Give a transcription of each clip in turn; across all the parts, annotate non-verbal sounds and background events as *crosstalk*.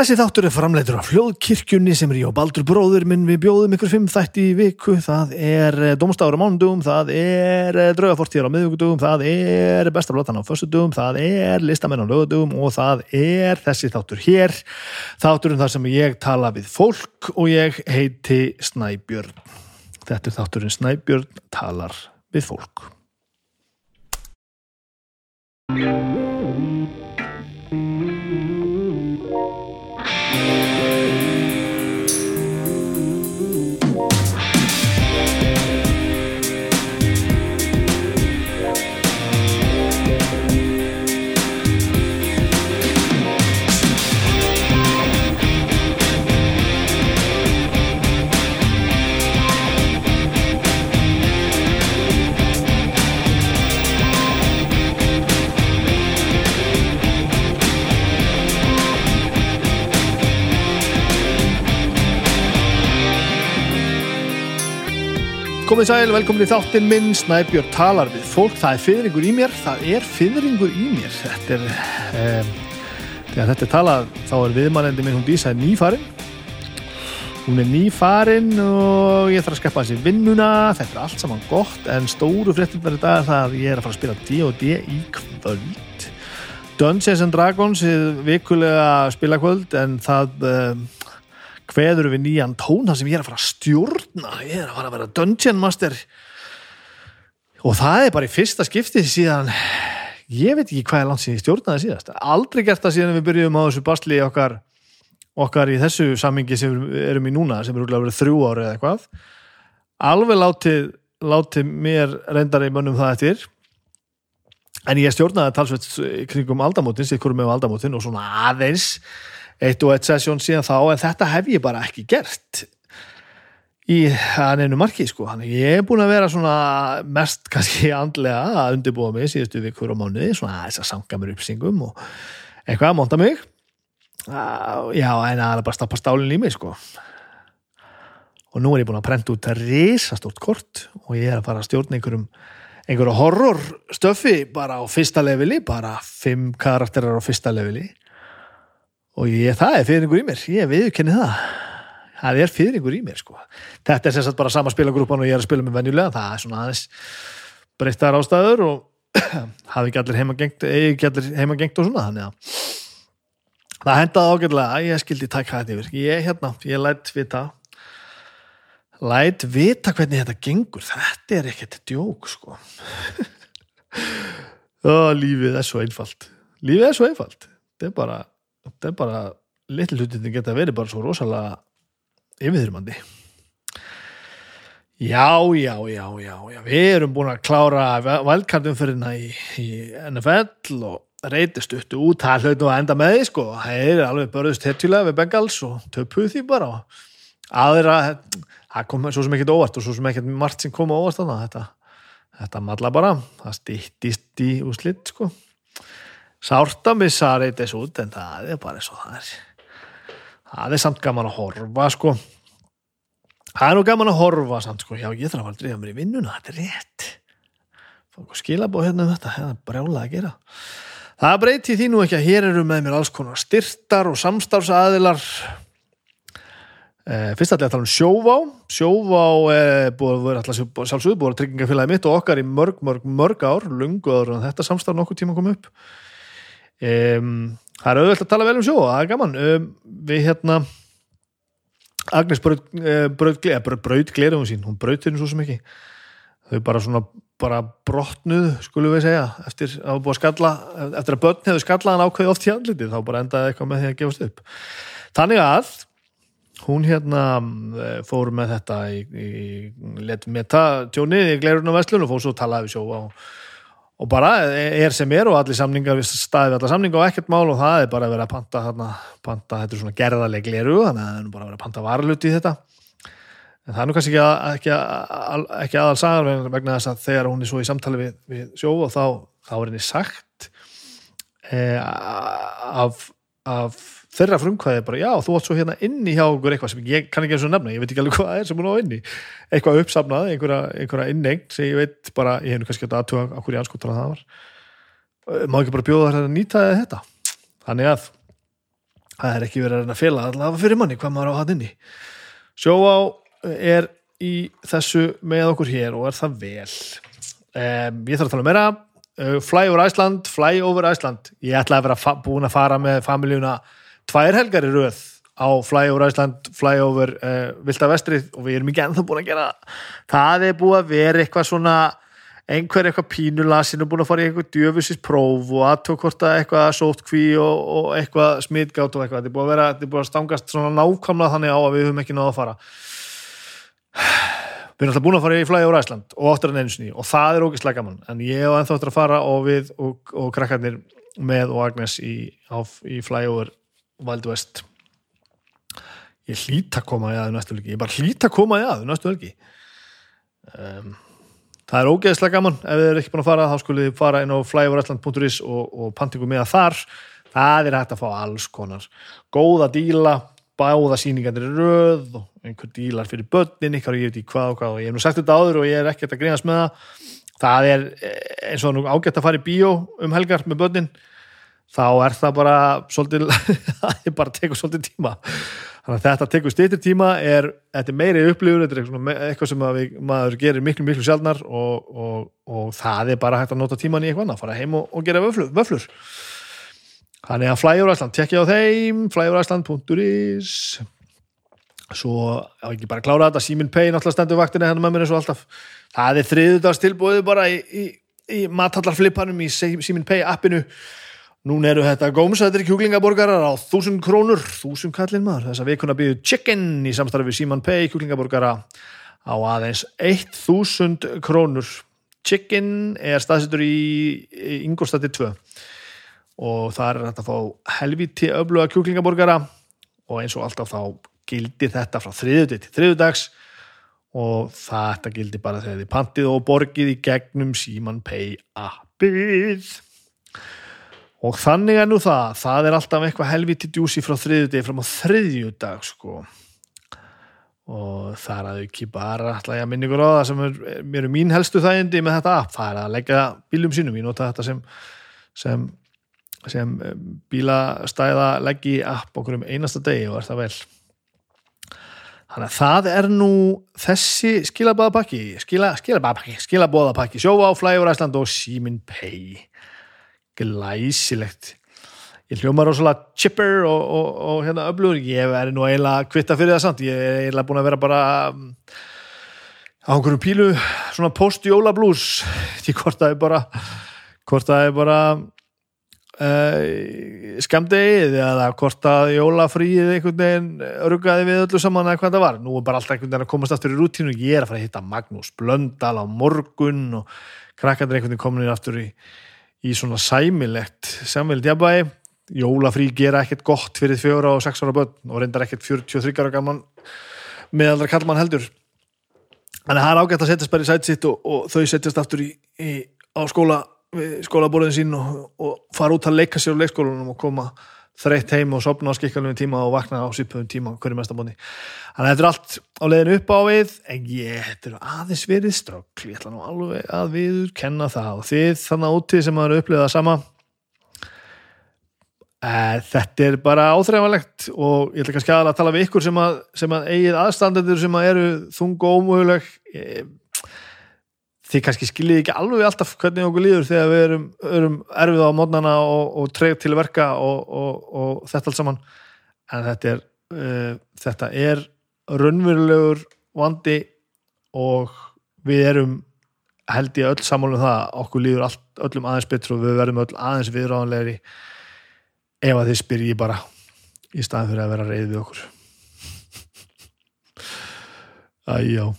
Þessi þáttur er framleitur af hljóðkirkjunni sem er í á Baldur bróður minn við bjóðum ykkur fimm þætti í viku. Það er domstafur á mánudugum það er draugafortíðar á miðugudugum það er bestablatan á fössudugum það er listamenn á lögudugum og það er þessi þáttur hér. Þátturinn þar sem ég tala við fólk og ég heiti Snæbjörn. Þetta er þátturinn Snæbjörn talar við fólk Komið sæl, velkomin í þáttinn minn, Snæbjörn talar við fólk, það er fyrringur í mér, það er fyrringur í mér, þetta er, um, þegar þetta er talað, þá er viðmælendi minn, hún Dísa nýfarin, hún er nýfarin og ég þarf að skeppa þessi vinnuna, þetta er allt saman gott, en stóru fréttum verður dag það að ég er að fara að spila D&D í kvöld. Dungeons and Dragons er vikulega spilakvöld, en það... Um, hveður við nýjan tóna sem ég er að fara að stjórna. Ég er að fara að vera Dungeon Master. Og það er bara í fyrsta skipti síðan ég veit ekki hvað er langt síðan ég stjórnaði síðast. Aldrei gert það síðan við byrjum á þessu basli okkar, okkar í þessu samingi sem erum í núna sem er úrlega verið þrjú ári eða eitthvað. Alveg látið látið mér reyndar í mönnum það eftir. En ég stjórnaði talsveit kringum aldamótin, sér hverju með aldamótin og svona aðeins eitt og eitt sessjón síðan þá en þetta hef ég bara ekki gert í að neinu marki sko. Þannig ég er búin að vera svona mest kannski andlega að undirbúa mig síðustu vikur og mánuði svona þess að sanga mér uppsingum og eitthvað að monta mig. Já en það er bara að stappa stálinn í mig sko. Og nú er ég búin að prenta út að risastórt kort og ég er að fara að stjórna einhverjum einhverju horror stöfi bara á fyrsta leveli bara fimm karakterar á fyrsta leveli og ég, það er fyrringur í mér, ég viðkenni það. Það er fyrringur í mér sko. Þetta er sem sagt bara sama spilagrúpan og ég er að spila með venjulega, það er svona aðeins breyttar ástæður og *clears throat* hafi ekki allir heimagengt heimagengt og svona þannig að það hendaði ágjörlega að ég skildi taka þetta yfir. Ég hérna, ég lætt vita. Lætt vita hvernig þetta gengur. Þetta er ekkert djók sko. *laughs* Og lífið er svo einfalt. Lífið er svo einfalt. Þetta er bara þetta er bara litlu hlutin geta verið bara svo rosalega yfirþyrmandi. Já, já, já, já, já. Við erum búin að klára valdkartumfyrirna í, í NFL og reytist uttu út, það hlaut nú að enda með því sko, það er alveg börðust hetjulega við Bengals og töpuð því bara aðra, það kom svo sem ekkert óvart og svo sem ekkert margt sem kom óvart þannig þetta, þetta matla bara. Það stýttist í úslitt sko sárt að missa þessu út en það er bara og það er. Það er samt gaman að horfa sko. Það er nú gaman að horfa samt sko, já ég þarf aldrei að mér í vinnuna þetta er rétt. Skilabóð hérna um þetta, það er brjálega að gera. Það breyti því nú ekki að hér eru með mér alls konar styrtar og samstarfsaðilar. Fyrst allir að tala um sjóvá. Sjóvá er búið að vera alltaf sjálfsögðu búið að tryggingafélagi mitt og okkar í mörg, mörg, mörg ár lungu áður en þetta samstarf nokkuð tíma kom upp um, það er auðvitað að tala vel um sjó það er gaman. Um, við hérna Agnes braut, braut, braut, braut gleruðum sín hún braut henni svo sem ekki. Þau bara svona bara brotnuð skulum við segja eftir að, skalla, eftir að börn hefur skallaðan ákveði oft í andlitið þá bara endaði eitthvað með því að gefast upp. Þannig að hún hérna fór með þetta í, í let meta tjóni í glerunum vestlun og fór svo að tala við sjó á og bara er sem er og allir samningar staðið allar samningar og ekkert mál og það er bara að vera að panta þarna, panta, þetta er svona gerðarleg gleru þannig að það er bara að vera að panta varluti í þetta. En það er nú kannski ekki, að, ekki, að, ekki aðal sagar vegna þess að þegar hún er svo í samtali við, við sjó og þá, þá er henni sagt eh, af, af þeirra frumkvæði bara, já, þú átt svo hérna inni hjá okkur eitthvað sem ég kann ekki eins og nefna, ég veit ekki alveg hvað það er sem hún á inni, eitthvað uppsafnað einhverja, einhverja innengt sem ég veit bara, ég hef nú kannski aðtuga á hverju anskotar það var. Má ekki bara bjóða það að nýta þetta? Þannig að það er ekki verið að að fela allavega fyrir manni hvað maður á hann inni. Sjóvá er í þessu með okkur hér og er það vel. Um, ég þarf að tala meira. Uh, Fly over Iceland, Fly over Iceland. Ég ætla að vera búin að fara með familíuna tvær helgar í röð á Fly over Iceland, Fly over uh, Vilda Vestrið og við erum ekki ennþá búin að gera það. það er búið að vera eitthvað svona einhver eitthvað pínulasin og búin að fara í eitthvað djöfusis próf og aðtók hvort að eitthvað sótkví og, og eitthvað smitgátt og eitthvað, þetta er búið að vera þetta er búið að stangast svona nákvæmlega þannig á að við höfum ekki náða að fara. Við erum alltaf búin að fara í Fly over Iceland og áttur en einu sinni og það er ógeðslega gaman. En ég hef ennþá eftir að fara og við og, og með og Agnes í, á, í Fly over Wild West. Ég hlýt að koma í aðu næstu helgi. Ég bara hlýt að koma í aðu næstu helgi. Um, það er ógeðslega gaman. Ef þið eru ekki búin að fara þá skulið þið fara inn á flyoverisland.is og, og pantingu með þar. Það er hægt að fá alls konar góða díla, báða sýningarnir í röð og einhver dílar fyrir börnin ykkar og ég veit í hvað og hvað. Og ég hef nú sagt þetta áður og ég er ekkert að grínast með það. Það er eh, eins og nú ágætt að fara í bíó um helgar með börnin þá er það bara svolítið, *laughs* það er bara að teka svolítið tíma. Þannig að þetta tekur stýttir tíma er, þetta er meiri upplifur þetta er eitthvað, sem að við, maður gerir miklu miklu sjálfnar og, og, og það er bara hægt að nota tíman í eitthvað annað, fara heim og, og gera vöflur, vöflur. Þannig að Flyover Iceland, tekja á þeim flyoverisland.is svo á ekki bara að klára þetta Simin Pay náttúrulega stendur vaktinni hennar með mér eins og alltaf. Það er þriðudags tilbúið bara í, í, í matallarflipanum í Simin Pay appinu Nún eru þetta gómsættir kjúklingaborgarar á 1000 krónur, 1000 kallinn maður. Þessa vikuna býðu chicken í samstarfi við Simon Pay kjúklingaborgara á aðeins 1000 krónur. Chicken er staðsettur í Ingolstadti 2 og það er þetta fá helviti öfluga kjúklingaborgara og eins og alltaf þá gildi þetta frá þriðuti til þriðudags og þetta gildi bara þegar þið pantið og borgið í gegnum Simon Pay appið. Og þannig er nú það, það er alltaf eitthvað helviti djúsi frá þriðjudegi fram á þriðjudag sko. Og það er að ekki bara alltaf ég að minni ykkur á það sem er, mér er mín helstu þægindi með þetta app, það er að leggja bílum sínum, ég nota þetta sem, sem, sem bílastæða leggi app okkur um einasta degi og er það vel. Þannig að það er nú þessi skilabóðapakki, skila, skilabóðapakki, skilabóðapakki, Flyover Iceland og Simin Pay glæsilegt. Ég hljóma rosalega chipper og, og, og hérna öflugur, ég er nú eiginlega kvitta fyrir það samt, ég er eiginlega búin að vera bara um, á einhverjum pílu svona post-jóla blues því hvort það er bara hvort það er bara uh, skamdegið eða hvort að jólafríið einhvern veginn rugaði við öllu saman eða hvað það var, nú er bara alltaf einhvern veginn að komast aftur í rútínu, ég er að fara að hitta Magnús Blöndal á morgun og krakkandir einhvern veginn komin aftur í í svona sæmilegt samveld jafnvægi jólafrí gera ekkert gott fyrir fjóra og sex ára börn og reyndar ekkert 43 ára gaman meðaldra kallmann heldur. Þannig að það er ágætt að setjast bara í sætt sitt og, og þau setjast aftur í, í, á skóla skólaborðin sín og, og fara út að leika sér á leikskólanum og koma þreytt heim og sopna á skikkalunum tíma og vakna á sípöðum tíma hverju mestabóni þannig að þetta er allt á leiðinu upp á við en ég, þetta er aðeins verið ströggl ég ætla nú alveg að viður kenna það og þið þannig úti sem að eru upplifað sama. E, þetta er bara áþreifanlegt og ég ætla kannski að tala við ykkur sem að, sem að eigið aðstandendur sem að eru þung og ómöguleg. E, þið kannski skiljið ekki alveg alltaf hvernig okkur líður þegar við erum, erum erfið á mótnana og, og treyð til verka og, og, og þetta allt saman. En þetta er, uh, þetta er raunverulegur vandi og við erum held ég öll sammálum það okkur líður allt, öllum aðeins betur og við verðum öll aðeins viðráðanlegri ef að þið spyrji bara í staðin fyrir að vera reyð við okkur. *laughs* Æjá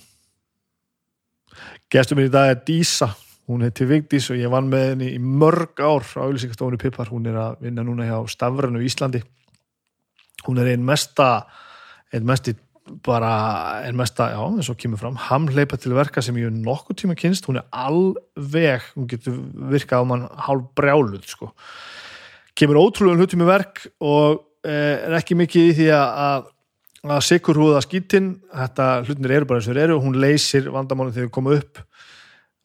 Gestur minn í dag er Dísa, hún heiti Vigdís og ég vann með henni í mörg ár á auðlýsingastofunni Pippar, hún er að vinna núna hjá Stafranu í Íslandi. Hún er einn mesta, einn mesti bara, einn mesta, já, eins og kemur fram, hamleipa til verka sem ég hef nokkuð tíma kynst, hún er alveg, hún getur virkað á mann hálf brjáluð, sko. Kemur ótrúlega hluti með verk og eh, er ekki mikið í því að að sikur húða skítinn þetta hlutinir eru bara eins og eru hún leysir vandamálinn þegar þau koma upp.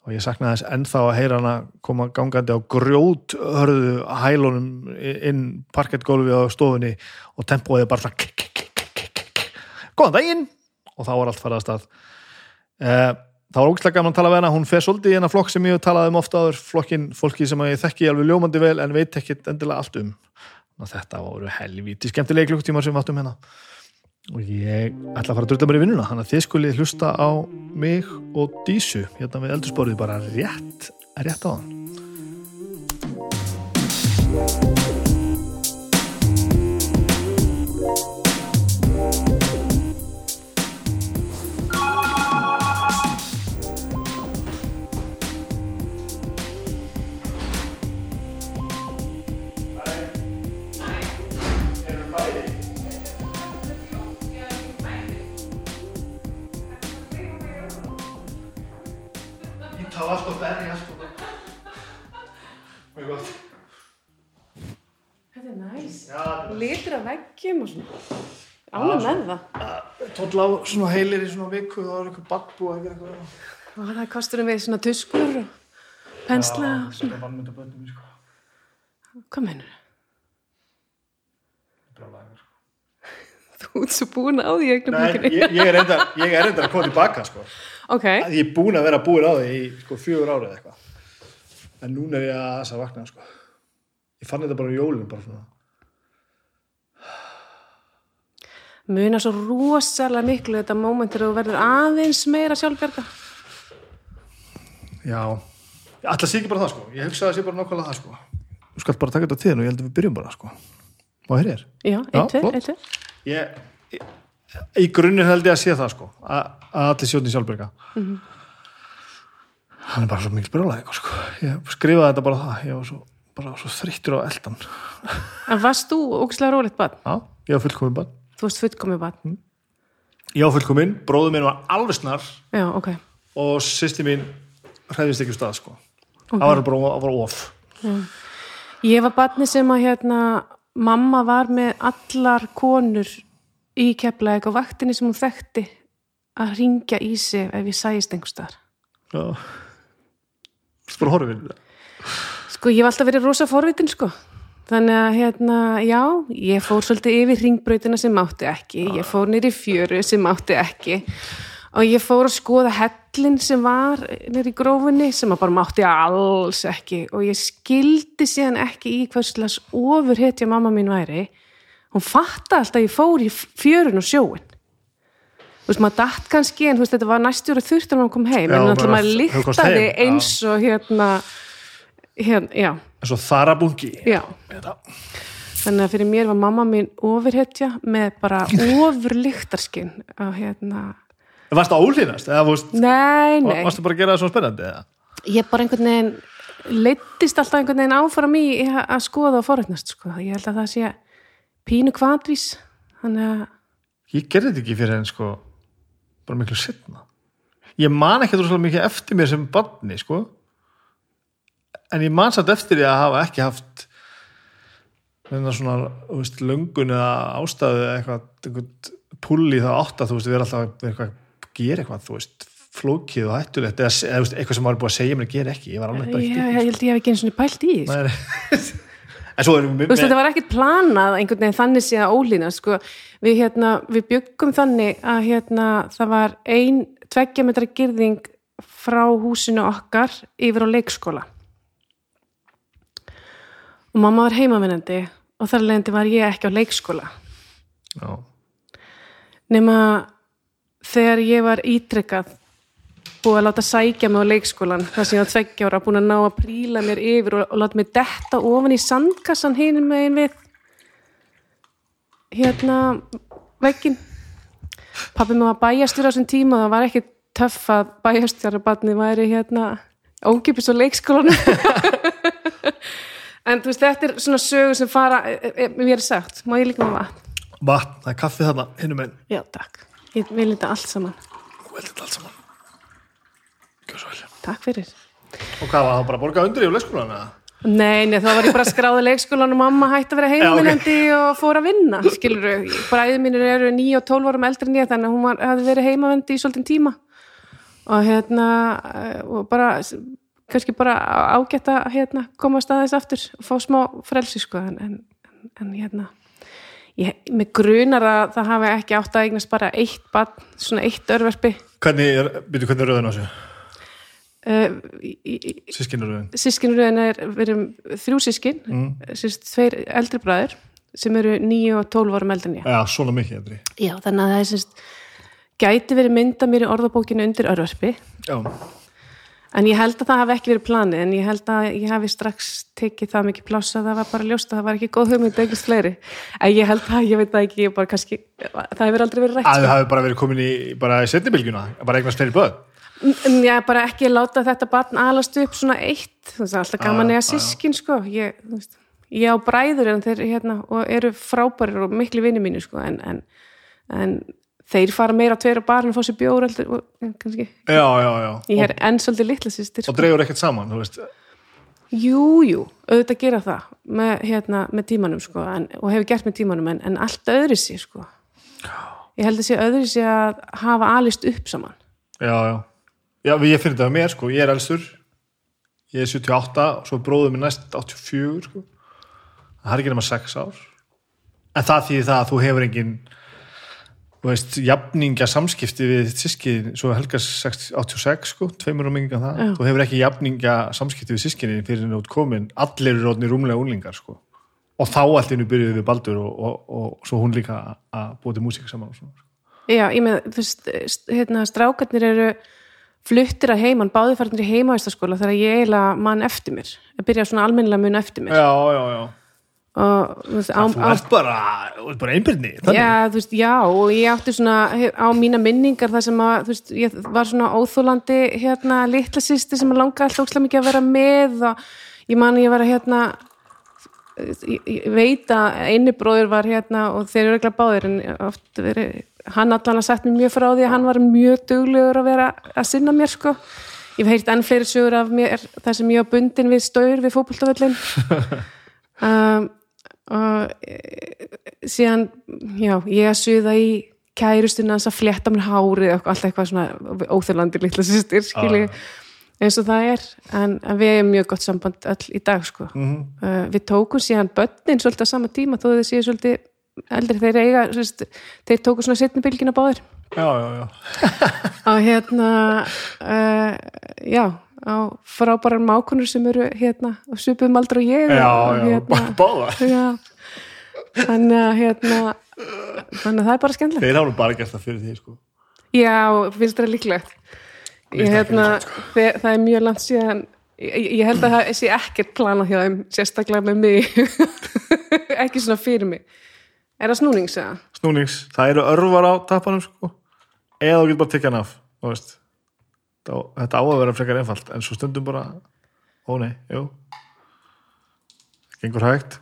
Og ég saknaði þess ennþá að heyra hana koma gangandi á grjót hörðu hælunum inn parkettgólfi á stofunni og tempóið bara góðan daginn! Og þá var allt farið að stað. Eh, það var ógæslega gaman að tala við hana. Hún fer svolítið í hana flokk sem ég hef talað um ofta áður flokkin fólki sem ég þekki alveg ljómandi vel en veit ekki endilega allt um. Þetta voru helvíti skemmtilegi klukktímar sem við áttum hérna og ég ætla að fara að drulla mér í vinnuna þannig að þið skulle hlusta á mig og Dísu hérna við eldursporið bara rétt, rétt á hann með það. Tóll á svona heilir í svona viku þá er eitthvað badbú eða eitthvað Og það kosturum við svona tuskur og pensla og svona. Svona vannmynda bönnum sko Hvað mennur? Brjálæður sko *laughs* Þú ert svo búin á því eignum Nei, bókinni. ég, ég er enda ég er enda að koma tilbaka sko Ok, Ég er búin að vera búin á því í sko fjögur árið eða eitthvað En núna er ég að þess að vakna sko Ég fann þetta bara í jólum bara svona muna svo rosalega miklu þetta moment þegar þú verður aðeins meira sjálfbjarga. Já, að sé ekki bara það sko. Ég hugsa að sé bara nákvæmlega það sko. Þú skalt bara taka þetta til þín og ég held að við byrjum bara sko. Og hér er Já, ég, ég, Í grunninn held ég að sé það sko að, að allir sjóðni sjálfbyrga Hann er bara svo mikil brjólaði sko. Ég skrifaði þetta bara það. Ég var svo, bara svo þreyttur á eldan. En varst þú ógislega rólegt barn? Já, ég var fullkomin bann Þú varst fullkomið barn. Ég var fullkomin, bróður minn var alveg snar. Já, ok. og sýsti mín hræðist ekki úr stað sko. Það var bara var of. Ég var barni sem að hérna, mamma var með allar konur í keflaðið á vaktinni sem hún þekkti að ringja í sig ef ég sæist einhver staðar. Já. Veist bara horfið Sko, ég hef alltaf verið rosa forvitin, sko. Þannig að, hérna, já, ég fór svolítið yfir ringbrautina sem mátti ekki, ég fór nýri fjöru sem mátti ekki. Og ég fór að skoða hellin sem var nýri grófunni sem að bara mátti alls ekki. Og ég skildi síðan ekki í hverslas ofurhetja mamma mín væri. Hún fatta alltaf að ég fór í fjörun og sjóin. Þú veist, maður datt kannski, en veist, þetta var næstjóra þurftur að maður kom heim, Já, en alltaf maður líktaði eins og hérna, já, En svo þarabungi Þannig að fyrir mér var mamma mín ofurhetja með bara *laughs* ofurlyktarskinn að hérna, Varst það? Eða varst, nei, nei, varstu bara að gera það svona spennandi? Eða? ég bara einhvern veginn leittist alltaf einhvern veginn áfram í að skoða og forutnast, sko. Ég held að það sé pínu þannig að, Ég gerði þetta ekki fyrir henn sko bara miklu setna Ég man ekki þú mikið eftir mér sem barni sko en ég man satt eftir því að hafa ekki haft með svona þú veist, löngun eða ástæðu eða eitthvað, eitthvað púli það átt að þú veist, við erum alltaf að eitthvað, gera eitthvað, þú veist flókið og hættulegt eða, eða veist, eitthvað sem maður er búið að segja mér að gera ekki ég var alveg bara ég, ekki ég held ég hef ekki eins og pælt í sko. *laughs* Þú veist, þetta var ekkert planað einhvern veginn þannig sé að ólína, sko. Við, hérna, við byggum þannig að hérna, það var ein tveggjametra girðing frá húsinu okkar yfir á leikskóla. Og mamma var heimavinnandi og þar leðandi var ég ekki á leikskóla. Já. Nema þegar ég var ítrekkað búið að láta sækja mig á leikskólan þar sem ég var tveggja ára búin að ná að príla mér yfir og, og láta mig detta ofan í sandkassan hinum megin við hérna veggin pappi mig var bæjastjóra á þessum tíma það var ekki töff að bæjastjóra barni væri hérna ókipis á leikskólanum *laughs* *laughs* en þú veist þetta er svona sögur sem fara e, e, mér er sagt, má ég líka með vatn? Vatn, það er kaffi þarna hinnum einn, já takk, ég vil þetta allt saman. Þú veldur þetta allt saman. Gjör svo vel. Takk fyrir. Og hvað var það bara að borga undir í leikskólan eða? Nei, nei, þá var ég bara að skráða leikskólan og mamma hætti að vera heimilandi og fór að vinna, skilur Bræðið mínir eru 9 og 12 árum eldri en ég, þannig að hún var, hafði verið heimavandi í svolítinn tíma. Og hérna eh, og bara kannski bara ágætt að hérna, koma staðis aftur og fá smá frelsi sko en, en, en hérna ég, mig grunar að það hafi ekki átt að eignast bara eitt barn, svona eitt örverfi Hvernig er, byrju, hvernig er röðin á sig? uh, Sískinaröðin sískinuröðin er við erum þrjú sískin mm. sérst tveir eldri bræður sem eru 9 og 12 árum eldri en ég. Já, svona mikið endri Já, þannig að það er sérst gæti verið mynda mér í orðabókinu undir örverfi Já, En ég held að það hafi ekki verið planið en ég held að ég hafi strax tekið það mikið pláss að það var bara ljóst að það var ekki góð hugmynd eignast fleiri. En ég held að, ég veit það ekki, ég bara kannski, það hefur aldrei verið rætt. að sko. hafi bara verið komin í bara í setnibilgjuna, bara eignast fleiri börn En ég bara ekki láta þetta barn alast upp svona eitt. Það er alltaf gaman Ah, eða sískin, sko. Ég, þú veist, ég á bræður en þeir hérna og eru frábærir og miklu vinni mínu, sko. En, en, en þeir fara meira tveir á barn og fá sér bjór heldur, og, kannski. Já, já, já. Ég er enn svolítið litla sýstir, og dreifur ekkert saman, þú veist. Jú, jú, auðvitað gera það með, hérna, með tímanum sko, en, og hefur gert með tímanum en, en allt öðri sér sko. ég held að sé öðri sér að hafa alist upp saman. Já, já. Já, ég finn þetta með mér, sko, ég er elstur. Ég er 78 og svo bróður minn næst 84, sko. Það er ekki nema 6 ár. En það þýðir það að þú hefur engin þú veist, jafninga samskipti við sískin, svo Helga 60 86, sko, tveimur og minga það. Já. þú hefur ekki jafninga samskipti við sískinni fyrir ert komin, allir eru rótni rúmlega úlingar, sko. Og þá allt innu byrjuðu við Baldur og, og, og svo hún líka að búa til músík saman og svona, sko. Já, ég með, þú veist, st- hérna, strákarnir eru fluttir að heiman, báði farnir í heimavistaskóla þegar ég eiginlega mann eftir mér. Að byrja svona almennilega mun eftir mér. Já, já, já og þú veist, á, Þú á, ert bara, þú bara einbyrni Já, þú veist, já, og ég átti svona á mína minningar þar sem að, þú veist, ég var svona óþólandi hérna litla sýsti sem að langa alltaf ókslega mikið að vera með og ég man að ég var að hérna ég, ég veit að eini bróður var hérna og þeir eru ekki báðir en oft verið, hann allan að sagt mér mjög frá því að hann var mjög duglegur að vera að sinna mér sko. Ég hef heyrt enn fleiri sögur af mér þar sem ég var bundin við staur við fótboltavöllin *laughs* um, og e, síðan já, ég að suða í kærustuna hans að fletta mér hárið og alltaf eitthvað svona óþjólandi litla sýstir skilji eins og það er. En, en við erum mjög gott samband öll í dag sko. Mhm. uh, við tókum síðan börnin svolítið á sama tíma þó þau séu svolítið eldri. Þeir eiga svolítið, þeir tóku svona setni bylgina báðir. Já, já, já. Og hérna uh, já, á frábærar mákunur sem eru hérna og supum aldrei og ég Já, og, já, hérna, báða *laughs* já. Þannig að hérna þannig að það er bara skemmtilegt. Þeir hafa nú bara gert það fyrir því, sko. Já, finnst það líklegt? Ég, hérna, sko. það, það er mjög langt síðan ég, ég held að það sé ekkert planað hjá þeim sérstaklega með mig. *laughs* Ekki svona fyrir mig. Er það snúnings eða? Snúnings, það eru örvar á tappanum, sko. Eða þú getur bara tekið hann af, þú veist Þetta á að vera frekar einfalt En svo stundum bara, ó nei, jú. Gengur hægt.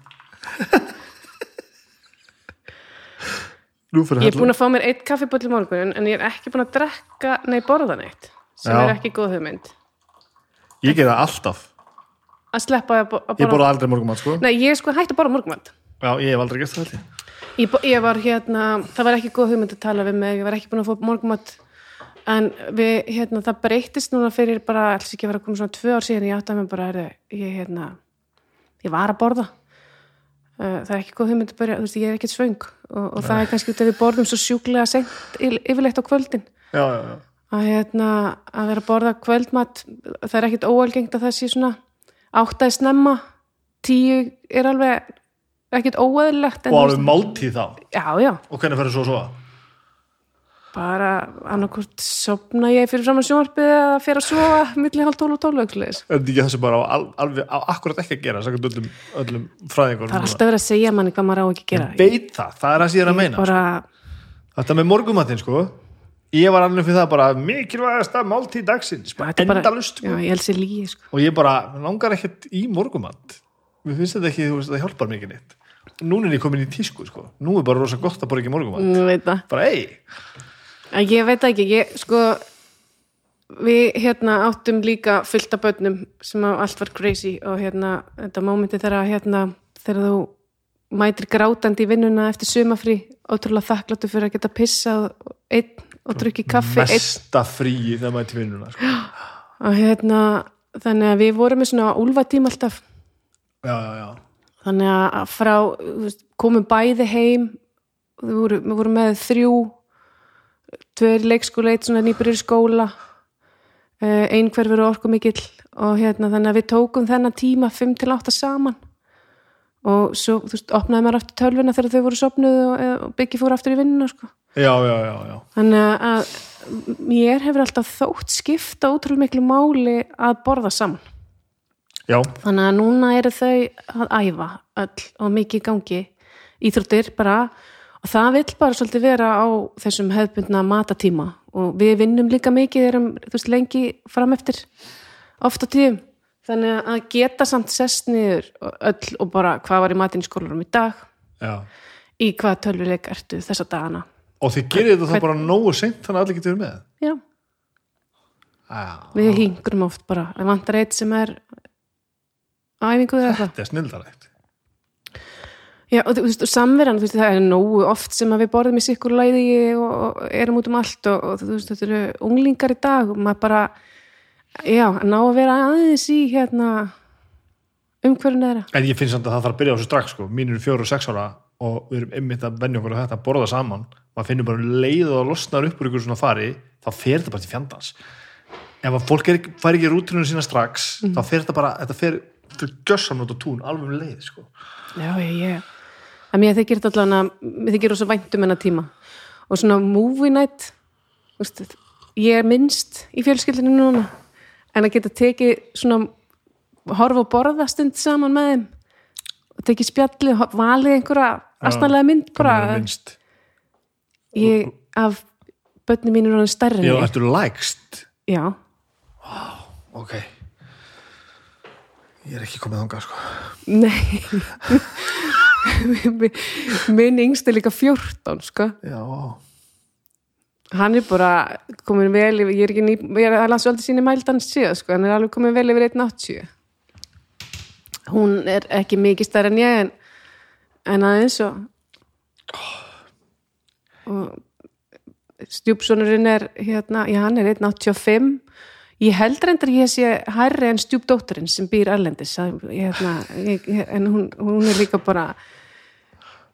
Ég er búin að fá mér eitt kaffiböll í morgun en ég er ekki búin að drekka, nei borða neitt sem Já. er ekki góð hugmynd. Ég ger það alltaf. Að sleppa að, bo- að Ég borða aldrei morgumat, sko. Nei, ég er sko hægt að borða morgumat Já, ég hef aldrei gert það held ég. Ég, var hérna, það var ekki góð hugmynd að tala við mig, ég var ekki búin að fá morgumat en við, hérna, það breytist núna fyrir bara, alls ekki að vera að koma svona tvö ár síðan ég átti að mig bara, heyrðu, ég, hérna ég var að borða. Uh, það er ekki góð hugmynd að börja, þú veist, ég er ekkert svöng og, og það er kannski út að við borðum svo sjúklega sent yfirleitt á kvöldin. Já, já, já. Að, hérna, að vera að borða kvöldmat það er ekkit óalgengt að það sé svona áttaði snemma tíu er alveg ekkit óeðlilegt Og alveg máltíð þá? Já, já, Og hvernig ferður svo að sofa? Bara annarkvort sopna ég fyrir fram að sjónvarpið eða fyrir að sofa milli hálf tólu og tólu Er þetta ekki það sem bara á, al- alveg á akkurat ekki að gera Sækert öllum, öllum fræðingur það er alltaf verið að segja manni hvað maður á ekki að gera. Veit það, það er ég er að meina bara, Þetta með morgumatinn sko. Ég var alveg fyrir það bara mikilvægasta máltíð dagsins. Bara þetta er bara- endalust sko. ég helsi lígi sko. og ég bara langar ekkert í morgumat Mér finnst þetta ekki, þú veist, það hjálpar mikið neitt. Nú er ég komin í tísku sko. Nú er bara rosa gott að borða ekki morgumat Ég. Bara ei, En ég veit ekki, ég sko við hérna áttum líka fullt af börnum sem að allt var crazy og hérna þetta mómenti þegar hérna þegar þú mætir grátandi í vinnuna eftir sumafrí ótrúlega þakkláttu fyrir að geta pissað einn og drukki kaffi mesta fríi þegar til vinnuna sko. og hérna, þannig að við vorum með svona úlfatíma alltaf. Já, já, já. Þannig að frá komum bæði heim við vorum, við vorum með þrjú tveir leikskóla, eitt svona nýbyrjur skóla eh, ein hver verið orku mikill og hérna þannig að við tókum þennan tíma 5 til 8 saman. Og svo, þú veist, opnaði maður aftur tölvuna þegar þau voru sopnuð og, og byggi fór aftur í vinnuna sko. já, já, já, já, þannig að mér hefur alltaf þótt skipta útrúlega miklu máli að borða saman. Já, þannig að núna eru þau að æfa öll og mikið í gangi íþróttir bara og það vill bara svolítið vera á þessum hefðbundna matatíma og við vinnum líka mikið erum veist lengi fram eftir oft á tíðum. Þannig að geta samt sest niður öll og bara hvað var í matinn í dag? Já. Í hvað tölvuleik ertu þessa dagana? Og þið gerir þetta þá bara nógu seint þannig að allir getur með? Já, já, við hingrum oft bara. Það vantar eitt sem er á æfingu eða eitthvað. Þetta er snildarægt Já, og þú veist, og samveran, þú veist, það er nógu oft sem að við borðum í sikkur læði og, erum út um allt og, og þú veist, þetta eru unglingar í dag og maður bara, já, ná að vera aðeins í hérna umhverfinu þeirra. en ég finn samt að það þarf að byrja á þessu strax sko. mín eru fjóru og sex ára og við erum einmitt að venja okkur að þetta borða saman maður finnur bara leið og losnar upp úr ykkur svona fari þá fer þetta bara til fjandans ef að fólk er, fær ekki rútunum sína strax þá fer þetta bara, þetta fer til gjössan út á tún, alveg um leið sko. Já, ég, ég, að mér þykir þetta allan að, mér þykir rosa væntum enna tíma. Og svona movie night, veist, ég er minnst í fjölskyldinu núna. En að geta tekið svona horfa og borða stund saman með þeim. Og tekið spjalli valið einhverja astanlega mynd bara, að ég af börni mínu er hann stærri en Já, ertu lægst? Já, ok. Ég er ekki komið þangað sko. nei *laughs* minn yngst er líka 14 sko. Já, hann er bara komin vel yfir, ég er ekki ný, ég er að lasa alltaf síni mældan síðan sko, hann er alveg komin vel yfir 1.80 hún er ekki mikið stærri en ég en, en aðeins og og stjúpsonurinn er hérna, já hann er 1.85 ég held reyndar ég sé hærri en stjúpdótturinn sem býr erlendis hérna, ég, ég- en hún, hún er líka bara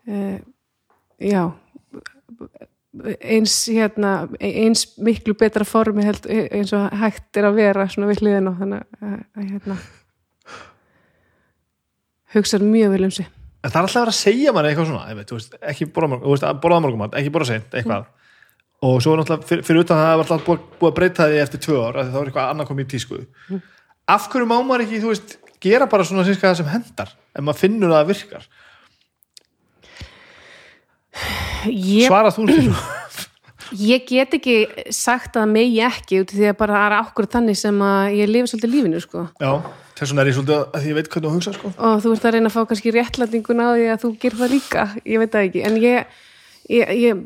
uh, já eins hérna eins miklu betra formi held, eins og hægt er að vera svona við hliðin og þannig að, hérna hugsaður mjög vel um sig En það er alltaf að vera að segja manni eitthvað svona, veist, ekki borða morgumat, ekki borða seint, eitthvað. Og svo er náttúrulega, fyrir, fyrir utan það að það var alltaf búið, búið að breyta því eftir tvö ár, þá er eitthvað annað komið í tísku. Af hverju má maður ekki, þú veist, gera bara svona sínska það sem hendar, ef maður finnur að það virkar? ég, Svara þú ég get ekki sagt að megi ekki út af því að bara það er okkur þannig sem að ég lifi svolítið lífinu sko Já, þess vegna er ég svolítið að því ég veit hvernig þú hugsa, sko. og þú ert að reyna að fá kannski réttlætinguna á því að þú gerir það líka, ég veit það ekki en ég, ég, ég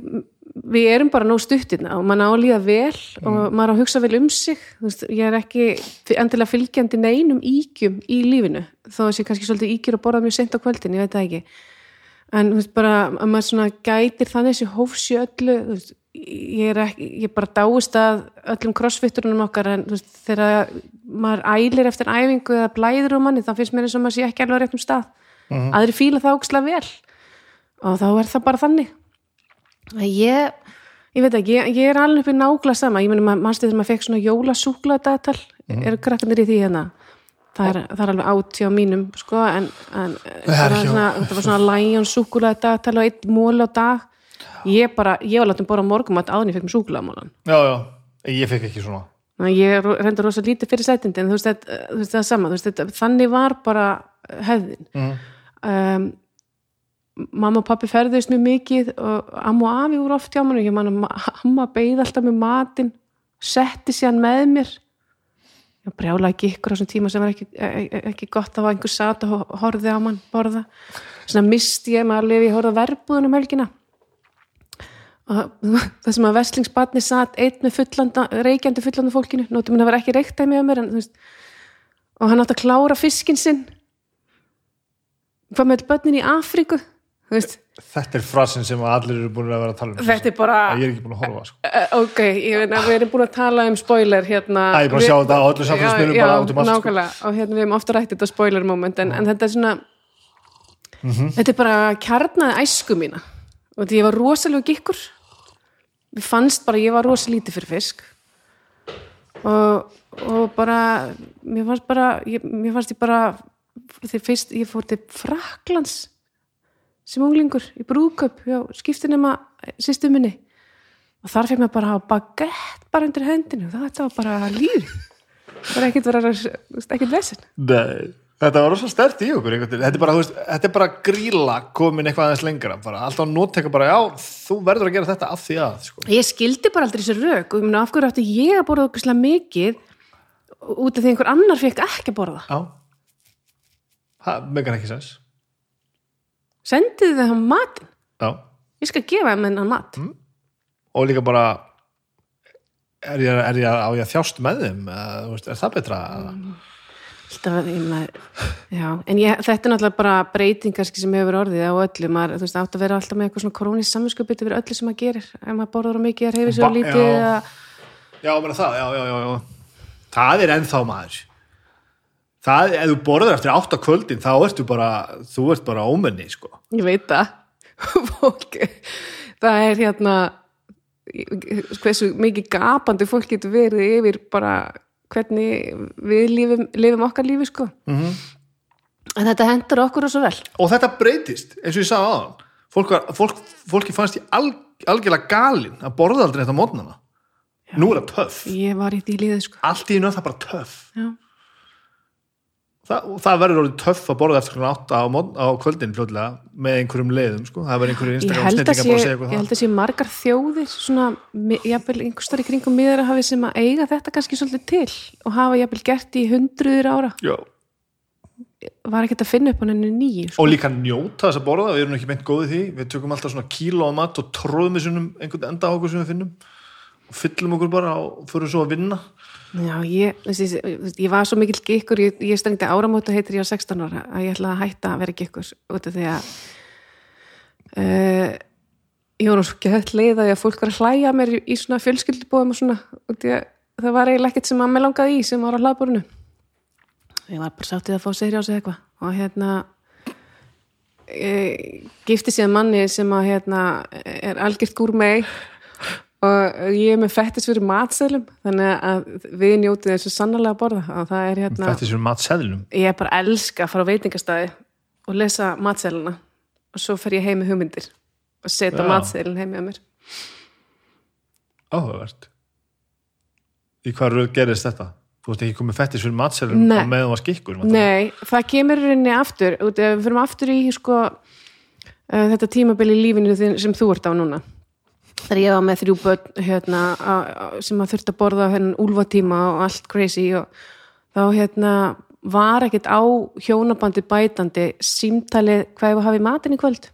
við erum bara nóg stuttirna og mann á að líða vel og maður á að hugsa vel um sig. Veist, ég er ekki endilega fylgjandi neinum ígjum í lífinu þó að sé kannski svolítið ígjur að borða mjög sent á kvöldin, ég veit það ekki. En veist bara að maður svona gætir þannig þessi hófsi öllu veist, ég er ekki, ég bara dáist að öllum crossfitturunum okkar en þegar maður ælir eftir æfingu eða blæður um manni, þá finnst mér eins og maður sé ekki alveg á réttum stað. Aðri fíla vel og þá er það bara þannig ég ég veit ekki, ég, ég er alveg upp í nákvæmlega sama. Ég meni, mannstu þegar maður fekk svona jólasúkla dagatal, eru krakkanir í því hérna? Það er, það er alveg átti á mínum sko, en, en Það er á- svona, það var svona lion súkula dagatal og einn móli á dag. Ég bara, ég var látið borða morgum að áðin ég fekk mér súkulamólan Já, já, ég fekk ekki svona. ég er reynda rosa lítið fyrir sætindi en þú veist, það er sama. Þú veist, þetta, þannig var bara hefðin. Mm. um, mamma og pappi ferðist mjög mikið og amma og afi voru oft hjá ma- amma beigð alltaf með matinn setti sér með mér. Ég brjála ekki ykkur á þessum tíma sem var ekki, e- e- ekki gott að einhver sat og ho- horfði á mann borða. Svona misti ég með að lifi ég horfði að verbúðunum helgina. Og það sem að veslingsbatni satt einn með fullanda, reykjandi fullanda fólkinu nótum minn að vera ekki reyktaði með mér en, veist, og hann átti að klára fiskinn sinn. Hvað með börnin í Afríku. þú veist, Þetta er frasin sem allir eru búin að vera að tala um þetta er bara Ég er ekki búin að horfa sko. Ok, ég veit að við erum búin að tala um spoiler hérna. Ég er búin að sjá þetta á öllu samfélagsmiðlum Já, bara já, um sko. nákvæmlega, og hérna við hefum ofta rætt þetta spoiler moment, en, en þetta er svona Mhm. þetta er bara kjarnaði æsku mína. Og því ég var rosalega gikkur. Við fannst bara, ég var rosalega lítið fyrir fisk. Og, og bara mér fannst bara ég, mér fannst ég bara fyrst ég fór til Fraklands sem unglingur í brúðköp hjá skiptinema sýstu minni. Og þar fekk maður bara að hafa bagett bara undir hendinu, þetta var bara líf. Það var ekkert vera ekkert vesen. Nei, þetta var rosa stert í okkur þetta er bara, veist, þetta er bara gríla komin eitthvað aðeins lengra. Bara, alltaf nótteka bara, já, þú verður að gera þetta af því að, sko. ég skildi bara aldrei þessi rök og af hverju átti ég að borða okkur mikið út af því einhver annar fekk ekki að borða? Já. Það megar ekki sens sendið þið hann matinn? Já, ég skal gefa þeim hennan mat. Og líka bara er ég, er ég á ég að þjást með þeim? Er það betra? Mm. Alltaf, ég já, en ég, þetta er náttúrulega bara breyting kannski sem hefur orðið á öllu, maður, þú veist, átt að vera alltaf með eitthvað svona krónist samvinskupið yfir öllu sem maður gerir. Ef maður borður á mikið, er hefur á lítið já. eða, Já, meina það, já, já, já, já. Það er ennþá maður það, ef þú borður eftir átta kvöldin þá ertu bara, þú ert bara ómenni, sko. Ég veit það. *laughs* Fólk, það er hérna hversu mikið gapandi fólk getur verið yfir bara hvernig við lifum, lifum okkar lífi sko. Mhm. en þetta hendur okkur og svo vel. Og þetta breytist, eins og ég sagði aðan fólk, var- fólk, fólki fannst ég al, algjörlega galinn að borða aldrei þetta mótnana nú er það töff. Ég var í því líðið sko. Allt í er það bara töff. Já, Þa, og það verður orðið töff að borða eftir klukkan átta á, mót- á kvöldin fljóðlega með einhverjum leiðum sko. það verður einhverju ég Instagram sé bara að segja ég eitthvað held að sé margar þjóðir svona, jafnvel einhverstar í kringum miður að hafi sem að eiga þetta kannski svolítið til og hafa jafnvel gert í hundruður ára það Já. var ekkert að finna upp á henni nýju sko. og líka njóta þess að borða, við erum ekki meint góðið því við tökum alltaf svona kíló á mat og tróðum við svona einhvern enda á okkur sem við finnum og fyllum okkur bara og fyrir svo að vinna Já, ég, veist, ég, var svo mikill gikkur, ég, ég stengdi áramóta heitir ég á 16 ára, að ég ætlaði að hætta að vera gikkur út af því að uh, ég nú svo gett leið að fólk var að hlæja mér í, svona fjölskyldubóðum og svona að það var eiginlega ekkert sem að mér langaði í sem var á hlaðbúrinu ég var bara sáttið að fá sér á sig eitthvað. Og hérna e, gifti síðan manni sem að hérna er algjört gúr mei og ég er með fættis fyrir matseðlum þannig að við njótið eins og sannarlega að borða. Og það er hérna er svona matseðlum? Ég er bara elska að fara á veitingastæði og lesa matseðluna og svo fer ég heim með hugmyndir og setja matseðlun heim með mér. Áhugavert. Í hvað röð gerist þetta? þú veist ekki komið fettis fyrir matseðlum Nei. á meðan var skikkur. Nei, það kemur í rauninni aftur. Ef við fyrir aftur í sko, uh, þetta tímabil í lífinu sem þú ert á núna þegar ég var með þrjú börn hérna, sem að þurfti að borða hennan úlfatíma og allt crazy og þá hérna var ekkert á hjónabandi bætandi símtalið hvað ég hafi matinn í kvöld.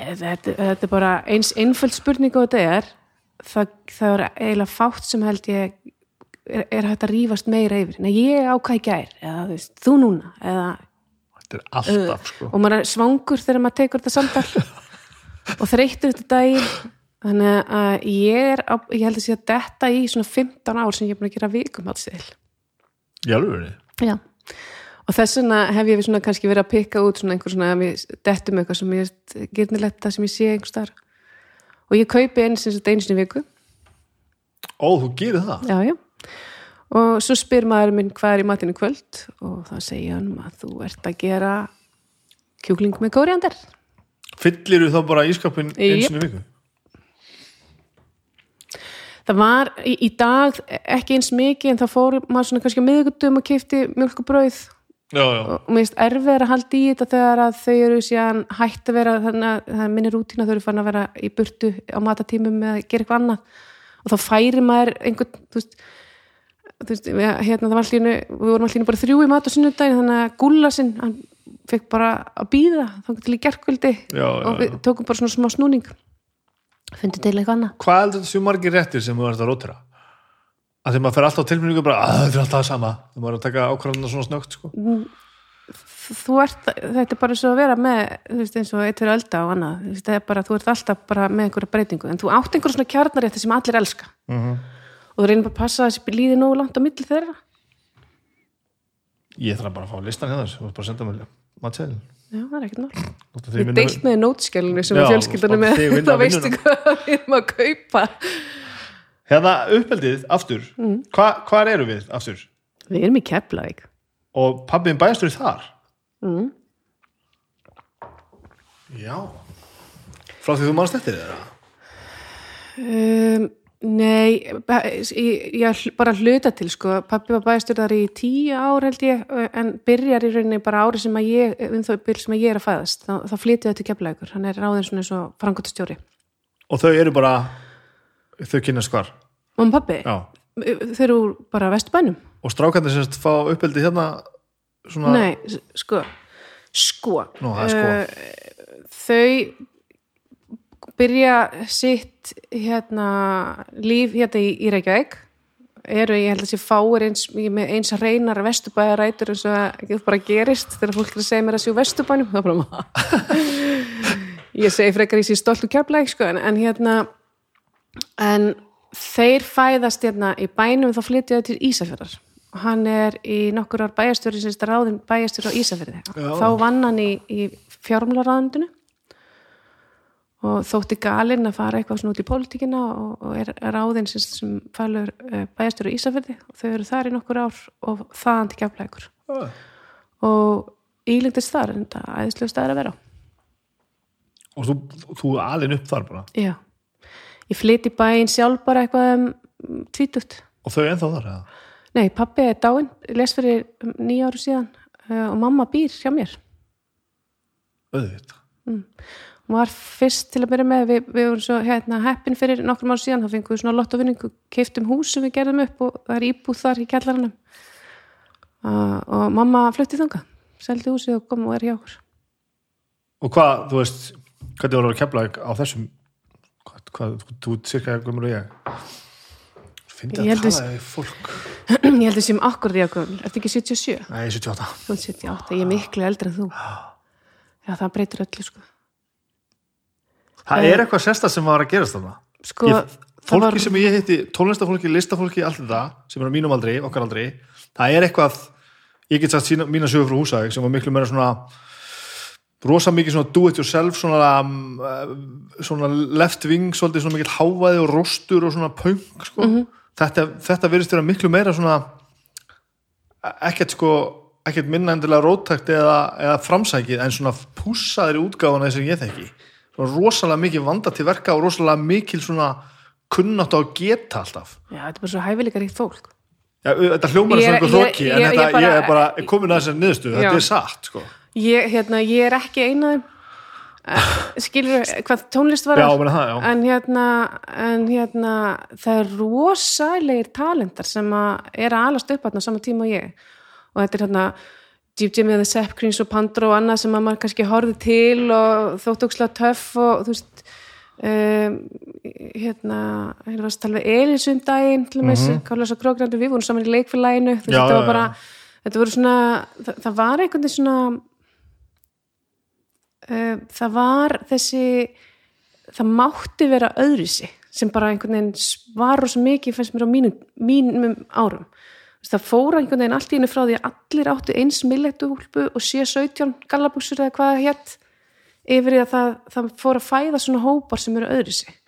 Eh, þetta, þetta er bara eins einföld spurning og þetta er. Það, það er eiginlega fátt sem held ég er, er hægt að rífast meira yfir. Nei, ég ákvað í gær eða þú veist, þú núna eða, þetta er alltaf sko. og maður er svangur þegar maður tekur þetta samtal *laughs* og þreyttur þetta daginn þannig að ég er ég held að sé að detta í svona 15 ár sem ég er búin að gera vikum alls til í alveg Já. Og þess vegna hef ég svona kannski verið að pikka út svona einhver svona að við dettum eitthvað sem ég er gyrnilegt það sem ég sé einhver starf. Og ég kaupi eins eins og einu sinni í viku. ó, þú gerir það Já, já. Og svo spyr maður minn hvað er í matinu kvöld og þá segja hann að þú ert að gera kjúkling með kóriandar. Fyllir þú þá bara ískapin eins og viku? Það var í, í dag ekki eins mikið en þá fór maður svona kannski á miðgutum og kifti mjölkubrauð já, já, og mér finnst erfið að halda í þetta þegar að þau eru síðan hætt að vera þannig að það er minni rútína þau eru fann að vera í burtu á matatímum eða gera eitthvað annað. Og þá færi maður einhvern þú veist, þú veist hérna, það var allir, við vorum allir bara þrjú í mat og sunnudaginn þannig að gúlasinn hann fekk bara að býða þá gerkvöldi Já, já, og við tókum bara svona smá snúning. Fundið til eitthvað annað. Hvað heldur þetta séu margir réttir sem þú ert að rótira að því maður fer alltaf tilmynningu bara að þetta er alltaf það sama. Þegar maður er að taka ákvæðan svona snögt sko. þú ert, þetta er bara svo að vera með þú veist eins og eitt fyrir ölda og annað. Þú veist, það er bara, þú ert alltaf bara með einhverja breytingu. En þú átt einhverja svona kjarnarétti sem allir elska. Mhm. og þú reynir bara að passa að þessi líði nógu langt á milli þeirra. Ég þarf bara að fá listan hérna þú ert bara að senda mér matseðil já, það er ekkert þig Ég deilt með nótskjálunni sem er fjölskyldanum vinna þá veistu hvað við erum að kaupa. Hérna uppeldið aftur. Mm. Hva, Hvar eru við aftur? Við erum í Keflavík. Og pabbiðin bæjastur þar? Mm. Já. Frá því þú mannst eftir þeirra um, Nei ég, ég bara hluta til sko, pappi var bæstur þar í tíu ár held ég, en byrjar í rauninni bara ári sem að ég, um þau byrj sem að ég er að fæðast. Þá, þá flytið þetta Keflavíkur, hann er ráðin svona eins og frangotastjóri. Og þau eru bara Þau kynast hvar? Og pappi, Já. Þau eru bara vesturbænum. Og strákandi semst fá uppeldið hérna Svona Nei, sko sko, Nú, það er sko. Þau byrja sitt hérna líf hérna í, í Reykjavík. Eru, ég held að sé fáir eins, eins reynar vesturbæjarætur eins og það getur bara gerist þegar fólk er að segja mér að sjú vesturbænum. Þá bara maður. *laughs* Ég segi frekar í sér stolt og kjöflæk sko, en, en hérna en þeir fæðast hérna í bænum þá flytja þau til Ísafjörðar hann er í nokkur ár bæjastjóri sem ráðin bæjastjóri á Ísafjörði Já. þá vann hann í, í fjármálaráðundinu og þótti galinn að fara eitthvað svona út í pólitíkina og, og er ráðin sem, sem fælur uh, bæjastjóri á Ísafjörði og þau eru þar í nokkur ár og þaðan til keflækur Ah. og ílindist þar en það er æðislega staður að vera á Og þú, þú er alin upp þar bara Já, ég flyti bæinn sjálf bara eitthvað um tvítugt. Og þau ennþá þar eða? Nei, pappi er dáinn, les fyrir um, nýja áru síðan uh, og mamma býr hjá mér. Auðvitað Hún var fyrst til að byrja með, við, við vorum svo hérna, heppin fyrir nokkrum ár síðan, þá fengum við svona lottovinningu, keiftum hús sem við gerðum upp og það er íbúð þar í kjallaranum. Uh, og mamma flutti þangað, seldi húsið og kom og er hjá okkur. Og hvað, þú veist, hvernig voru að kepla á þessum hvað, hvað þú cirka gömur og ég Ég að tala við fólk *clears throat* ég held sem akkur því að gömul, ertu ekki 77? Nei, 78 Þú ert 78, ég er miklu eldri en þú. Já, það breytir öllu, sko. Það er eitthvað sérsta sem var að gerast þarna. Sko, ég, Fólki var- sem ég hitti, tónlistafólki, listafólki allt þetta, sem er á mínum aldri, okkar aldri það er eitthvað ég get sagt sína, mína sögur frá húsæk sem var miklu meira svona rosa mikið svona do it yourself svona, um, svona left wing svolítið svona mikið hávaði og rostur og svona punk sko. þetta, þetta verðist vera miklu meira svona ekkert sko ekkert minna endilega róttækt eða, eða framsækið en svona pússaðir útgáfana sem ég þekki rosalega mikið vanda til verka og rosalega mikil svona kunnátt á að geta alltaf Já, þetta er bara svo hæfileika ríkt fólk. Já, þetta hljómar Ég er- ég- hróki ég- en ég þetta, bara- ég er bara komin að þessar niðurstöðu, Já. þetta er satt sko. Ég, hérna, ég er ekki einaðum skilur hvað tónlist var Já, það, en hérna, en hérna það er rosalegir talentar sem að er að alast upp þarna á sama tíma og ég og þetta er hérna Deep Jimmy and the Sepkrins og Pandro og annað sem að maður kannski horfði til og þótt ókslega töff og þú veist um, hérna hérna varst að tala við Elisundaginn til og með -hmm. Carlos og Krókrandi, við vorum saman í leikfélaginu þú veist, Já, þetta var bara þetta voru svona, það, það var einhvern veginn svona uh, það var þessi það mátti vera öðrusi sem bara einhvern veginn var rosa mikið fannst mér á mínum, mínum árum það fór einhvern veginn allt í henni frá því að allir áttu eins millettu úlpu og sé 17 gallabuxur eða hvað það hétt yfir í að það, það fór að fæða svona hópar sem eru öðrusi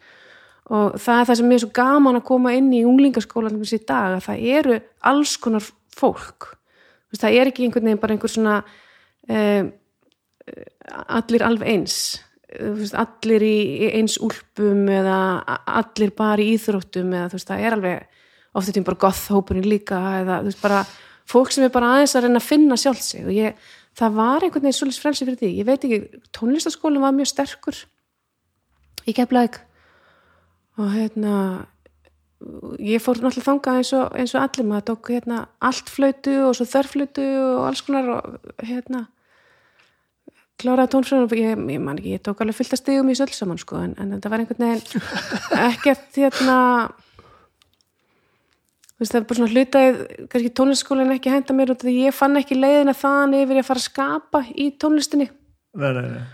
og það er það sem er svo gaman að koma inn í unglingaskólanum í dag að það eru alls konar fólk. Það er ekki einhvern veginn bara einhver svona um, allir alveg eins. Allir í eins úlpum eða allir bara í íþróttum eða þú veist, það er alveg ofta tím bara goth-hópurinn líka eða þú veist, bara fólk sem er bara aðeins að reyna að finna sjálf sig og ég, það var einhvern veginn svolítið frelsi fyrir því, ég veit ekki tónlistaskólinn var mjög sterkur í keflaðik og hérna ég fór náttúrulega þangað eins og, eins og allir maður tók hérna allt flötu og svo þörflötu og alls konar og hérna kláraði tónfröðun og ég, ég man ekki, ég tók alveg fullt að stigum í söll saman sko en, en þetta var einhvern veginn *laughs* ekkert hérna veist, það er bara svona hlutaðið kannski tónlistskólinn ekki henda mér og ég fann ekki leiðina þaðan yfir ég að fara að skapa í tónlistinni. Nei, nei, nei.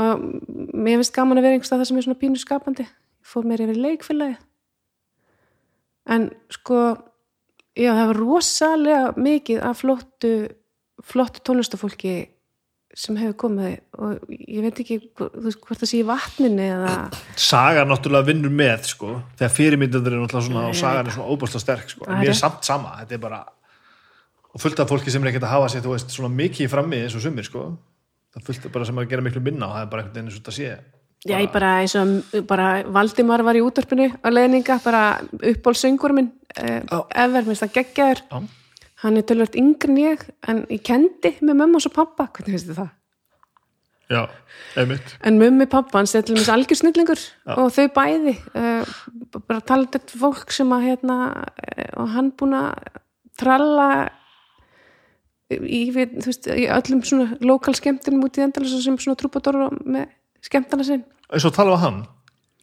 og mér finnst gaman að vera einhverstað það sem er svona pínu skapandi. Ég fór mér yfir leikfélagi en sko já það var rosalega mikið af flottu flottu tónlistafólki sem hefur komið og ég veit ekki veist, hvort það sé í vatninu eða Saga náttúrulega vinnur með sko, þegar fyrirmyndandur er náttúrulega svona Já, og sagan er svona óbúrslega sterk sko. En mér er samt sama, þetta er bara og fullt af fólki sem er ekkert að hafa sér þú veist, svona mikið í frammi eins og sumir sko. það fullt af bara sem að gera miklu minna og það er bara einhvern veginn eins og þetta sé Já, ég bara eins og bara Valdimar var í útörpinu á leðninga, bara uppbólsöngur minn, eh, Já. ever, minnst það geggjaður Já. Hann er tölvöld yngri en ég en ég kendi með mömmu og pappa hvernig finnst þið það? Já, einmitt En mömmu pappa, hann til dæmis algjör snillingur Já. og þau bæði uh, bara talað þetta fólk sem að hérna, eh, og hann búin að tralla í, við, veist, í öllum svona lokal skemmtunum út í endalis sem svona trúpador með skemmtana sinn eins og tala um hann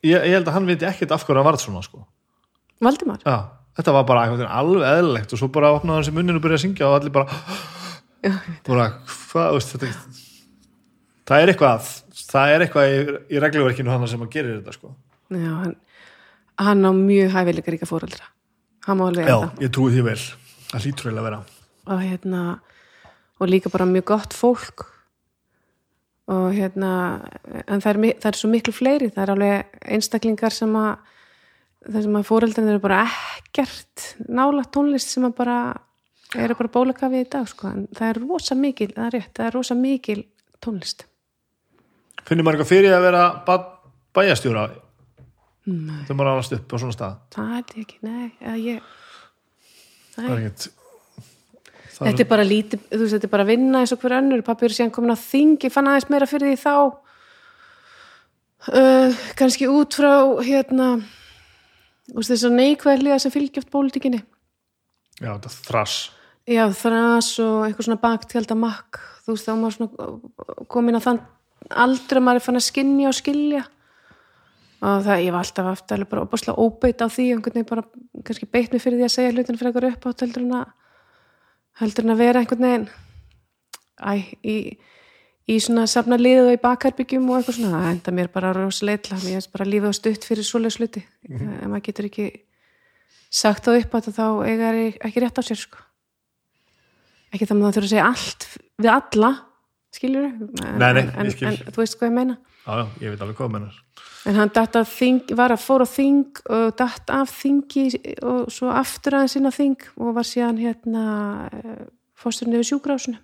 ég, ég held að hann viti ekkert af hverju hann varð svona sko. Valdimar? Já, þetta var bara veginn alveg eðlilegt og svo bara opnaði hann sér munnin og byrjaði að syngja og allir bara, *gasps* bara hvað, veist, þetta það er eitthvað það er eitthvað í, í regluverkinu hann sem að gerir þetta sko. Já, hann, hann á mjög hæfileika ríka fóröldra hann má alveg Já, ég trúi því vel. Það hlýtur eiginlega að vera. Og hérna og líka bara mjög gott fólk. Og hérna en það er, það er svo miklu fleiri. Það er alveg einstaklingar sem að það sem að fóröldin eru bara ekkert nála tónlist sem að bara eru bara bólakafið í dag sko. en það er rosa mikil, það er rétt það er rosa mikil tónlist. Finnir maður eitthvað fyrir að vera ba bæjastjóra þegar maður alast upp á svona stað? Það er ekki, nei, eða ég það er nei. ekkert Þetta er bara lítið, þú veist, þetta er bara að vinna eins og hver önnur, pappi er síðan komin á þing ég fann aðeins meira fyrir því þá. Uh, kannski út frá hérna þess að neikvæðliða sem fylgjöft pólitíkinni. Já, þetta er þrass já, þras og eitthvað svona baktjálda makk, þú veist, þá maður svona komin að þann aldur að maður er fann að skinja og skilja. Og það, ég var alltaf aftur bara opaslega óbeitt á því, einhvern veginn bara kannski beitt mig fyrir því að segja hlutin fyrir eitthvað upp átt heldur en að heldur en að vera einhvern veginn. Æ, í, í svona safna liðu og í bakherbyggjum og eitthvað svona, það enda mér bara rosalega mér er bara lífið á stutt fyrir svoleið sluti ef maður getur ekki sagt það upp átt þá eiga ekki rétt á sér sko. Ekki það með það þurfa að segja allt við alla skilur en, Nei, nei, en, ég skil. en þú veist hvað ég meina. Já, já, ég veit alveg hvað mennar En hann datt af þing, var að fóra þing og datt af þingi og svo aftur aðeins inn á þing og var síðan hérna fórsturinn yfir sjúkrásinu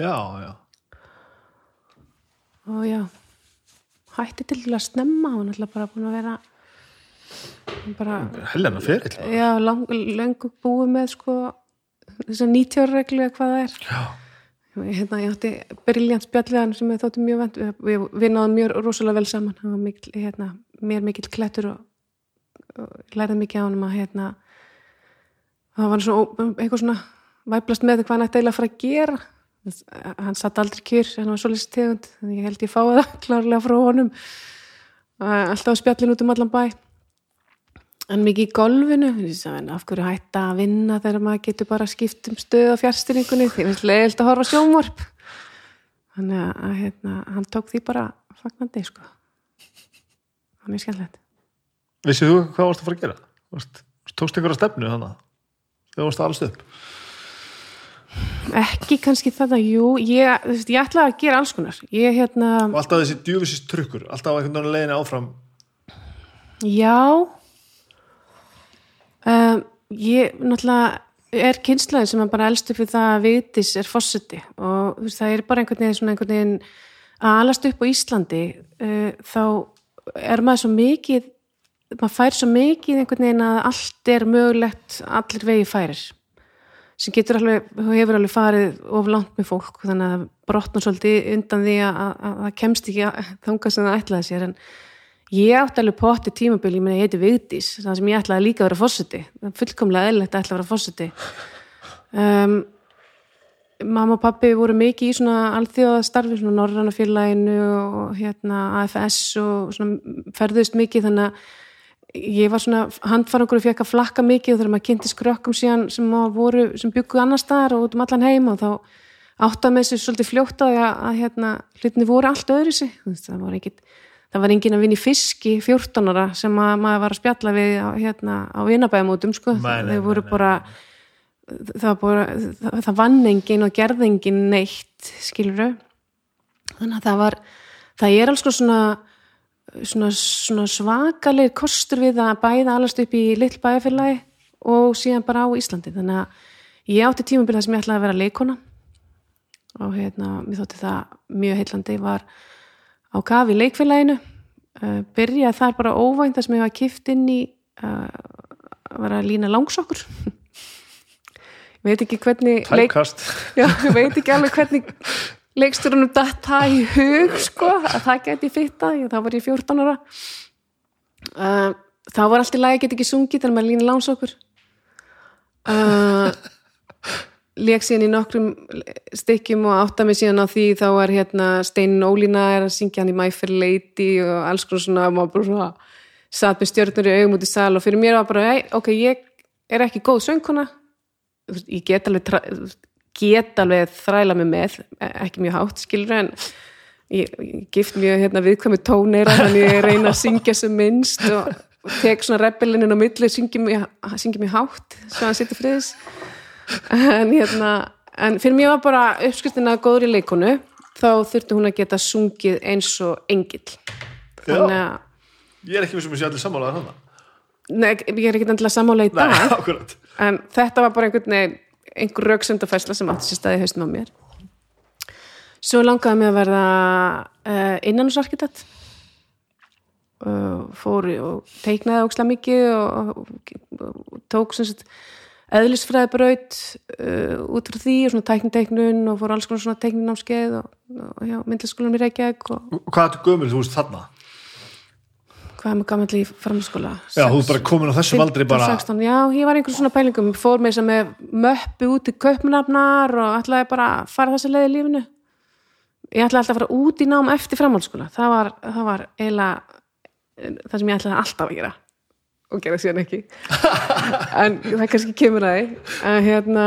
já, já, og já, hætti til að snemma og náttúrulega bara búin að vera bara, helena ferill já, löngu búið með sko þess að 90 ára reglu eða hvað það er. Já, hérna, ég átti briljant spjalliðan sem ég þótti mjög vend við, við náðum mjög rosalega vel saman. Hann var mikil, hérna, mér mikill klettur og, og lærið mikið á hann að hérna það var svona, eitthvað svona væplast með hvað hann ætti að fara að gera hann satt aldrei kjur hann var svolítið tegund, þannig ég held ég fáið það *laughs* klárlega frá honum. Alltaf á spjallin út um allan bæ. En mikið í golfinu af hverju hætta að vinna þegar maður getur bara skipt um stöð á fjárstyringunni því finnst leiðilt að horfa á sjónvarp. Þannig að, hérna, hann tók því bara fagnandi sko. Það er mjög skemmtilegt. Vissið þú hvað varst að fara að gera? Varst, tókst einhverja stefnu þannig þegar varst alls upp ekki kannski þetta, jú ég, veist, ég ætlaði að gera alls konar. Ég hérna, og alltaf þessi djúfisist trukkur alltaf einhvern veginn leiðinu áfram. Já. Um, ég náttúrulega er kynslaðin sem bara elst upp við það að vitis er fórseti og veist, það er bara einhvern veginn svona einhvern veginn að alast upp á Íslandi uh, þá er maður svo mikið maður fær svo mikið einhvern veginn að allt er mögulegt allir vegi færir sem getur alveg, hefur alveg farið of langt með fólk, þannig að brotna svolítið undan því að, að, að það kemst ekki að þanga sem það ætlaði sér. En ég átti alveg potti tímabil ég heiti Vigdís, það sem ég ætlaði líka að vera fórseti, fullkomlega eðlilegt að ætla að vera fórseti um, mamma og pappi voru mikið í svona alþjóðastarfi svona Norrannafélaginu og hérna AFS og svona ferðust mikið þannig að ég var svona handfarangur og fekk að flakka mikið og þegar maður kynnti skrökkum síðan sem sem bygguð annar staðar og út um allan heim og þá áttað með þessu svolítið fljóttaði að, að hérna, hlutinni voru allt öðru sig það var engin, það var engin að vinna í fiski 14 ára sem að, maður var að spjalla við á, hérna, á vinabæðamótum sko, það, var bara, það, það vann engin og gerði engin neitt skilur þannig að það var það er alls konar svona svona, svona svakaleg kostur við að bæða allast upp í lill bæjarfélagi og síðan bara á Íslandi. Þannig að ég átti tímabilið sem ég ætlaði að vera leikona og hérna, mér þótti það mjög heillandi var á kafi leikfélaginu. Uh, byrjaði þar bara óvænt það sem ég var kift inn í uh, að vera að lína langsokkur. Ég *laughs* veit ekki hvernig leik, já, ég *laughs* veit ekki alveg hvernig leikstjórunum datt það í hug sko, að það geti fitta þá var ég 14 ára. Uh, þá var allt í lagi að geta ekki sungið þegar maður lína lánsokkur uh, leik síðan í nokkrum stykkjum og átta mig síðan á því þá er hérna Steinin Ólína er að syngja hann í My Fair Lady og alls konar svona, maður bara svona satt með stjórnur í augum út í sal og fyrir mér var bara, ok, ég er ekki góð söngkona. Ég get alveg get alveg þræla mig með ekki mjög hátt, skilur en ég, ég gift mjög hérna, viðkvæmi tóneira þannig ég reyna að syngja sem minnst og, og tek svona rebellinin á milli syngi mig hátt svo hann situr friðis. En hérna en fyrir mér var bara uppskriftin að góðri leikonu þá þurfti hún að geta sungið eins og engill. Þannig að ég er ekki vissum að sé allir sammálaðar hann Nei, ég er ekki endilega sammála í dag *laughs* nei, en þetta var bara einhvern veginn einhver rauksendafæsla sem átti sér staði haustum á mér. Svo langaði mig að verða uh, innanúsarkitekt uh, fór og teiknaði ókslega mikið og, og, og tók eðlisfræðibraut uh, út frá því og svona tækniteiknun og fór alls konar svona teiknunámskeið og, og myndlaskólanum í Reykjavík og hvað ertu gömul? Þú veist þarna hvað er með gamall í framhaldsskóla? Já, þú ert bara komin á þessum aldrei 15, bara 16, já, ég var einhvern svona pælingum. Fór þess að með möppu út í kaupnafnar og ætlaði bara að fara þessa leið í lífinu. Ég ætlaði alltaf að fara út í nám eftir framhaldsskóla. Það var, það var eiginlega eh, það sem ég ætlaði alltaf að gera og gera síðan ekki. *laughs* En það kannski kemur að að hérna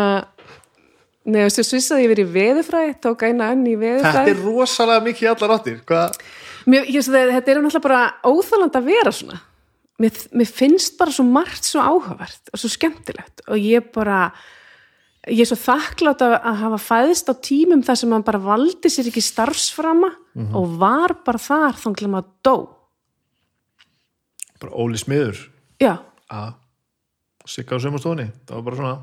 þú svissaði ég verið í veðurfræði, tók eina önn í þetta veðurfræði. er rosalega mikið allar áttir. Hvað Mér, ég, veist, þetta er náttúrulega bara óþáland að vera svona. Mér, mér finnst bara svo margt svo áhugavert og svo skemmtilegt og ég bara, ég er svo þakklátt að, að hafa fæðist á tímum þar sem maður bara valdi sér ekki starfsframa og var bara þar til maður dó. bara Óli Smiður. Já, sigga á sömurstofunni það var bara svona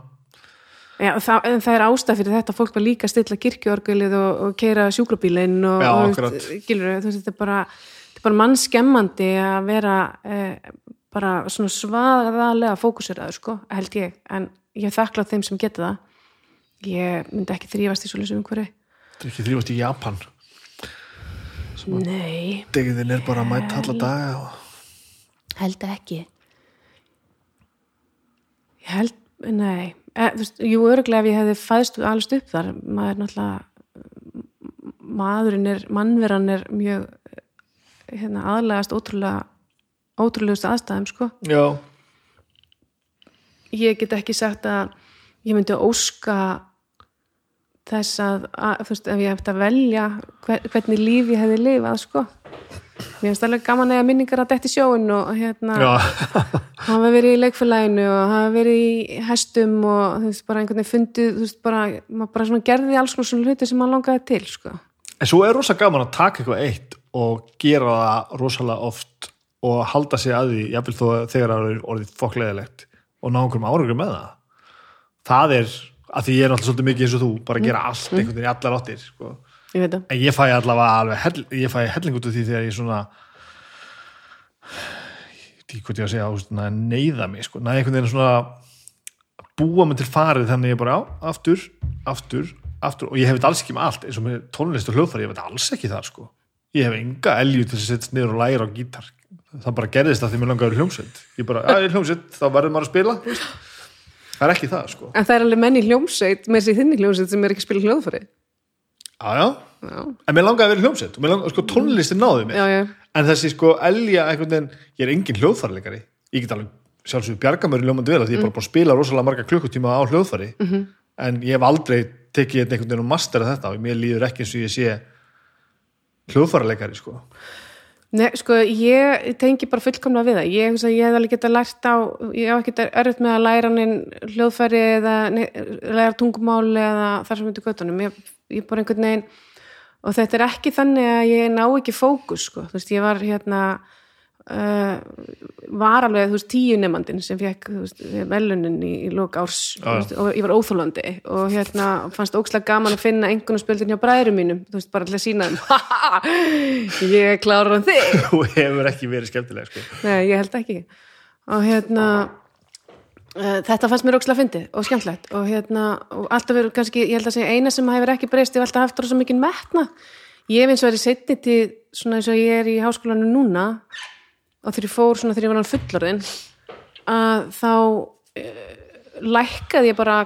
Já, það, en það er ástæð fyrir þetta fólk var líka að stilla kirkjuorgulið og, og keira sjúkrabílinn og, Já, og gilur, þú veist, þetta er bara, þetta er bara mannskemmandi að vera eh, bara svona svaðalega fókuseraður, sko, held ég. En ég þakklátt þeim sem geta það. Ég myndi ekki þrýfast í svolítið umhverju þetta er ekki þrýfast í Japan. Nei, degðin er bara að mæta alla daga og... held ekki. Ég held, nei e, veist, Jú, örglega ef ég hefði fæðst alveg upp þar, maður er náttúrulega maðurinn er, mannveran er mjög hérna, aðlegast ótrúlega ótrúlegust aðstæðum, sko. Já, ég get ekki sagt að ég myndi óska þess að, að þú veist, ef ég hefði að velja hver, hvernig líf ég hefði lifað, sko mér finnst alveg gaman að minningar að detti sjóin og hérna *laughs* hafa verið í leikfélaginu og hafa verið í hestum og þú veist, bara einhvern veginn fundið, þú veist, bara, maður bara svona gerði alls svona hluti sem maður langaði til, sko. en svo er rosa gaman að taka eitthvað eitt og gera það rosalega oft og halda sig að því jafnvel þó þegar það er orðið fokkleðilegt og ná einhverjum árangur með það það er, að því ég er alltaf svolítið mikið eins og þú bara gera allt einhvern veginn í allar áttir sko. Ég veit það. en ég fæ allavega alveg hell, ég fæ helling út af því þegar ég svona ég veit ekki hvað ég að segja neyða mig sko, næði einhvern veginn svona búa mig til farið þannig ég bara á, aftur, aftur, aftur og ég hef þetta alls ekki með allt eins og með tónlist og hljóðfæri, ég hef þetta alls ekki þar sko ég hef enga elju til að setja niður og læra á gítar það bara gerðist að því mér langaður hljómsveit ég bara, að ég er hljómsveit, þá verður maður að spila veist. það er ekki það sko En það er alveg menn í hljómsveit, með sér þinni hljómsveit sem er ekki að spila hljóðfæri. Já, já, Já, en mér langaði að vera í hljómsveit og mér langaði, sko tónlistin náði mér já, já. en þessi sko elja einhvern veginn, ég er engin hljóðfærleikari ég get alveg sjálfsögur bjarga mér í ljómandi vel að því ég er bara að spila rosalega marga klukkutíma á hljóðfari -hmm. en ég hef aldrei tekið einhvern veginn og mastera þetta og mér líður ekki eins og ég sé hljóðfaraleikari sko Nei, sko, ég tengi bara fullkomlega við það. Ég, ég, ég hef alveg getað lært á, ég hef ekki erfitt með að læra hann hljóðfæri eða læra tungumáli eða þar sem þetta göttunum. Ég, ég bara einhvern veginn, og þetta er ekki þannig að ég ná ekki fókus, sko. Þú veist, ég var hérna, uh, var alveg þú veist tíu nefnandin sem fekk velunin í, í lók árs ah. veist, og ég var óþólandi og hérna fannst ókslega gaman að finna einhvern spöldin hjá bræðurum mínum, þú veist bara til að sína þeim *laughs* ég er kláður á þig þú hefur ekki verið skemmtileg sko. nei, ég held ekki og hérna þetta fannst mér ókslega fyndið og skemmtlegt og hérna, og alltaf verður kannski ég held að segja eina sem hefur ekki breyst ég hef alltaf haft svo mikið metna ég hef eins og verið setni til svona eins og ég er í háskólanum núna og þegar ég fór svona þegar ég var hann fullorðin að þá e, lækkaði ég bara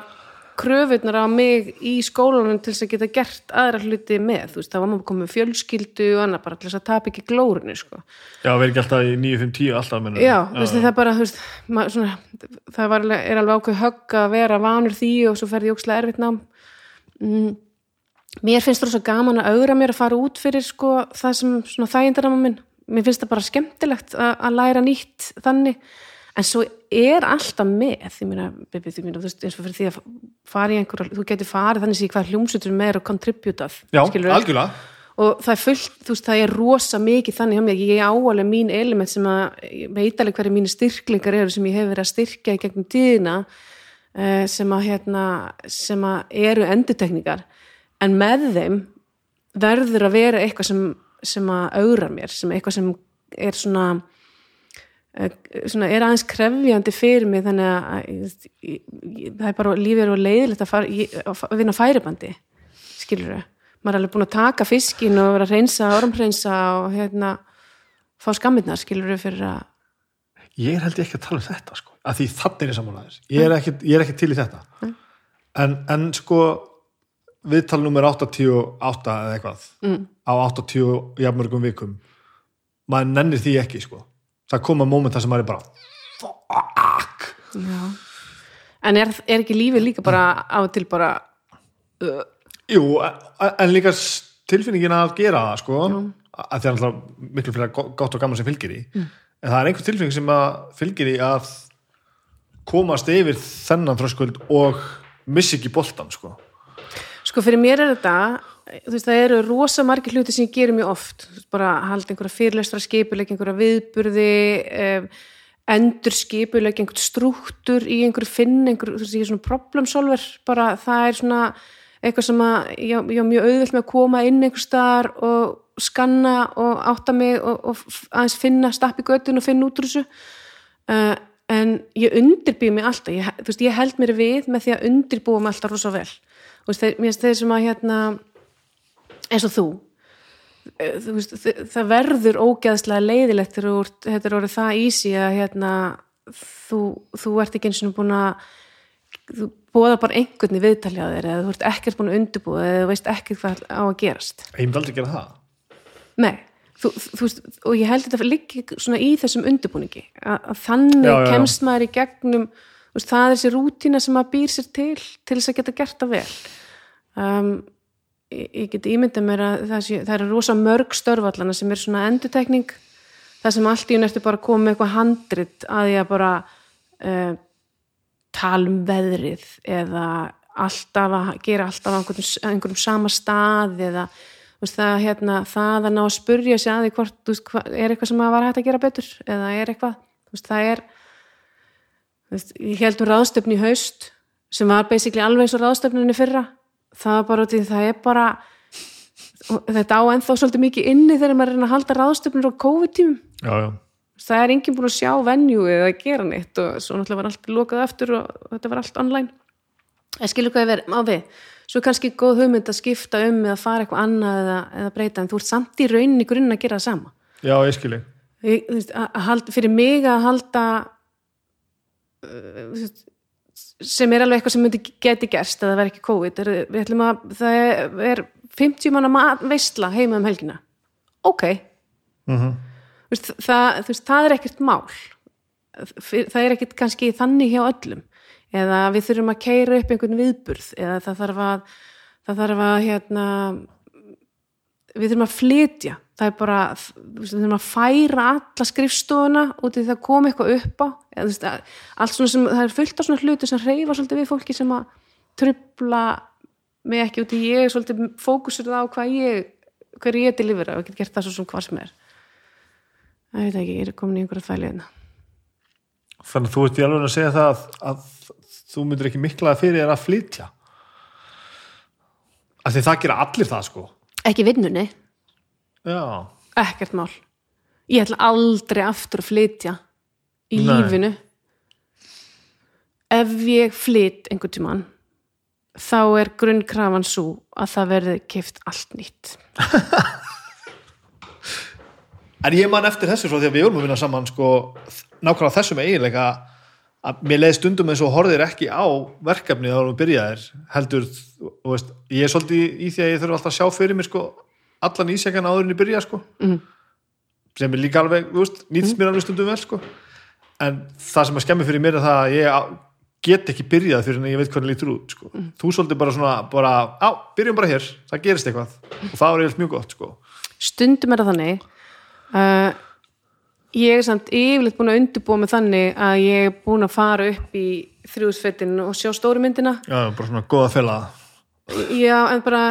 kröfunar á mig í skólanum til þess að geta gert aðra hluti með þú veist, þá var maður komið fjölskyldu og annað bara til þess að tapa ekki glórinu sko. Já, verður ekki alltaf í 9-5-10 alltaf menna. Já, þú veist, það er bara veist, maður, svona, það var, er alveg ákveð högg að vera vanur því og svo ferði ég ókslega erfitt nám mm, Mér finnst það svo gaman að augra mér að fara út fyrir sko, það sem þægindarama minn mér finnst það bara skemmtilegt að, að læra nýtt þannig en svo er alltaf með því mér að eins og fyrir því að fara í einhverja þú getur farið þannig að hvað hljómsutur með er að kontributað Já, algjörlega. Og það er fullt, þú veist, það er rosa mikið þannig hjá mig, ég er áalega mín element sem að veit alveg hverju mínu styrklingar eru sem ég hef verið að styrkja í gegnum tíðina eh, sem að hérna, sem að eru endutekníkar en með þeim verður að vera eitthvað sem sem að augra mér, sem eitthvað sem er svona, svona er aðeins krefjandi fyrir mig þannig að það er bara lífið er og leiðilegt að, fara, að vinna færibandi skilur þau, maður er alveg búin að taka fiskin og vera að reynsa, ormreynsa og hérna fá skammirnar skilur þau fyrir að Ég held ekki að tala um þetta sko, að því þannig er samanlæðis, ég er ekki, ég er ekki til í þetta. En, en sko viðtal nummer 88 eða eitthvað mm. á 80 jafnmörgum vikum maður nennir því ekki sko það koma móment þar sem maður er bara fuck Já. en er, er ekki lífið líka bara á til bara uh. jú, en líka tilfinningin að gera það sko Jú. að það er alltaf miklu fyrir gott og gaman sem fylgir í mm. en það er einhver tilfinning sem fylgir í að komast yfir þennan þröskuld og missi ekki boltan sko Sko fyrir mér er þetta, þú veist það eru rosa margir hluti sem ég gerir mjög oft, bara halda einhverja fyrirlestra skipuleik, einhverja viðburði, eh, endur skipuleik, einhvern struktúr í einhverju finn, einhverju, þú veist ég er svona problem solver, bara það er svona eitthvað sem að ég er mjög auðvilt með að koma inn einhver staðar og skanna og átta mig og, og aðeins finna, stappi göttun og finna út úr þessu. Uh, en ég undirbýð mig alltaf, ég, þú veist ég held mér við með því að undirbúa mig alltaf rosa vel. Veist, mér finnst þeir sem að hérna eins og þú. Eh, veist, það verður ógeðslega leiðilegt þegar þetta er orðið það ísi að hérna þú, þú ert ekki eins og búin að þú bóða bara einhvern í viðtaljaðir eða þú ert ekkert búin að undirbúða eða þú veist ekkert hvað á að gerast. Ég myndi aldrei gera það. Nei, þú, þú veist, og ég held þetta líka svona í þessum undirbúningi að, að þannig já, já, já. kemst maður í gegnum veist, það er þessi rútina sem maður býr sér til til þess að geta gert það vel. Um, ég, ég get ímyndið mér að það, sé, það er rosa mörg störfallana sem er svona endutekning það sem allt í hún eftir bara koma með eitthvað handrit að ég að bara uh, tala um veðrið eða alltaf að gera alltaf einhverjum, einhverjum sama stað eða veist, það, hérna, það að ná að spurja sig að því hvort veist, er eitthvað sem að var hægt að gera betur eða er eitthvað veist, það er ég held um ráðstöfni í haust sem var basically alveg eins og ráðstöfninni fyrra það var bara því það er bara þetta á ennþá svolítið mikið inni þegar maður er að halda ráðstöfnir á COVID-tímum. Það er enginn búin að sjá venju eða gera neitt og svo náttúrulega var allt lokað aftur og þetta var allt online. Ég skilur hvað ég verið á við svo er kannski góð hugmynd að skipta um eða fara eitthvað annað eða, eða breyta en þú ert samt í rauninni grunn að gera það sama. Já, ég skilur Fyrir mig að halda Uh, sem er alveg eitthvað sem myndi geti gerst að það verði ekki COVID er, að, það er, er 50 manna veistla heima um helgina. Ok. Mm -hmm. veist, það, veist, það er ekkert mál. Það er ekkit kannski þannig hjá öllum. Eða við þurfum að keira upp einhvern viðburð eða það þarf að það þarf að hérna við þurfum að flytja það er bara, við þurfum að færa alla skrifstofuna út í það að koma eitthvað upp á. Allt svona sem, það er fullt af svona hluti sem reyfa svolítið við fólki sem að trubla mig ekki út í ég er svolítið fókusur á hvað ég hver ég er til yfir og get gert það svo sem hvað sem er. Það veit ekki, ég er komin í einhverja þvæliðina Þannig að þú ert í alveg að segja það að, að þú myndir ekki miklaða fyrir að flytja? Af því það gera allir það sko. Ekki vinnunni, Já, ekkert mál. Ég ætla aldrei aftur að flytja í Nei. lífinu. Ef ég flyt einhvern tímann þá er grunnkrafan svo að það verði keift allt nýtt. *laughs* En ég man eftir þessu svo því að við vorum að vinna saman sko, nákvæmlega þessum eiginleika að mér leiði stundum eins og horfðir ekki á verkefni þá erum við byrjaðir heldur, veist, ég er svolítið í því að ég þurfa alltaf að sjá fyrir mér sko allan ísjakan áður en ég byrja sko. Mhm. sem er líka alveg, þú veist, nýtst mér alveg stundum vel sko. En það sem að skemmi fyrir mér er það að ég get ekki byrjað fyrir en ég veit hvernig lítur út sko. þú svolítið bara svona, bara, á, byrjum bara hér það gerist eitthvað. Og það er eiginlega mjög gott sko. Stundum er það þannig uh, ég er samt yfirleitt búin að undirbúa mig þannig að ég er búin að fara upp í þrjúðsfettin og sjá stóru myndina. Já, bara svona góða fela. Já, en bara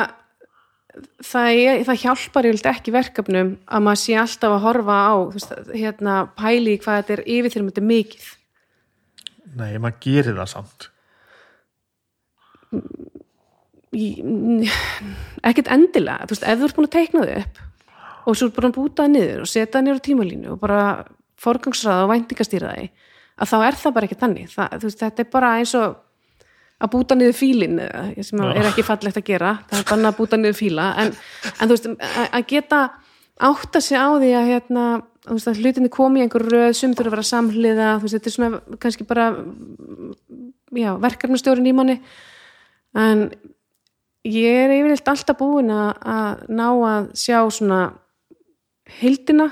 það, er, það hjálpar yfirleitt ekki verkefnum að maður sé alltaf að horfa á veist, hérna, pæli í hvað þetta er yfir þegar þetta er mikið. Nei, maður gerir það samt. Í- ekkert endilega. Þú veist, ef þú ert búin að teikna þau upp og svo er búin að búta það niður og setja það niður á tímalínu og bara forgangsraða og væntingastýra það að þá er það bara ekki þannig. Það, veist, þetta er bara eins og að búta niður fílin sem er ekki fallegt að gera það er bara að búta niður fíla en, en þú veist, að, geta átta sig á því að hérna veist, að hlutinni komi í einhver röð sem þurfa að vera samhliða, þú veist, þetta er svona kannski bara já, verkefnastjórin í manni en ég er yfirleitt alltaf búin að, að ná að sjá svona heildina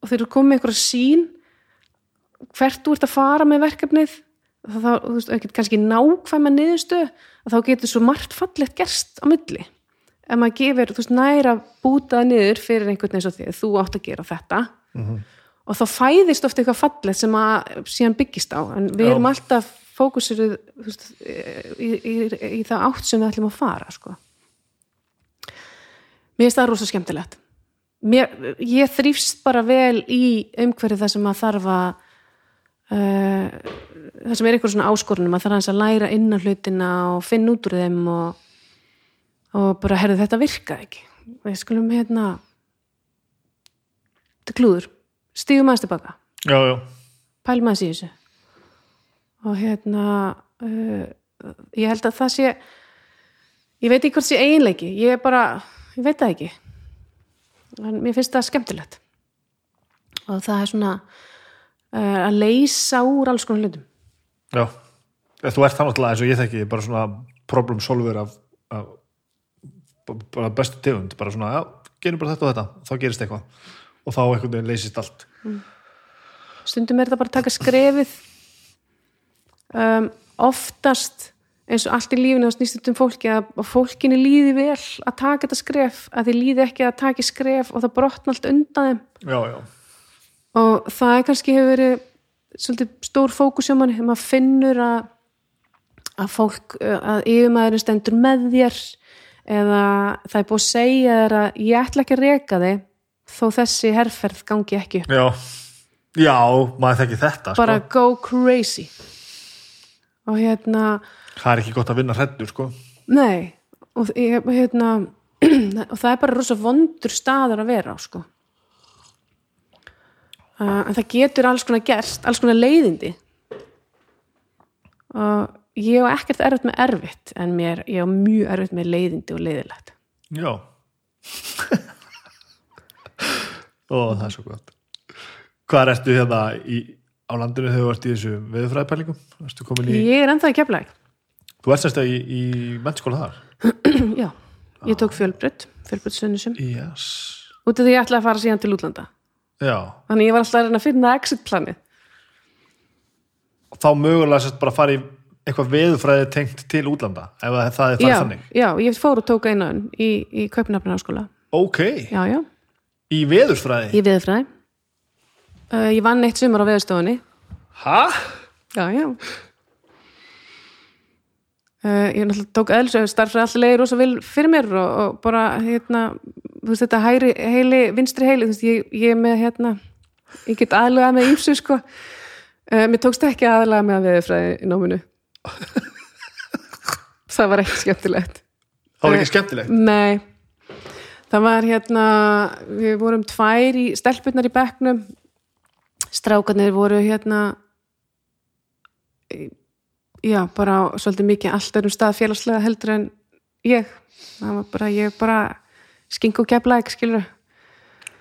og þeir eru komið með einhverja sín hvert þú ert að fara með verkefnið þá, þú veist, ekkert kannski nákvæma niðurstu að þá getur svo margt fallegt gerst á milli. Ef maður gefur, þú veist, næra bútaða niður fyrir einhvern eins og því þú átt að gera þetta. Og þá fæðist ofta eitthvað fallegt sem að síðan byggist á, en við Já. erum alltaf fókusiruð veist, í, í, í, í það átt sem við ætlum að fara sko. mér finnst það rosa skemmtilegt. Mér, ég þrýfst bara vel í umhverju það sem að þarf að uh, það sem er eitthvað svona áskorunum að það er aðeins að læra innan hlutina og finna út úr þeim og, og bara herðu þetta virkaði ekki. Við skulum hérna þetta klúður. Stígum aðeins tilbaka. Pælum aðeins í þessu. Og hérna uh, ég held að það sé ég veit ekki hvort sé eiginleiki. Ég er bara, ég veit það ekki. En mér finnst það skemmtilegt. Og það er svona að leysa úr alls konar hlutum. Já. Þú ert það náttúrulega eins og ég þekki bara svona problem solver af, af bara bestu tegund. Bara svona, já, gerum bara þetta og þetta þá gerist eitthvað. Og þá einhvern veginn leysist allt. Stundum er þetta bara að taka skrefið. Um, oftast eins og allt í lífinu þá snýst þetta um fólki að að fólkinu líði vel að taka þetta skref að þið líði ekki að taka skref og það brotna allt undan þeim. Já, já, og það er kannski hefur verið svolítið stór fókus hjá manni. Þegar maður finnur að að fólk, að yfirmaðurinn stendur með þér eða það er búið að segja þér að ég ætla ekki að reka þig þó þessi herferð gangi ekki upp. Já. Já, maður þekki þetta bara sko. go crazy. Og hérna það er ekki gott að vinna hreddur sko. nei. Og, hérna, *clears throat* og það er bara rosa vondur staður að vera á sko en það getur alls konar gerst, alls konar leiðindi. Og ég á ekkert erfitt með erfitt en mér, ég á mjög erfitt með leiðindi og leiðilegt Já. *laughs* Ó, það er svo gott. Hvað ertu hérna í, á landinu þegar þú ert í þessu veðurfræðpælingum? Ég er ennþá í keflæk þú ert semst að í, í mennskóla þar? *clears throat* já, ég tók fjölbrut sunnusum Yes. Út af því ég ætla að fara síðan til útlanda já, þannig ég var alltaf að reyna að finna exit planið. Og þá mögulega sérst bara fara í eitthvað veðufræði tengt til útlanda ef að það er farið já, þannig. já, ég fór og tók einu í, í Kaupnafnarháskóla ok, já, já, í veðurfræði? Í viðfræði uh, ég vann eitt sumar á veðustofunni hæ? já, já uh, ég náttúrulega tók eðlisöðu starfræði alltaf leiði rosa vil fyrir mér og, og bara hérna, þú veist þetta hæri, heili, vinstri heili, þú veist ég, ég með hérna, ég get aðlega með ímsu sko. Uh, mér tókst ekki aðlega með að veðurfræði í náminu. *laughs* Það var ekki skemmtilegt. Það var ekki skemmtilegt? Nei, það var hérna, við vorum tvær í stelpunnar í bekknum, strákarnir voru hérna, í- já, bara svolítið mikið allt öðrum stað félagslega heldur en ég, það var bara, ég bara skink og kefla ekki, skilur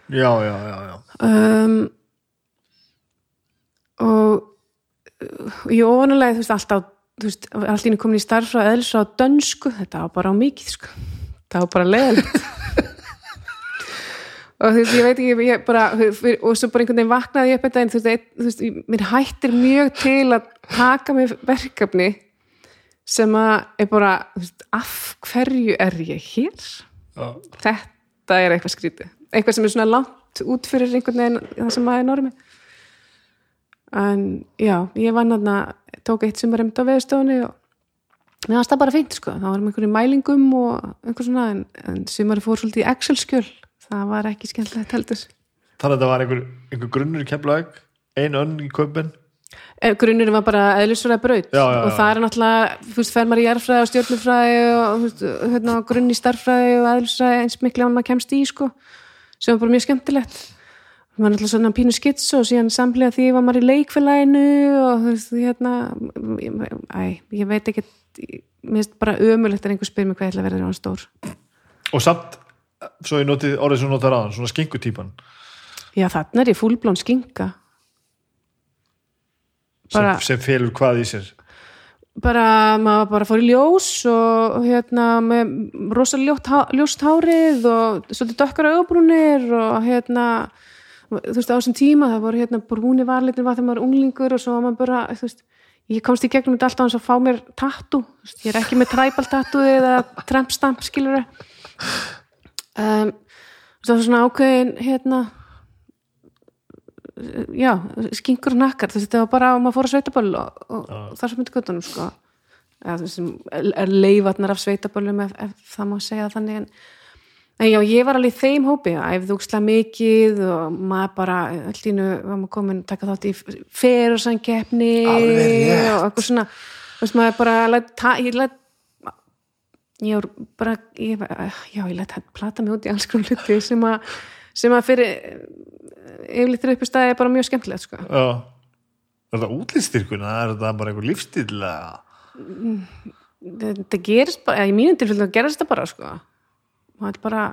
já, já, já, já. Um, og ég ofanulega, þú veist, alltaf þú veist, allt inni komin í starf frá eðlisra á dönsku, þetta var bara á mikið sko. það var bara leðalegt *laughs* og þú veist, ég veit ekki ég bara, og svo bara einhvern veginn vaknaði ég upp þetta en þú veist, þú veist, mér hættir mjög til að taka mig verkefni sem að er bara, þú veist, af hverju er ég hér? Já. þetta er eitthvað skrítið eitthvað sem er svona langt út fyrir einhvern veginn það sem maður er normi en já, ég vann þarna tók eitt sumar einmitt á veðustofunni og mér fannst það bara fínt sko það var með einhverjum mælingum og einhver svona en, en sumari fór svolítið í Excel-skjöl það var ekki skemmtilegt heldur. Þannig að þetta var einhver, einhver grunnur í keflaug ein önn í kaupin Eh, grunnurinn var bara eðlisfræði braut. Já, já, og já. það er náttúrulega, þú veist, fer maður í jarðfræði og stjórnufræði og veist, hérna, grunn í starffræði og eðlisfræði eins miklu án maður kemst í, sko sem var bara mjög skemmtilegt. Maður náttúrulega svona pínu skits og síðan samlega því var maður í leikfélaginu og þú veist, hérna æ, ég veit ekki mér finnst bara ömulegt er einhver spyr mig hvað ég ætla að verða hann stór. Og samt, svo ég notið orðið sem notar aðan, svona skingutýpan já, þarna er ég fullblón skinka. Bara sem, sem felur hvað í sér. Bara, maður bara fór í ljós og hérna með rosalega ljóst hárið og svolítið dökkara augabrúnir og hérna þú veist á þessum tíma það voru hérna brúni varlitin var þegar maður var unglingur og svo var maður bara þú veist, ég komst í gegnum þetta alltaf hans að fá mér tattu, ég er ekki með tribal tattu eða trampstamp skilur um, það var svona ákveðin hérna já, skinkur og nakkar þú þetta var bara að maður fór að sveitaböll og, og, og þar sem myndi göttunum sko. Eða þú veist, er leifatnar af sveitaböllum ef, ef það má segja þannig en, en já, ég var alveg í þeim hópi æfði úkslega mikið og maður bara, allínu var maður komin að taka þátt í ferursankeppni Alveg rétt. og eitthvað svona. Þú veist, maður bara ég læt ég var bara ég, bara- já, ég læt plata mig út í alls konar hluti sem að sem að fyrir yfirleitt upp í staði er bara mjög skemmtilegt sko. er þetta útlýstyrkuna, er þetta bara einhver lífstíl eða? Þetta gerist bara, eða í mínum tilfellum gerist þetta bara sko. Maður er bara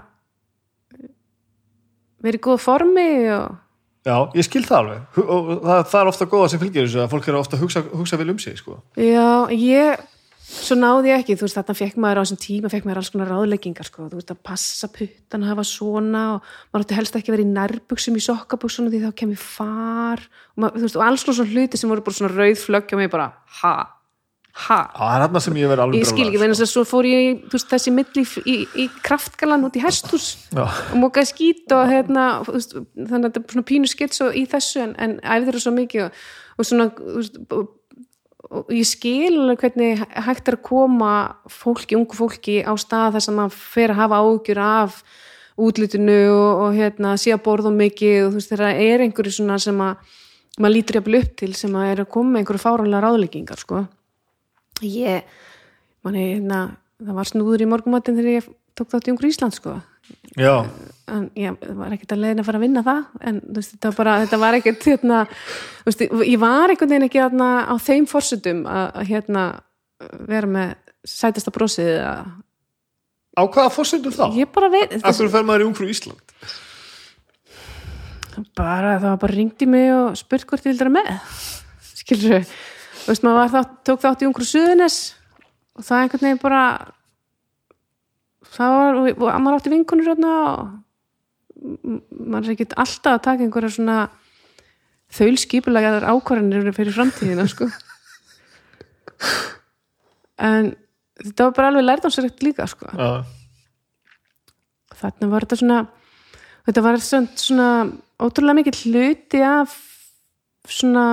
verið í góða formi og já, ég skil það alveg. Og það, það er ofta góða sem fylgir þessu að fólk er ofta að hugsa, hugsa vel um sig sko. já, ég svo náði ég ekki, þú veist, þarna fekk maður á þessum tíma fekk maður alls konar ráðleggingar, sko. Þú veist, að passa puttan, hafa svona og maður átti helst ekki að vera í nærbuxum í sokkabuxuna því þá kemur far. Og, maður, þú veist, og alls konar svona hluti sem voru bara svona rauð flöggja mig bara, ha, ha? Það er þarna sem ég verð alveg ég skil ekki, vegna þess að svo fór ég þú veist, þessi milli í, í, í kraftgalan út í hesthús Já. og mókaði skít og hérna, veist, þannig að þetta er svona pínu skits og ég skil hvernig hægt er að koma fólki, ungu fólki á stað þess að maður fer að hafa ágjur af útlitinu og, og hérna sé að borða mikið og þú veist þegar er einhverju svona sem að maður lítur jafnvel upp til sem að er að koma einhverju fáránlega ráðleggingar sko. Ég manni, hérna, það var snúður í morgumatinn þegar ég tók þátt í ungur Ísland sko já, en ég var ekkert að leiðin að fara að vinna það en veist, þetta, var bara, þetta var ekkert hérna, veist, ég var einhvern veginn ekki hérna, á þeim forsutum að, hérna, vera með sætasta brosið að, á hvaða fórsendum þá? ég bara veit af hverju fer maður í Ungfrú Ísland? bara, það var bara ringt í mig og spurt hvort ég vildi vera með skilur þátt, tók þátt í ungur suðunes og það einhvern veginn bara það var, maður átti vinkunur hérna og maður er ekkert alltaf að taka einhverja svona þaulskipulegar ákvarðanir fyrir framtíðina sko. En þetta var bara alveg lærdámsrækt líka sko. Já, þarna var þetta svona þetta var svona, svona ótrúlega mikið hluti af svona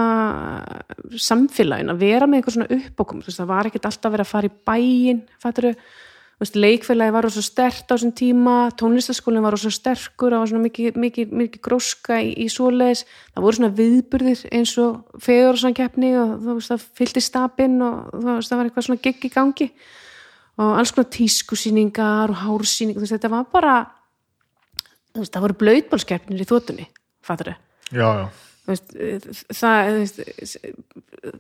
samfélagin að vera með eitthvað svona uppákom það var ekkert alltaf verið að fara í bæin fattur leikfélagi var svo stert á þessum tíma, tónlistaskólinn var svo sterkur, það var svona mikið, mikið, mikið gróska í, í svoleiðis. Það voru svona viðburðir eins og fegurarsankeppni og þú veist það fylgdi stapinn og veist það var eitthvað svona gegg í gangi. Og alls konar tískusýningar og hársýningar, þetta var bara það voru blöytbólskeppnir í þóttunni, fattur já, já. Veist, það,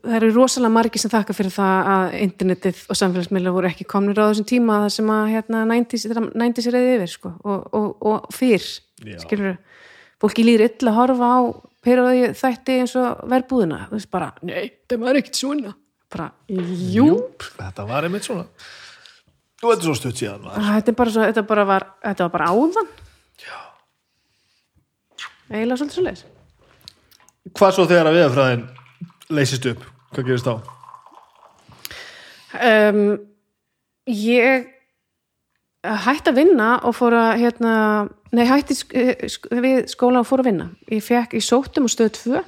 það eru rosalega margir sem þakka fyrir það að internetið og samfélagsmiðla voru ekki komnir á þessum tíma það sem að hérna 90s reyði yfir sko, og, og, og fyrr skilur, fólki líður illa að horfa á perioði þætti eins og verbúðina, þú veist bara, nei, það var ekkert svona. Bara, jú. Þetta var einmitt svona. Þú veitur svo stutt síðan maður. þetta, er svo, þetta, var, þetta var bara áðan. Já. eiginlega svolítið svo leis Hvað svo þegar að viðafræðin leysist upp? Hvað gerist þá? um, ég hætti að vinna og fór að hérna, nei hætti sk sk við skóla og fór að vinna ég fekk í sóttum og stöðu tvö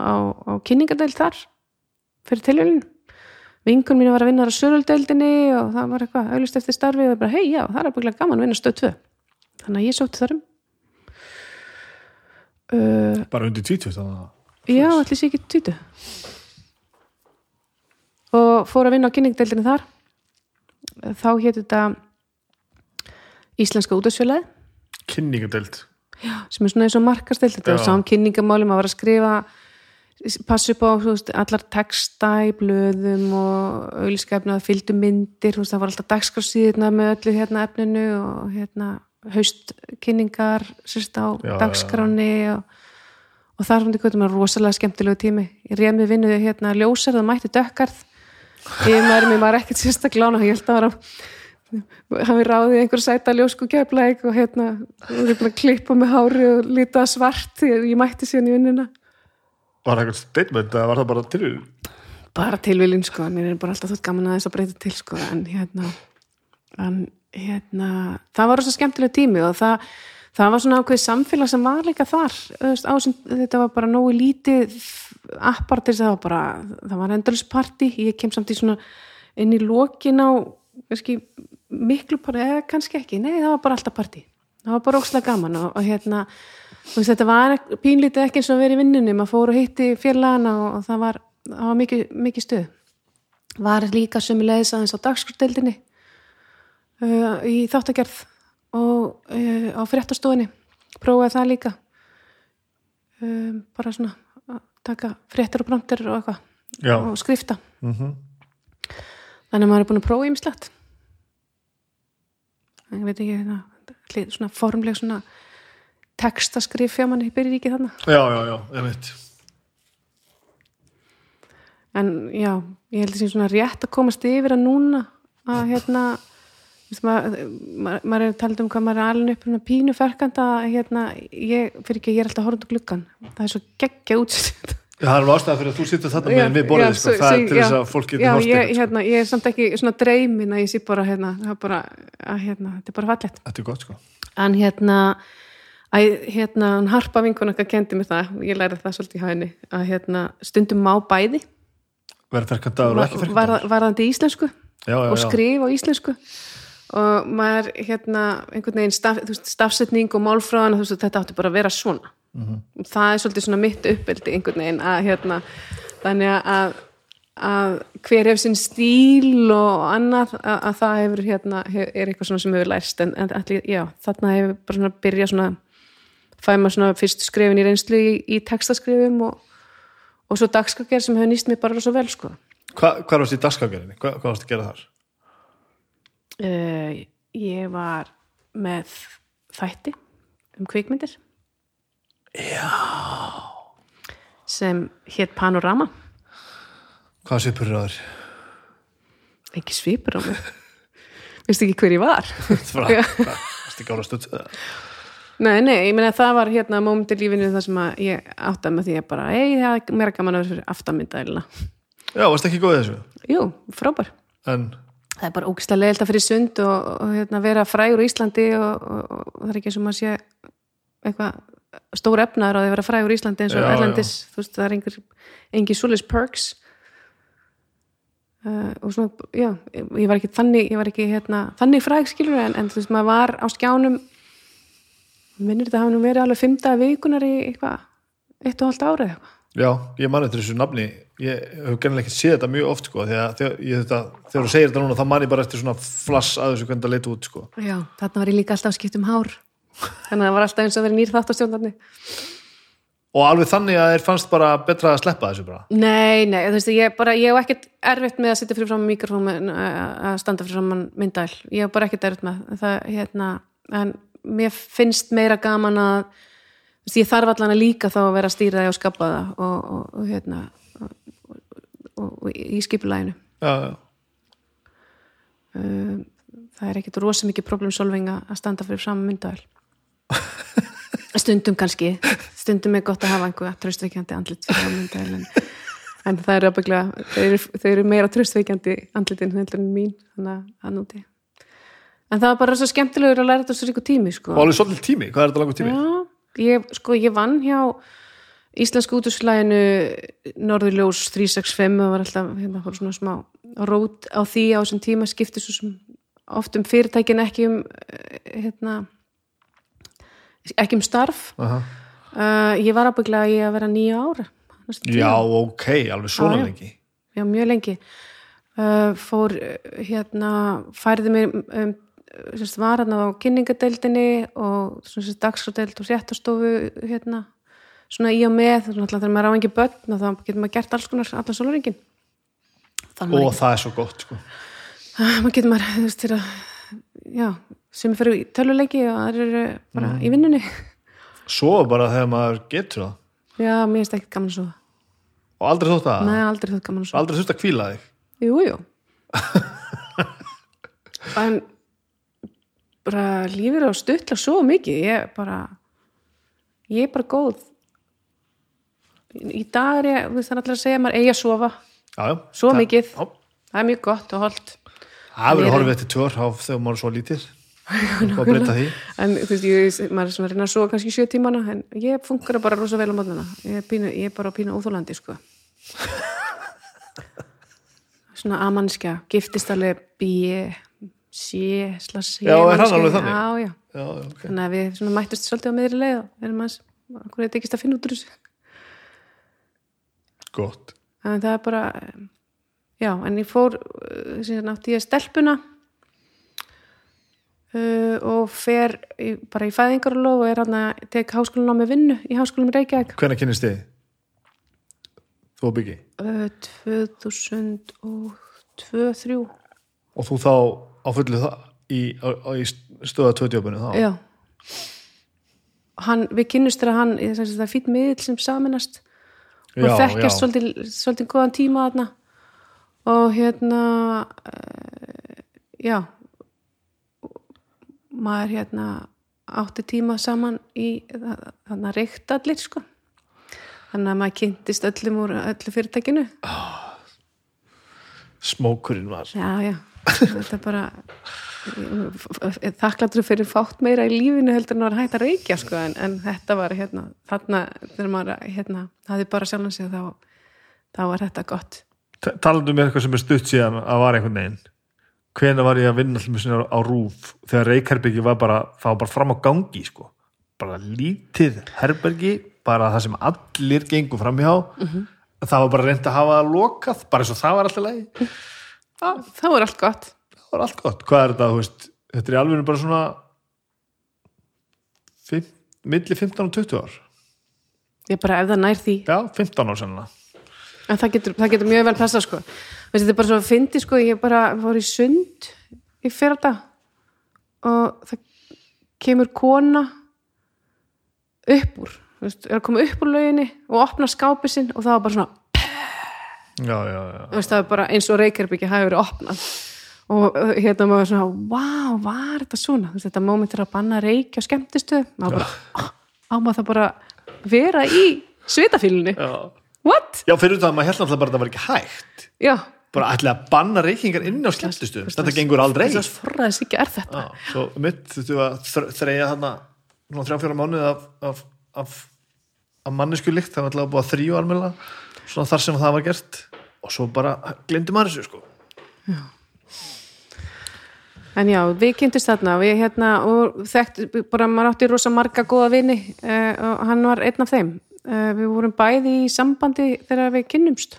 á, á kynningadeild þar fyrir tilhjölin vingun mín var að vinna á söruldeildinni og það var eitthvað auðlust eftir starfi og ég bara hei já það er bara gaman að vinna stöð tvö þannig að ég sótti þarum uh, Bara undir 20 þannig að Já, allir sé ekki tutu og fór að vinna á kynningadeildinni þar. Þá hétt þetta Íslenska útastfélagi kynningadeild. Sem er svona eins og markasteild þetta saman kynningamáli, maður var að skrifa passa upp á veist, allar texta í blöðum og auðliskefna að fylgdu myndir. Veist, það var alltaf dagskrafsíðina með öllu hérna efninu og hérna haustkynningar sérst á Já, já, já. dagskráni og, og þar fannst ég maður rosalega skemmtilegu tími. Ég réð mig vinnu hérna ljósar það mætti dökkarð. Ég maður mér maður ekkert sérstaklega lána ég held að vera hafi ráðið einhver sæta ljósku keflæk og hérna, og hérna klippa með hári og lita svart þegar ég mætti síðan í vinnuna. Var það eitthvað statement eða var það bara til bara tilviljun sko, mér er bara alltaf þótt gaman að þess að breyta til sko, en hérna en hérna það var rosa skemmtilega tími og það það var svona ákveðið samfélag sem var líka þar veist, á, sem, þetta var bara nógu lítið appar til þess að það var bara það var endalusparti, ég kem samt í svona inn í lokin á kannski miklu parti, eða kannski ekki nei, það var bara alltaf parti það var bara ókslega gaman og, og hérna veist, þetta var pínlítið ekki eins og vera í vinnunni maður fór og hitti félagana og, og það var, það var mikið, mikið stuð. Var líka sömulegis aðeins á dagskrúdeldinni uh, í þáttagerð og uh, á fréttastofunni. Prófaði það líka. Um, bara svona að taka fréttir og prompter og eitthvað og skrifta. Mm þannig að maður er búin að prófa ýmislegt. En ég veit ekki hérna, hlið- svona formleg svona textaskrif fjá manni byrjir ekki þarna. Já, já, já, einmitt. En já, ég held að sé svona rétt að komast yfir að núna að hérna maður, maður, maður er talað um hvað maður er alveg upp svona pínu ferkanda að hérna, ég, fyrir ekki, ég er alltaf horfnd á gluggan það er svo geggja útsitt Já, það er ástæða fyrir að þú sittur þarna með við borðið, sko, það er til þess að fólk getur hort ég, sko. hérna, ég er samt ekki svona dreymin að ég sé bara hérna, bara, að, hérna þetta er bara fallegt. Þetta er gott, sko. En hérna að, hérna, hann harpa vinkun okkar kendi mér það, ég lærði það svolítið í hæðinni að hérna, stundum má bæði. Verður ferkandagur og ekki var, ferkandagur varðandi íslensku Já, já, og já, skrif á íslensku og maður hérna einhvern veginn staf, veist, stafsetning og málfráðan þú veist, þetta átti bara að vera svona það er svolítið svona mitt uppeldi einhvern veginn að hérna þannig að, að hver hefur sinn stíl og annað að, að það hefur hérna hef, er eitthvað svona sem hefur lærst en, en allir, já, þarna hefur bara svona byrja svona fæ maður svona fyrstu skrefin í reynslu í, í textaskrifum og, og svo dagskaker sem hefur nýst mér bara svo vel sko Hva, Hvað varst í dagskakerinni? Hva, hvað varst að gera þar? Uh, ég var með þætti um kvikmyndir Já sem hétt Panorama Hvað svipur er þar? ekki svipur á mig veistu ekki hver ég var *laughs* Já. Varst ekki ára stödd Nei, nei, ég meina það var hérna moment í lífinu þar sem ég áttaði með því að bara, ei, það er meira gaman að vera fyrir aftamyndaðilina. Já, varst ekki góð í þessu Jú, frábær. En, Það er bara ógislega leiðilegt að fyrir sund og, og hérna, vera frægur í Íslandi og, og, og það er ekki sem að sé eitthvað stór efnaður að vera frægur í Íslandi eins og. Erlendis, þú veist, það er einhver engin svoleiðis perks. Uh, og svona, já ég var ekki þannig, ég var ekki hérna þannig fræg skilur en, en þú veist, maður var á skjánum. Minnir þetta hafa nú verið alveg fimmta vikunar í eitthvað, eitt og halvt árið eitthvað já, ég man eftir þessu nafni. Ég hef gennilega ekki séð þetta mjög oft sko Þegar, þegar, þetta, þegar þú segir þetta núna þá man ég bara eftir svona flass að þessu hvernig það leit út sko. Já, þarna var ég líka alltaf að skipta um hár. Þannig að það var alltaf eins og verið nýr þáttastjóndarni Og alveg þannig að þeir fannst bara betra að sleppa þessu bara? Nei, nei, þú veist, ég, bara, ég hef ekkert erfitt með að sitja fyrir fram mikrofón með- að standa fyrir fram myndæl. Ég hef bara ekkert erfitt með það, hérna, en mér finnst meira gaman að veist, ég þarf allan að líka þá að vera að stýra það og skapa það og, og, og hérna og, í skipulæginu Já, já, um, það er ekkert rosa mikið problemsolving að standa fyrir fram myndæl *laughs* stundum kannski. Stundum er gott að hafa einhver tröstveikjandi andlit fyrir myndæl en, en það er ábygglega þau eru, þau eru meira tröstveikjandi andlitin en mín þannig að núti. En það var bara svo skemmtilegur að læra þetta svo ríku tími sko. og alveg svolítið tími, hvað er þetta langur tími? Já, ég, sko, ég vann hjá Íslensku úturslæginu Norðurljós 365 og var alltaf hérna, svona smá rót á því á þessum tíma skipti svo sem oft um fyrirtækin ekki um eh, hérna ekki um starf. Aha. uh, ég var ábygglega í að vera nýja ára Já, ok, alveg svona Já, lengi. Já, mjög lengi. Uh, fór uh, hérna færði mig um, sérst, var hann á kynningadeildinni og sérst, dagskrádeild og séttastofu hérna svona í og með, þannig að þegar maður á engi börn og þá getur maður gert alls konar allan sólaringin þannig Og að það er svo gott sko. *laughs* Maður getur maður þú veist, til að, já, sem fyrir í töluleiki og það eru bara í vinnunni. Svo bara þegar maður getur það. Já, mér finnst ekki gaman að sofa. Og aldrei þótt að Nei, aldrei þótt gaman að sofa. Aldrei þurft að kvíla þig. Jú, jú. *laughs* En bara lífið er á stuttla svo mikið. Ég er bara ég er bara góð. Í dag er ég, það er allir að segja að maður eigi að sofa. Já, já. Svo Það- mikið. Já, það er mjög gott og holdt. Það verður horfið eftir tvör á þegar maður er svo lítil og *laughs* breyta því. En þú veist, ég, maður er svona að reyna að sofa kannski sjö tímana en ég funkar bara rosa vel á mótnana ég ég er bara pínu óþólandi sko. *laughs* Svona amanskja giftist alveg B C slash Já, er hann alveg þannig? Já, já. Já, já, ok. Þannig að við svona mættust svolítið á miðri leið og erum aðeins, er þetta ekki að finna út úr þessu. Gott. En það er bara já, en ég fór uh, sem nátti ég stelpuna uh, og fer í, bara í fæðingarulof og er hann að tek háskólan á með vinnu í háskólanum Reykjavík. Hvenær kynnist þið? Þú og Byggi uh, 2002-2003 Og þú þá á fullu það í, í stöða tvötjópunni þá. Já. Hann, við kynnust þegar hann það er fýtt miðl sem saminast og Já, þekkjast já. svolítið, svolítið góðan tíma þarna. Og hérna uh, já. Maður hérna átti tíma saman í þannig að reykta allir sko. Þannig að maður kynntist öllum úr öllu fyrirtækinu. Smókurinn var. Já já, þetta bara þakkláttur fyrir fátt meira í lífinu heldur en að vera hægt að reykja sko en, en þetta var hérna þarna þegar maður hérna hafði bara sjálfan sig þá, þá var þetta gott. Ta- Talandi um eitthvað sem er stutt síðan að var einhvern veginn. Hvenær var ég að vinna allir sinni á rúf þegar Reykherbyggi var bara það var bara fram á gangi sko? Bara lítið herbergi bara það sem allir gengur framhjá. Mhm. það var bara reynd að hafa það lokað bara eins og það var alltaf leið þá er allt gott. Það var allt gott, hvað er þetta, veist þetta er alveg bara svona fimm, milli 15 og 20 ár. Ég bara ef það nær því. Já, 15 ár sennilega. En það getur, það getur mjög vel passa sko. Veistu, þetta er bara svo að fyndi sko. Ég bara fór í sund í fyrra og það kemur kona upp úr veist, er að koma upp úr lauginni og opna skápið sinn og það var bara svona já, já, já, veist, það var bara eins og Reykjavík hafi verið opnað. Og uh, hérna maður svona, wow, var þetta svona? Veist, þetta moment er að banna reykja og skemmtistu maður bara, "Ah, á maður það bara vera í svitafílunni what? Já fyrir það að maður held náttúrulega bara að það var ekki hægt. Já, bara ætla að banna reykingar inn á skemmtistu þetta gengur aldrei. þess að forræðis ekki er þetta. Já, svo mitt þurftu að þr- þreyja þarna þrjá fjóra mánuði af, af, af, af mannesku líkt það var alltaf búið að þrjú almennilega svona þar sem það var gert. Og svo bara glemdi maður þessu sko. En já, við kynntist þarna við hérna og þekkt bara maður átti rosa marga góða vini uh, og hann var einn af þeim. Uh, við vorum bæði í sambandi þegar við kynnumst.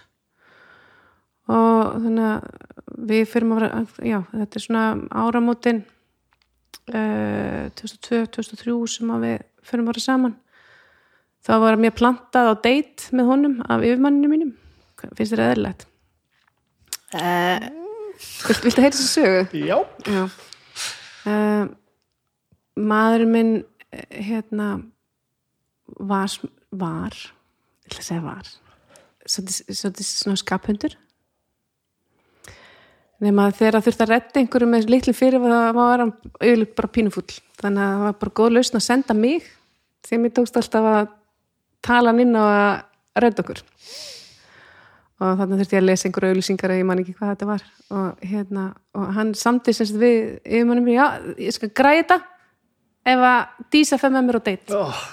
Og þannig að við fyrir að vera, já, þetta er svona áramótin uh, 2002-2003 sem við fyrir að vera saman þá var mér plantað á date með honum af yfirmanninu mínum. Finnst þér eðlilegt? Uh, Viltu, viltu heyra þessu sögu? Já, Já. Uh, maðurinn minn eh, hérna var, var ég ætla að segja var svolítið svona skaphundur. Nema þegar þurfti að redda einhverju með litlu fyrir það var hann auðvitað bara pínufull. Þannig að það var bara góð lausn að senda mig því að mér tókst alltaf að tala hann inn á að redda okkur. Og þannig þurfti ég að lesa einhverju auðlýsingar eða ég man ekki hvað þetta var. Og, hérna, og hann samtið semst við yfirmannum já, ég skal græða þetta ef að Dísa fer með mér á date. Oh,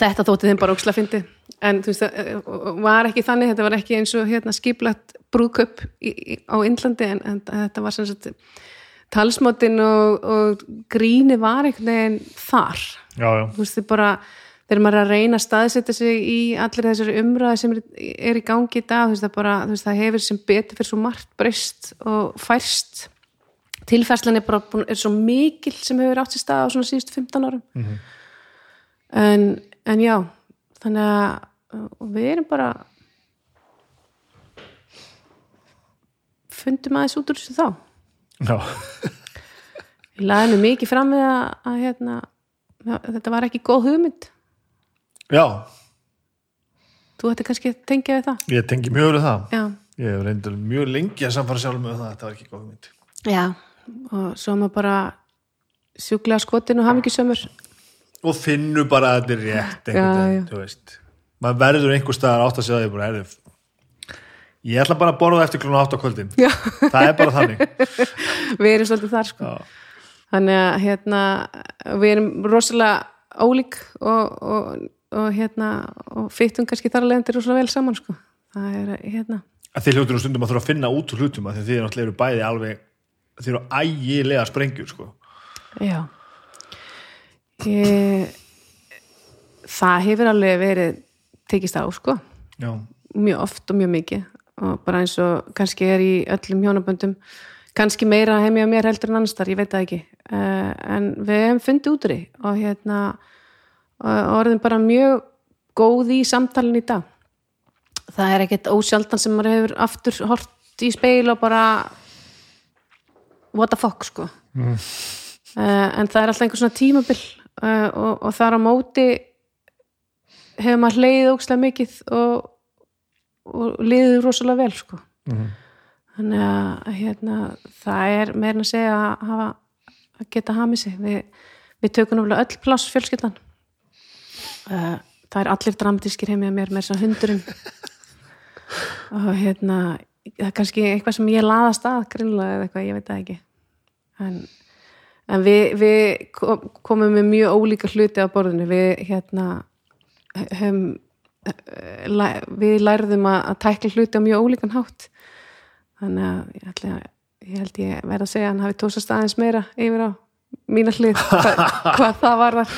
þetta þótti þeim bara óksla fyndi en þú veist, það var ekki þannig þetta var ekki eins og hérna skiplagt í, á Indlandi en, en þetta var sem sagt talsmátin og, og gríni var einhvern veginn þar. Já, já, þú veist, þið bara þegar maður er að reyna að staðsetja sig í allir þessari umræði sem er, er í gangi í dag, þú veist, það bara, þú veist, það hefur sem betur fyrir svo margt breyst og færst. Tilfærslan er bara búin, er svo mikil sem hefur átt sér stað á svona síðustu 15 árum. En, en já þannig að við erum bara fundum aðeins út úr þessu þá. Ég laði mig mikið fram með að, að hérna, þetta var ekki góð hugmynd. Já. Þú ætti kannski að tengja við það? Ég tengi mjög við það. Já, ég hef reyndur mjög lengi að samfara sjálf með það að þetta var ekki góð mynd já. og svo er maður bara sjúklega skotin og hamingisömmur og finnu bara að þetta er rétt einhvern veginn, þú veist. Maður verður einhver staðar átt að segja því bara, erðu ég ætla bara að borða eftir klunum átt á kvöldin. Já. það er bara þannig. *laughs* Við erum svolítið þar sko. Já. þannig að hérna við erum rosalega ólík og, og, og hérna og fyttum kannski þar að leiðandi rosalega vel saman sko. Það er hérna. Að þið hljóttur um stundum að þurfa að finna út úr hlutum að þið náttúrulega eru bæði alveg þið eru ægilega sprengjur sko. já. Ég, það hefur alveg verið tekist á sko. Já, mjög oft og mjög mikið og bara eins og kannski er í öllum hjónaböndum kannski meira heimja mér heldur en annars þar, ég veit það ekki. Uh, en við hefum fundið út úr því og hérna og orðin bara mjög góð í samtalin í dag. Það er ekkert ósjaldan sem maður hefur aftur hort í speil og bara what the fuck sko. Mm. en það er alltaf einhver svona tímabil uh, og, og þar á móti hefur maður hleyðið ókslega mikið og, og liðið rosalega vel sko. Þannig að hérna, það er meira að segja að, hafa, að geta hamið sig. Við, við tökum náttúrulega öll pláss fjölskyldan. Uh, það er allir dramatískir heimið mér með þess að hundurinn. *laughs* Og hérna það er kannski eitthvað sem ég laðast að grinnlega eða eitthvað, ég veit það ekki. En, en við, við kom- komum með mjög ólíka hluti á borðinu. Við hérna höfum eh, við lærðum að, að tækla hluti á mjög ólíkan hátt. Þannig að ég, ætli að, ég held ég verð að segja að hann hafi tósast aðeins meira yfir á mína hlið hvað, *laughs* hvað það var þar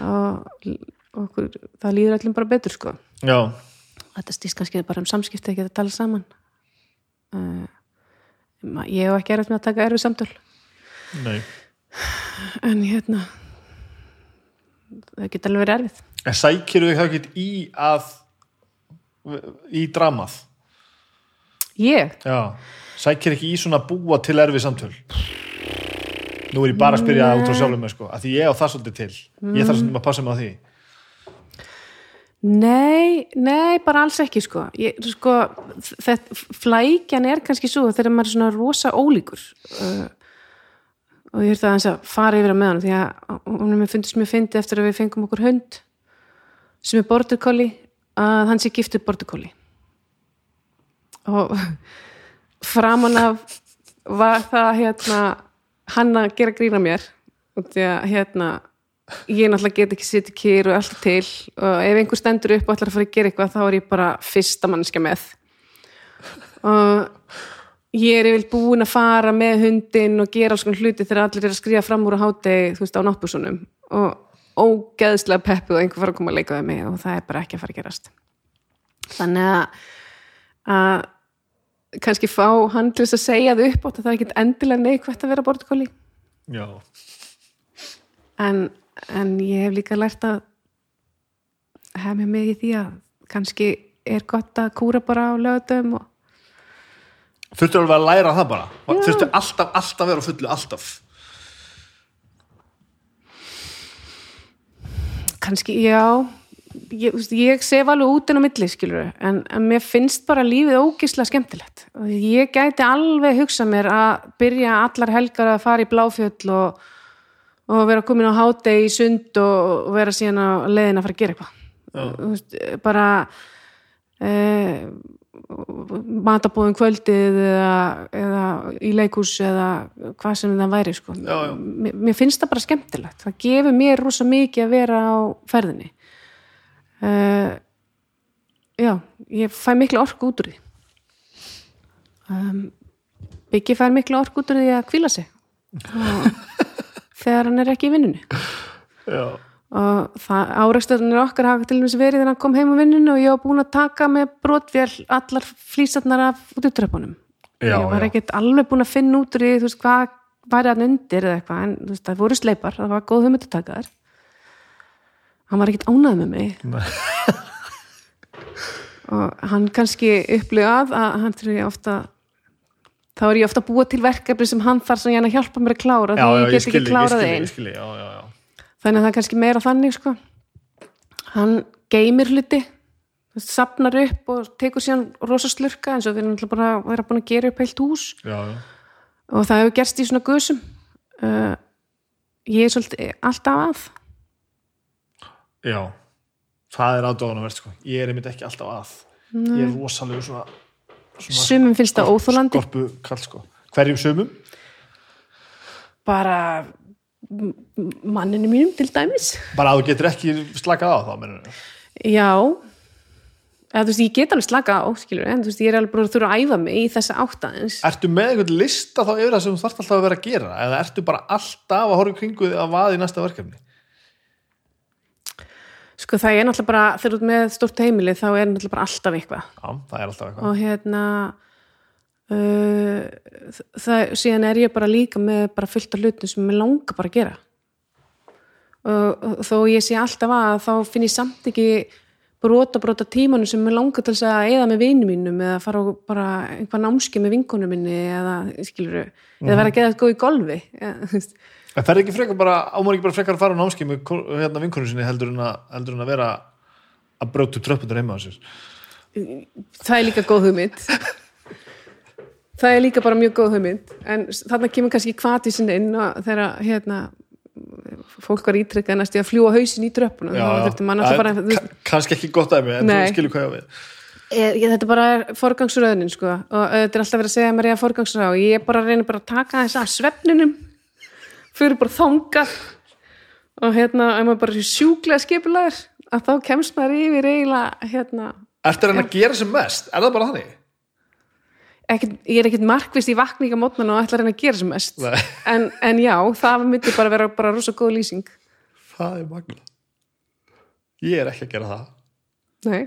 og okkur, það líður öllum bara betur sko. Já, þetta stýst kannski bara um samskipti ekki að tala saman. Uh, ég hef ekki erfitt með að taka erfið samtöl. Nei. En hérna það geta alveg verið erfið en sækir þau það ekki í að í dramað? Ég, já, sækir ekki í svona búa til erfið samtöl? Nú er ég bara að spyrja út frá sjálfum mig sko, að því ég á það svolítið til. Ég þarf svolítið að passa mig á því. Nei, nei, bara alls ekki sko, ég, sko þetta, flækjan er kannski svo þegar maður er svona rosa ólíkur uh, og ég er það að fara yfir að með hann því að hún er með fundist mjög fyndi eftir að við fengum okkur hund sem er border collie að hann sé giftið border collie. Og framan af var það hérna hann að gera grína mér og því að hérna ég náttúrulega get ekki sitt í kýr og allt til og ef einhver stendur upp og ætlar að fara að gera eitthvað þá er ég bara fyrsta mannska með. Og ég er yfir búin að fara með hundin og gera alls konar hluti þegar allir er að skrifa fram úr á hátegi þú veist á náttbúsunum. Og ógeðslega peppið og einhver fara að koma að leika við mig og það er bara ekki að fara að gerast þannig að, að kannski fá hann til þess að segja þau upp og það er ekkit endilega neikvægt að vera bortkóli Já. en en ég hef líka lært að hefði mig í því að kannski er gott að kúra bara á lögatum og Þurftu alveg að læra það bara? Já. Þurftu alltaf, alltaf vera fullu, alltaf? Kannski, já ég, ég sef alveg út en á milli, skilur en, en mér finnst bara lífið ógislega skemmtilegt. Og ég gæti alveg hugsa mér að byrja allar helgar að fara í bláfjöld og og vera komin á hátegi í sund og vera síðan á leiðin að fara að gera eitthvað. Bara eh, matabóðum kvöldið eða, eða í leikús eða hvað sem það væri sko. já, já. Mér, mér finnst það bara skemmtilegt það gefur mér rosa mikið að vera á ferðinni eh, já, ég fæ miklu orku út úr því um, Byggi fær miklu orku út úr því að kvíla sig *laughs* þegar hann er ekki í vinnunni Já. Og áreikstöðunir okkar hafa til dæmis verið þegar hann kom heim á vinnunni og ég var búin að taka með brotvél allar flýsarnar af út í tröpunum ég var ekkert alveg búin að finna út úr því þú veist hvað væri hann undir eða eitthvað en þú veist það voru sleipar, það var góð hugmynd að taka þær. Hann var ekkert ánað með mig. *laughs* Og hann kannski upplöðað að hann þurfi ofta þá er ég ofta búið til verkefni sem hann þarf sem ég hann að hjálpa mér að klára já, því ég get ekki klárað einn þannig að það er kannski meira þannig sko. hann geymir hluti sapnar upp og tekur síðan rosa slurka eins og við erum bara að vera búin að gera upp heilt hús já, já. og það hefur gerst í svona gusum uh, ég er svolítið alltaf að já það er aðdóðanverð sko. ég er einmitt ekki alltaf að Nei. ég er rosalega svona sumum finnst það óþólandi sko hverjum sumum? bara manninu mínum til dæmis bara að þú getur ekki slakað á þá mennur. já eða, veist, ég get alveg slakað á skilur, en veist, ég er alveg bara að þurfa að æfa mig í þessa áttaðins Ertu með einhvern lista þá yfir það sem þú þarfst alltaf að vera að gera eða ertu bara alltaf að horfa kringu að vaði næsta verkefni? Sko það er náttúrulega bara, þegar þú ert með stort heimili þá er náttúrulega bara alltaf eitthvað. Já, það er alltaf eitthvað. Og hérna, það, síðan er ég bara líka með bara fullt af hlutum sem ég langar bara að gera. Og, og þó ég sé alltaf að þá finn ég samt ekki brota brota tímanu sem ég langar til að eða með vinnu mínum eða fara bara einhvað námski með vinkunum minni eða, skiluru, mm. eða vera að geða eitthvað í golfi. Það er ekki frekar bara, ámur ekki bara frekar að fara á námski með hérna vinkunum sinni heldur en að, heldur en að vera að brótu tröppundur heima á sér? Það er líka góð hugmynd. *laughs* það er líka bara mjög góð hugmynd. En þarna kemur kannski kvati sinni inn þegar hérna, fólk var ítrykkað næst í að fljúa hausin í já. kannski ekki gott af mig, en þú skilur hvað ég á við. Ég, ég, þetta er bara forgangsröðnin sko og þetta er alltaf verið að segja mér ég að forgangsröða og ég er bara að reyna bara að taka þess að svefninum fyrir bara þanga og hérna, ef maður bara sjúklega skipilagur, að þá kemst maður yfir eiginlega hérna Ertu hann að gera sem mest? Er það bara þannig? Ekkit, ég er ekkert markvist í vakninga mótnan og ætla hann að gera sem mest. En, en já, það myndi bara vera bara rosa góð lýsing. Það er magna. Ég er ekki að gera það. Nei.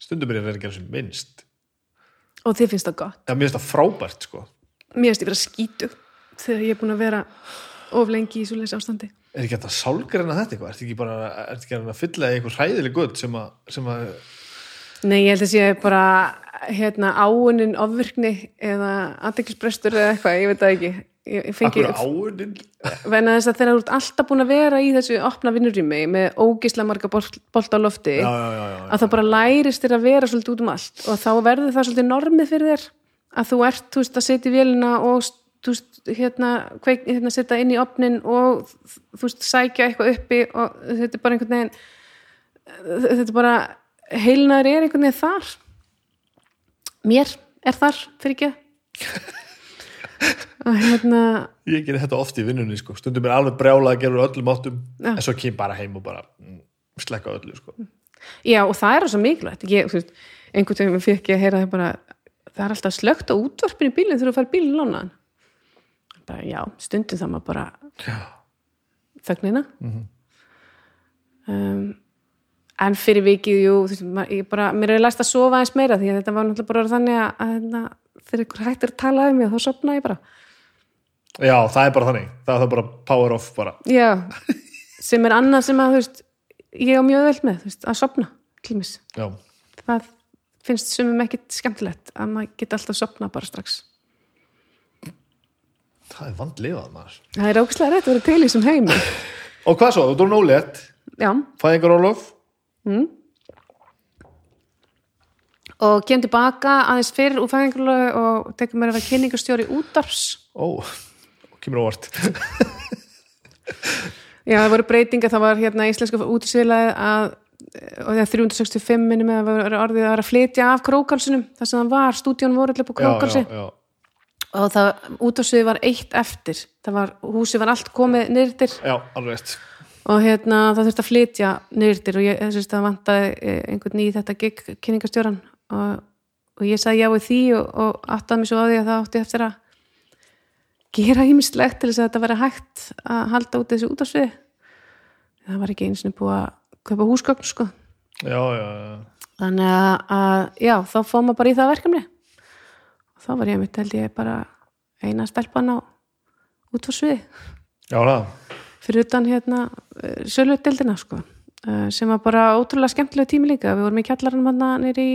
Stundum er ég að vera að gera sem minnst. Og þið finnst það gott? Já, mér finnst það frábært sko. Mér finnst ég vera skítu þegar ég er búin að vera of lengi í svoleiðs ástandi. Er ekki að sálgreina þetta eitthvað? Er þetta ekki bara er ekki að fylla eitthvað hræðileg gull sem að, sem að Nei, ég held að sé bara hérna, áunin ofvirkni eða aðdeklisbrestur eða eitthvað, ég veit það ekki. Ég, ég fengi áunin venna þess að þeir eru alltaf búin að vera í þessu opna vinnurými með ógisla marga bolt, bolt á lofti Já, já, já, að það bara lærist þér að vera svolítið út um allt og þá verður það svolítið normið fyrir þér að þú ert, þú veist, að setja í vélina og þú veist, hérna, kveik, hérna setja inn í opnin og þú veist, sækja eitthvað uppi og þetta er bara einhvern veginn þetta er bara heilnaður er einhvern veginn þar? Mér er þar fyrir ekki *laughs* hérna Ég gerir þetta oft í vinnunni sko. stundum er alveg brjála að gera öllum áttum Já. en svo kem bara heim og bara mm, slekka öllu sko. Já, og það er svo mikilvægt. Ég, veist, einhvern veginn fikk ég að heyra það bara það er alltaf slögt á útvarpinu í bílinn þegar þú fær bílinn lánaðan bara, já, stundum það maður bara þögnina. Um, en fyrir vikið, jú þú veist, maður, ég bara, mér er læst að sofa eins meira því að þetta var náttúrulega bara þannig að, að, að þegar ykkur hættir að tala um mig þá sopna ég bara. Já, það er bara þannig. Það er það bara power off bara. Já, sem er annað sem að þú veist, ég á mjög vel með þú veist, að sopna, klímis Já, það finnst sumum ekkit skemmtilegt að maður geta alltaf sopna bara strax. Það er vandlifað maður. Það er ógæslega rétt að vera til í þessum heimi. Og hvað svo, þú dórn ólétt já, fæðingarólof og kem tilbaka aðeins fyrir úr fæðingarlögu og tekur mér að vera kynningastjóri útdarps Ó, kemur óvart. *laughs* Já, það voru breytinga, það var hérna íslenska útisvilaði að og þegar 365 minnum að það var orðið að vera að flytja af krókalsunum þar sem það var, stúdíun voru allir på krókalsi já, já, og það útdarsviði var eitt eftir. Það var, húsi var allt komið nyrtir já, alveg rétt og hérna það þurfti að flytja nýrtir og ég þess að það vantaði eh, einhvern í þetta gig kynningastjóran og, og ég sagði já við því og, og áttaði mig svo á því að það átti eftir að gera ímislegt til þess að þetta veri hægt að halda út þessu útásvið það var ekki eins og búið að kaupa húsgögn sko. Já, já, já. þannig að, að já, þá fóðum maður bara í það verkefni. Og þá var ég mitt held ég bara eina stelpan á útvarsviði já það. Fyrir utan hérna sölutildina sko. Eh, sem var bara ótrúlega skemmtilega tími líka. Við vorum í kjallaranum hann nýri í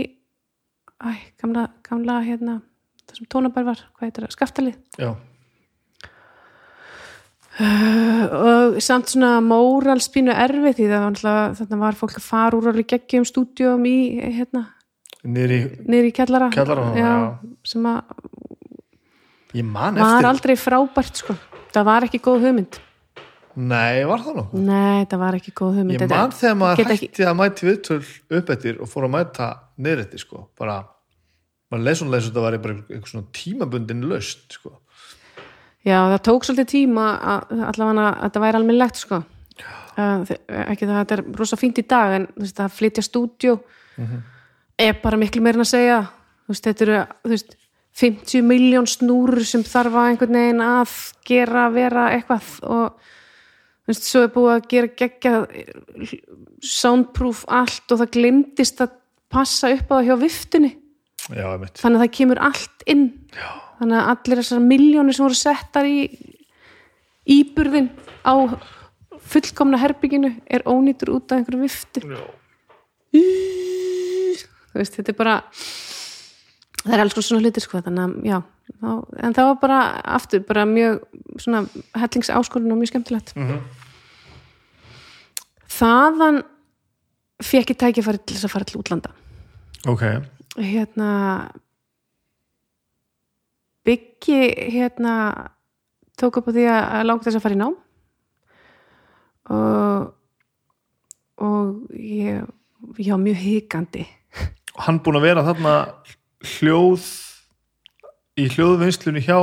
æ, gamla, gamla hérna það sem tónabær var, hvað heitir það, skaftalið. Já, og samt svona móralspínu erfið því það var náttúrulega þarna var fólk að fara úr alveg geggjum stúdíum í hérna, niður í kjallara. Kjallaranum, já, já. sem að ég man var aldrei frábært sko. Það var ekki góð hugmynd nei, var það nú? Nei, það var ekki góð hugmynd. Ég Þetta- man þegar maður get ekki- hætti að mæti viðtöl upp eftir og fór að mæta niður eftir sko, bara maður leið svo þetta var bara eitthvað svona tímabundin löst sko. Já, það tók svolítið tíma að allavega að þetta væri almennilegt sko. Uh, ekki það að þetta er rosa fínt í dag en þú veist, að flytja stúdjó er bara miklu meira en að segja. Þú veist, þetta eru þú veist, 50 miljón snúrur sem þarf að einhvern veginn að gera vera eitthvað og veist, svo er búið að gera geggja soundproof allt og það glimtist að passa upp á það hjá viftunni já, þannig að það kemur allt inn. Já. þannig að allir þessar miljónir sem voru settar í íburðin á fullkomna herbygginu er ónýtur út af einhverju viftu þú veist, þetta er bara það er alls konar svona hlutir sko þannig að, já, þá, en það var bara aftur, bara mjög svona hellings áskorun og mjög skemmtilegt. Mhm. Þaðan fekk ég tækifæri til þess að fara til útlanda. Ok, hérna byggi hérna tók upp á því að langt þess að fara í nám. Og og ég var mjög hikandi. Hann búin að vera þarna hljóð í hljóðvinnslunni hjá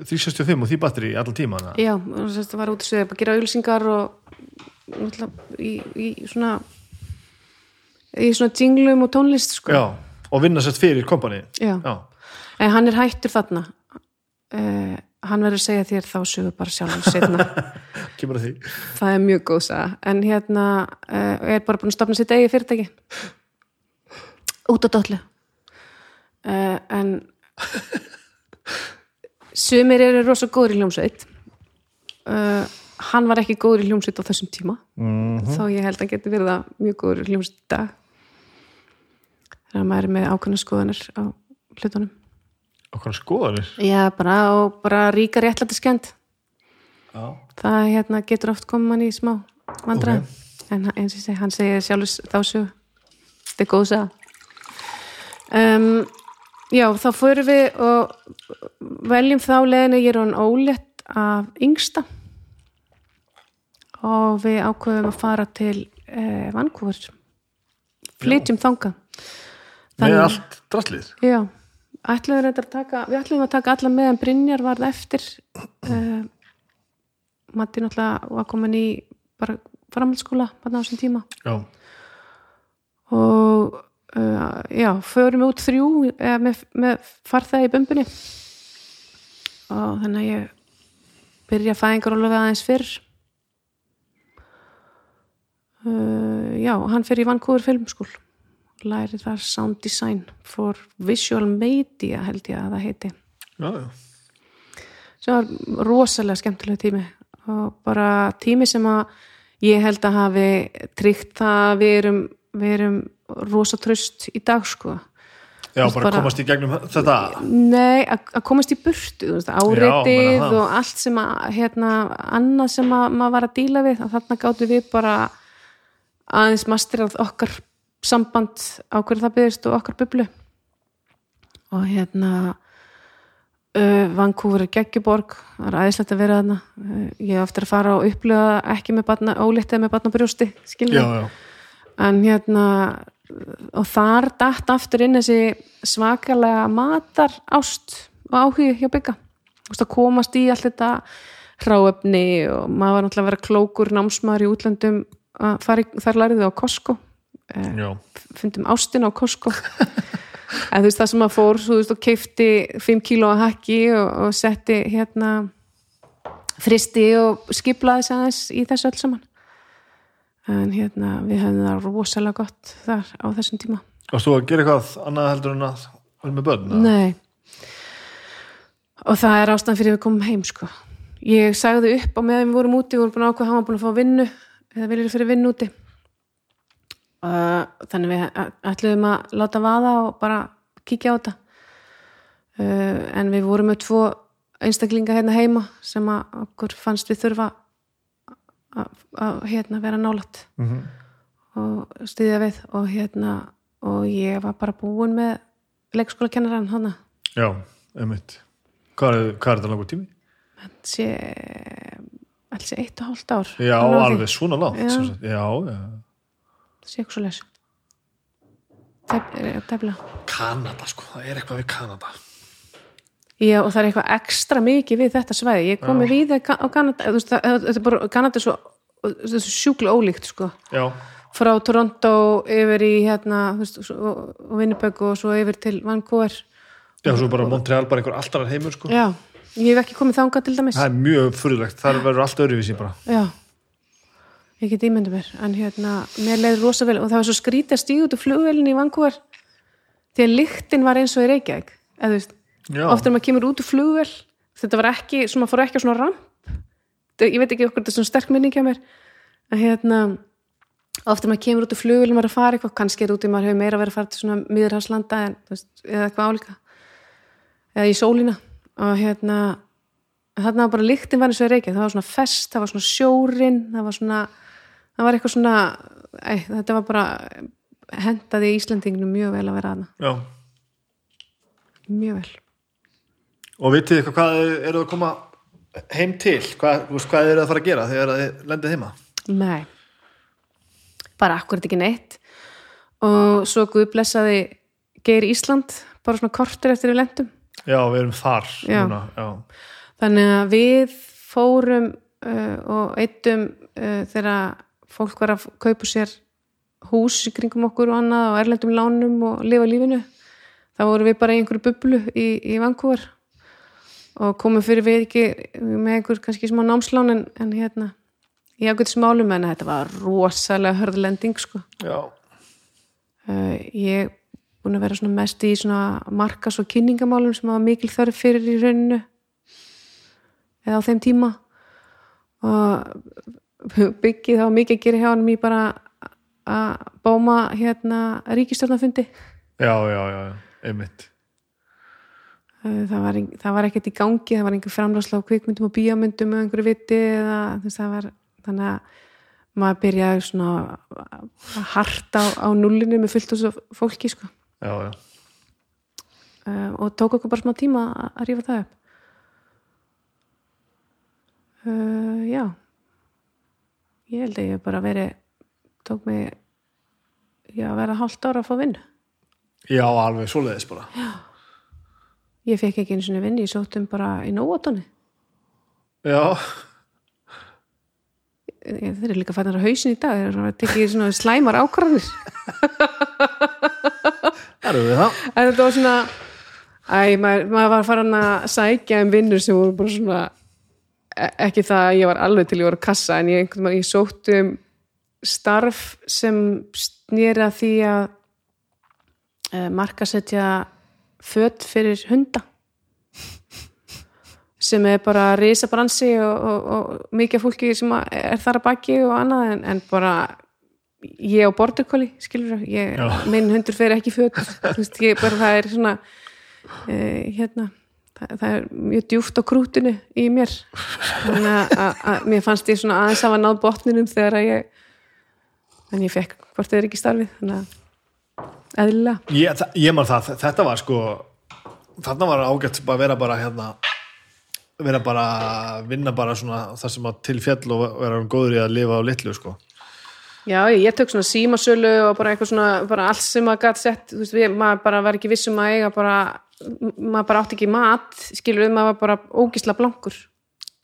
365 og því batteri allan tíma hana. já, að það var út að segja að gera auðlýsingar og í, í svona í svona jinglum og tónlist sko. já, og vinna sett fyrir kompani. Já. já, en hann er hættur þarna. Uh, hann verður að segja þér þá sögur bara sjálf setna *laughs* kemur að því. Það er mjög góð saga. En hérna uh, er bara búin að stopna sitt eigi fyrirtæki. *laughs* Út á dollu. Uh, en *laughs* sumir eru rosa góður í hljómsveit. Uh, hann var ekki góður í hljómsveit á þessum tíma. Mm þá ég held að hann geti verið það mjög góður í hljómsveit dag. Þegar maður er með ákveðna skoðanir á hlutunum. Okkar skoðanir? Já, bara, og bara ríka réttlæti skend Já, það hérna, getur oft komið mann í smá vandræð Ok. en eins og ég segi, hann segir sjálfur þá sög þetta er góð saga. Um, Já, þá förum við og veljum þá leiðinu ég er hann ólétt af yngsta. Og við ákveðum að fara til eh, Vancouver. Flytjum þangað. Með allt drastlið? Já, ætluðum við að taka við ætluðum að taka alla með en Brynjar varð eftir uh, Matti náttúrulega var komin í bara framhaldsskóla á þessum tíma. Já, og uh, já, förum út þrjú eða, með, með farþæði í bumbunni. Og þannig að ég byrja fæðingar og löfið aðeins fyrr. Uh, já, hann fyrir í Vancouver filmskúl læri þar sound design for visual media held ég að það heiti. Já, já. Sem var rosalega skemmtilega tími. Og bara tími sem að ég held að hafi tryggt það að við erum, við erum rosa tröst í dag sko. Já, bara, bara- komast í gegnum þetta. Nei, að komast í burtu það. og allt sem að hérna, annað sem að maður var að díla við að þarna gáttu við bara aðeins masterað okkar samband á hverju það byggðist og okkar bublu. Og hérna uh, Vancouver er geggjuborg það er aðeinslegt að vera þarna. Uh, ég hef eftir að fara og upplifa það ekki með batna, óléttið með batna brjósti skilur Já, já, en hérna og þar datt aftur inn þessi svakalega matar ást og áhugi hjá bygga að komast í allt þetta hráefni og maður var náttúrulega að vera klókur námsmaður í útlöndum í, þar læriði á Costco. Já, fundum ástin á Costco. En þú veist það sem að fór þú veist og keifti 5 kíló að hakki og, og setti hérna fristi og skiplaði aðeins í þessu öll saman en hérna við hefðum það rosalega gott þar á þessum tíma. Varst þú að gera eitthvað annað heldur en að vera með börn? Nei. Og það er ástæðan fyrir að við komum heim sko. Ég sagði upp á meðan við vorum úti við vorum búin að ákveða hann var búin að fá vinnu eða viljið fyrir vinnu úti. Uh, þannig við ætluðum að láta vaða og bara kíkja á þetta. Uh, en við vorum með tvo einstaklinga hérna heima sem að okkur fannst við þurfa að, hérna vera nálat Mhm. og styðja við og hérna og ég var bara búin með leikskóla kennarann hana. Já, einmitt. Hvað er, hvað er þetta langur tími? sé alls sé eitt og hálft ár. Já, alveg svona langt Já. sem sagt. Já, já. Svo les tefla. Kanada, sko, það er eitthvað við Kanada Já, og það er eitthvað ekstra mikið við þetta svæði. Ég komi við það á Kanada, þú veist, það- þetta er bara, Kanada er svo, er svo sjúklega ólíkt, sko. Já, Frá Toronto yfir í, hérna, þú veist, og, Winnipeg og svo yfir til Vancouver. já, svo bara Montreal bara einhver alltaf heimur, sko Já, ég hef ekki komið þangað til dæmis. Það er mjög furðulegt, þar verður allt öðruvísi bara Já, ég get ímyndið mér, en hérna, mér leiði rosa vel og það var svo skrítið að stíða út úr flugvelin í Vancouver að lyktin var eins og í Reykjavík, eða þú veist, Já, oft er maður kemur út úr flugvel þetta var ekki, svona fór ekki á svona ramp. Ég veit ekki okkur þetta er svona sterk minning hjá mér. Að hérna oft er maður kemur út úr flugvel maður er að fara eitthvað, kannski er úti maður hefur meira verið að fara til svona veist, eða eitthvað álíka. Eða í sólina. Og hérna þarna var bara lyktin var eins og í reykja það var svona fest, það var svona sjórin það var svona, það var eitthvað svona æ, þetta var bara hendaði Íslandinginu mjög vel að vera aðna já. Mjög vel Og vitið eitthvað hvað eru að koma heim til? Hvað, hvað eru að fara að gera þegar þið lendið heima? Nei, bara akkurat ekki neitt og svo Guð blessaði Geir Ísland, bara svona kortur eftir við lendum. Já, við erum þar Já. núna, já. Þannig að við fórum uh, og eittum uh, þegar fólk var að kaupa sér hús í kringum okkur og annað og erlendum lánum og lifa lífinu. þá vorum við bara í einhverju bublu í, í Vancouver og komum fyrir við ekki með einhver kannski smá námslán en, en hérna í ágætis málum en þetta var rosalega hörðlending sko. Já, uh, ég búin að vera svona mest í svona markas og kynningamálum sem hafa mikil þörf fyrir í rauninu eða á þeim tíma. Og byggið þá mikið að gera hjá hann í bara að bóma hérna ríkistjórnafundi já, já, já, einmitt það var, var ekkert í gangi það var einhver framlásla á kvikmyndum og bíamyndum með einhverju viti eða, þú veist, það var, þannig að maður byrjaði svona að harta á, á nullinu með fullt og fólki sko. já, já, uh, og tók okkur bara smá tíma að, að rífa það upp. Uh, já. Ég held að ég bara verið tók mig já, að vera hálft ára að fá vinnu. Já, alveg svoleiðis bara ég fekk ekki einu sinni vinnu, ég sóttum bara í nóatoni já, þeir eru líka fætnar á hausin í dag þeir eru að tekja svona slæmar ákvarðanir. Það eru við það? En þetta var svona æ, maður, maður var farin að sækja um vinnur sem voru bara svona e- ekki það að ég var alveg til ég voru kassa en ég, ég sótt um starf sem snýra því að e, markasetja fött fyrir hunda. Sem er bara risabransi og, og, og mikið fólki sem er þar að baki og annað en, en bara ég á borderkóli, skilur ég, minn hundur fer ekki í föt. Þú veist, ég bara það er svona e, hérna það, það er mjög djúft á krútinu í mér. Þannig að, mér fannst ég svona aðeins að náð botninum þegar að ég en ég fekk hvort þið er ekki starfið þannig að eðlilega. Ég, ég man það, þetta var sko þarna var ágætt að vera bara hérna vera bara vinna bara svona það sem að til fjall og vera góður í að lifa á litlu sko. Já, ég, ég tök svona símasölu og bara eitthvað svona, bara allt sem maður gætt sett, þú veist, við, maður bara var ekki vissum að eiga bara, maður bara átti ekki mat, skilur við, maður var bara ógisla blankur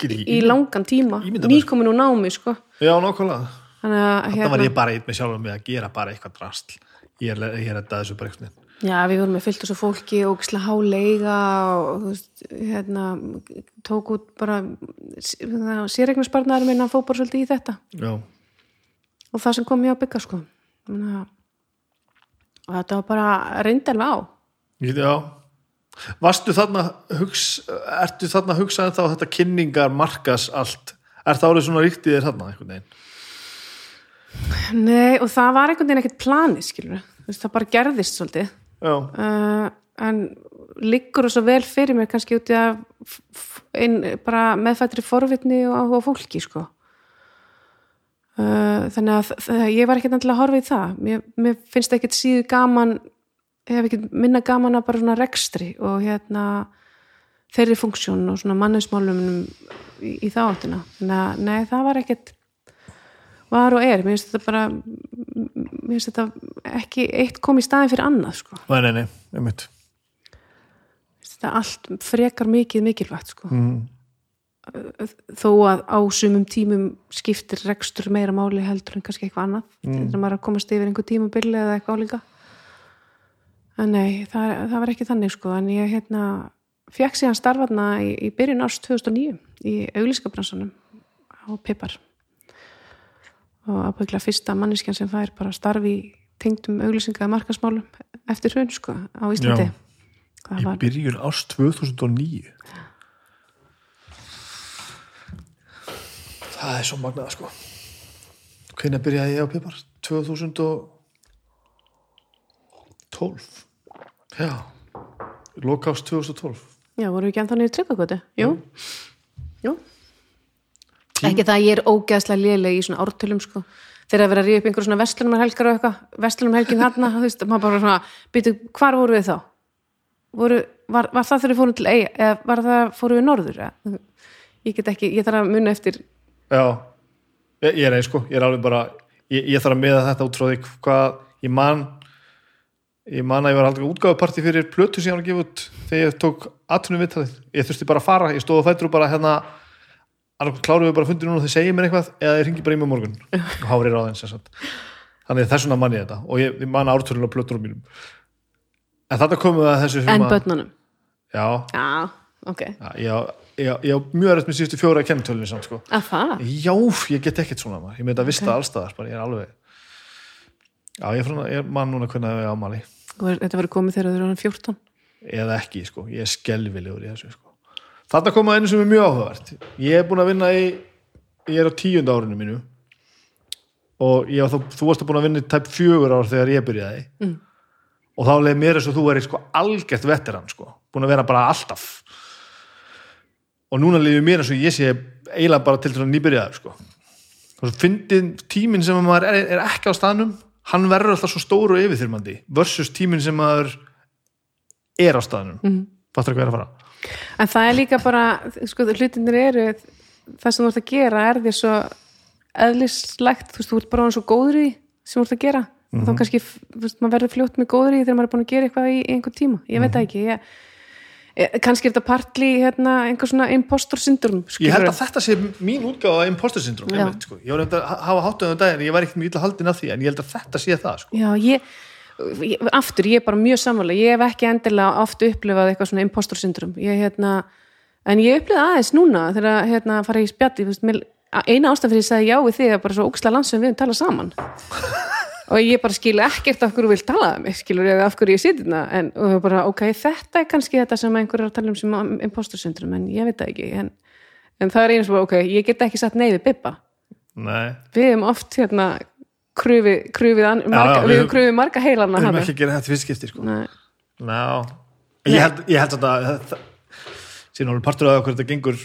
í langan tíma, Ímynda mér, nýkomin úr námi, sko. já, nákvæmlega. Þannig að, Þetta var ég bara eitt með sjálfum með að gera bara eitthvað drastl ég er, ég er þetta þessu bara eitthvað já, við vorum með fyllt þessu fólki, ógisla háleiga og, veist, hérna, tók út bara, sérregnarsparnar minna fór bara svolítið í þetta. já, og það sem kom mér á bygga sko Menna, og þetta var bara reyndarlega á Ég- já. Varstu þarna hugs, ertu þarna að hugsa en þá þetta kynningar markas allt, er það árið svona ríktið þér þarna einhvern veginn? Nei, og það var einhvern veginn ekkert plani skilur veist, það bara gerðist svolítið. Uh, en liggur það svo vel fyrir mér kannski út í að bara meðfættri forvitni og áhuga fólki sko. Uh, þannig að ég var ekkert endilega horfa í það. Mér, mér finnst ekkert síðu gaman ég hef ekkert minna gaman að bara svona rekstri og hérna þeirri funksjón og svona manninsmálum í, í þá áttina. Þannig að nei, það var ekkert var og er, mér finnst þetta bara mér finnst þetta ekki eitt kom í staðin fyrir annað sko. Nei, nei, nei, einmitt. Þetta allt frekar mikið mikilvægt sko. mm. þó að á sumum tímum skiptir rekstur meira máli heldur en kannski eitthvað annað. Mm. maður er að komast yfir einhver tímabili eða eitthvað álíka. En nei, það, það var ekki þannig sko. En ég hérna fekk síðan starfarna í, í byrjun árs 2009 í auglískabransanum á Pipar og ábyggla fyrsta manneskjan sem fær bara starfi í tengdum auglýsingaði markasmálum eftir hrun sko á Íslandi Já. það Í var byrjun árs 2009 Það er svo magnað sko Hvenær byrjaði ég á Pipar? 2012 Já Loka árs 2012 Já, voru við ekki ennþá niður tryggagötu? Jú. Jú. Ekki það að ég er ógeðslega léleg í svona ártölum sko. Þegar að vera að ríða upp einhver svona vestlunumhelgar og eitthvað, vestlunumhelgin þarna, þú veist, maður bara svona, býtu, hvar voru við þá? Voru, var, var það þegar við fórum til eiga, eða var það fórum við norður? Eða? Ég get ekki, ég þarf að muna eftir, Já, ég, ég er eins sko, ég er alveg bara ég, ég þarf að meða þetta út frá því hvað ég man ég man að ég var aldrei útgáfuparti fyrir plötu sem ég var að gefa út þegar ég tók atvinnum viðtalið, ég þurfti bara að fara ég stóð á fætur og bara hérna annarkoð kláruðu bara fundir núna og þeir segja mér eitthvað eða ég ringi bara í mig á morgun *laughs* og hári ráðin sem sagt þannig þess vegna man ég þetta og ég, ég man ártölun á plötunum mínum en þetta komum við að þessu en að- börnunum. já, Já, ok. já, ég, á- á- á mjög rætt með síðustu fjóra kennitölunni samt sko Að? Já, ég get ekkert svona maður. ég með þetta vista okay. allstaðar, bara ég er alveg já, ég er, frá, ég er mann núna hvernig ég ámali, Og Þetta verið komið þegar þau eru 14. eða ekki sko. ég er skelvilegur í þessu sko. Þarna koma einu sem er mjög áhugavert. Ég er búin að vinna í ég er á tíunda árinu mínu og ég, þá, þú varst búin að vinna í tæp fjögur ár þegar ég byrjaði. Mm. og þá leið mér eins og þú verið sko algjört veteran sko, búin að vera bara alltaf. Og núna leiði mér eins og ég sé eiginlega bara til þess að nýbyrjaður sko. Tíminn sem maður er, er ekki á staðnum hann verður alltaf svo stóru og yfirþyrmandi versus tíminn sem maður er á staðnum. Mm. fattur ekki að vera að fara En það er líka bara, sko, hlutinir eru það sem þú ert að gera er því svo eðlislegt, þú veist, þú ert bara svo góður í sem þú ert að gera mm -hmm. þá mhm. kannski, þú veist, maður verður fljótt með góður í þegar maður er búin að gera eitthvað í einhver tíma ég veit það ekki, ég, kannski er þetta partli, hérna, einhver svona impostor syndrom. Ég held að þetta sé mín útgáð af impostor syndrom, ég sko ég var að hafa hátuð um daginn, ég var ekkert mjög illa haldin af því, en ég held að þetta sé það, sko Já, ég aftur, ég er bara mjög samvala ég hef ekki endilega oft upplifað eitthvað svona impostor syndrom ég, hérna, en ég upplifað aðeins núna þegar hérna, fara í spjalli eina ástaf fyrir að segja já við þig er bara svo óksla land sem við tala saman. *laughs* Og ég bara skilja ekkert af hverju vil tala um skilur ég af hverju ég siti þarna en bara, ok, þetta er kannski þetta sem einhverjar er að tala um sem impostor syndrom en ég veit það ekki. En, en það er eins og ok, ég get ekki satt neyði bippa Nei. við hefum oft hérna kröfi, kröfið an, marga, já, já, við höfum kröfið marga heilarna við höfum ekki gerað þetta fyrstskipti sko. Ná, ég held, ég held að síðan alveg partur af okkur þetta gengur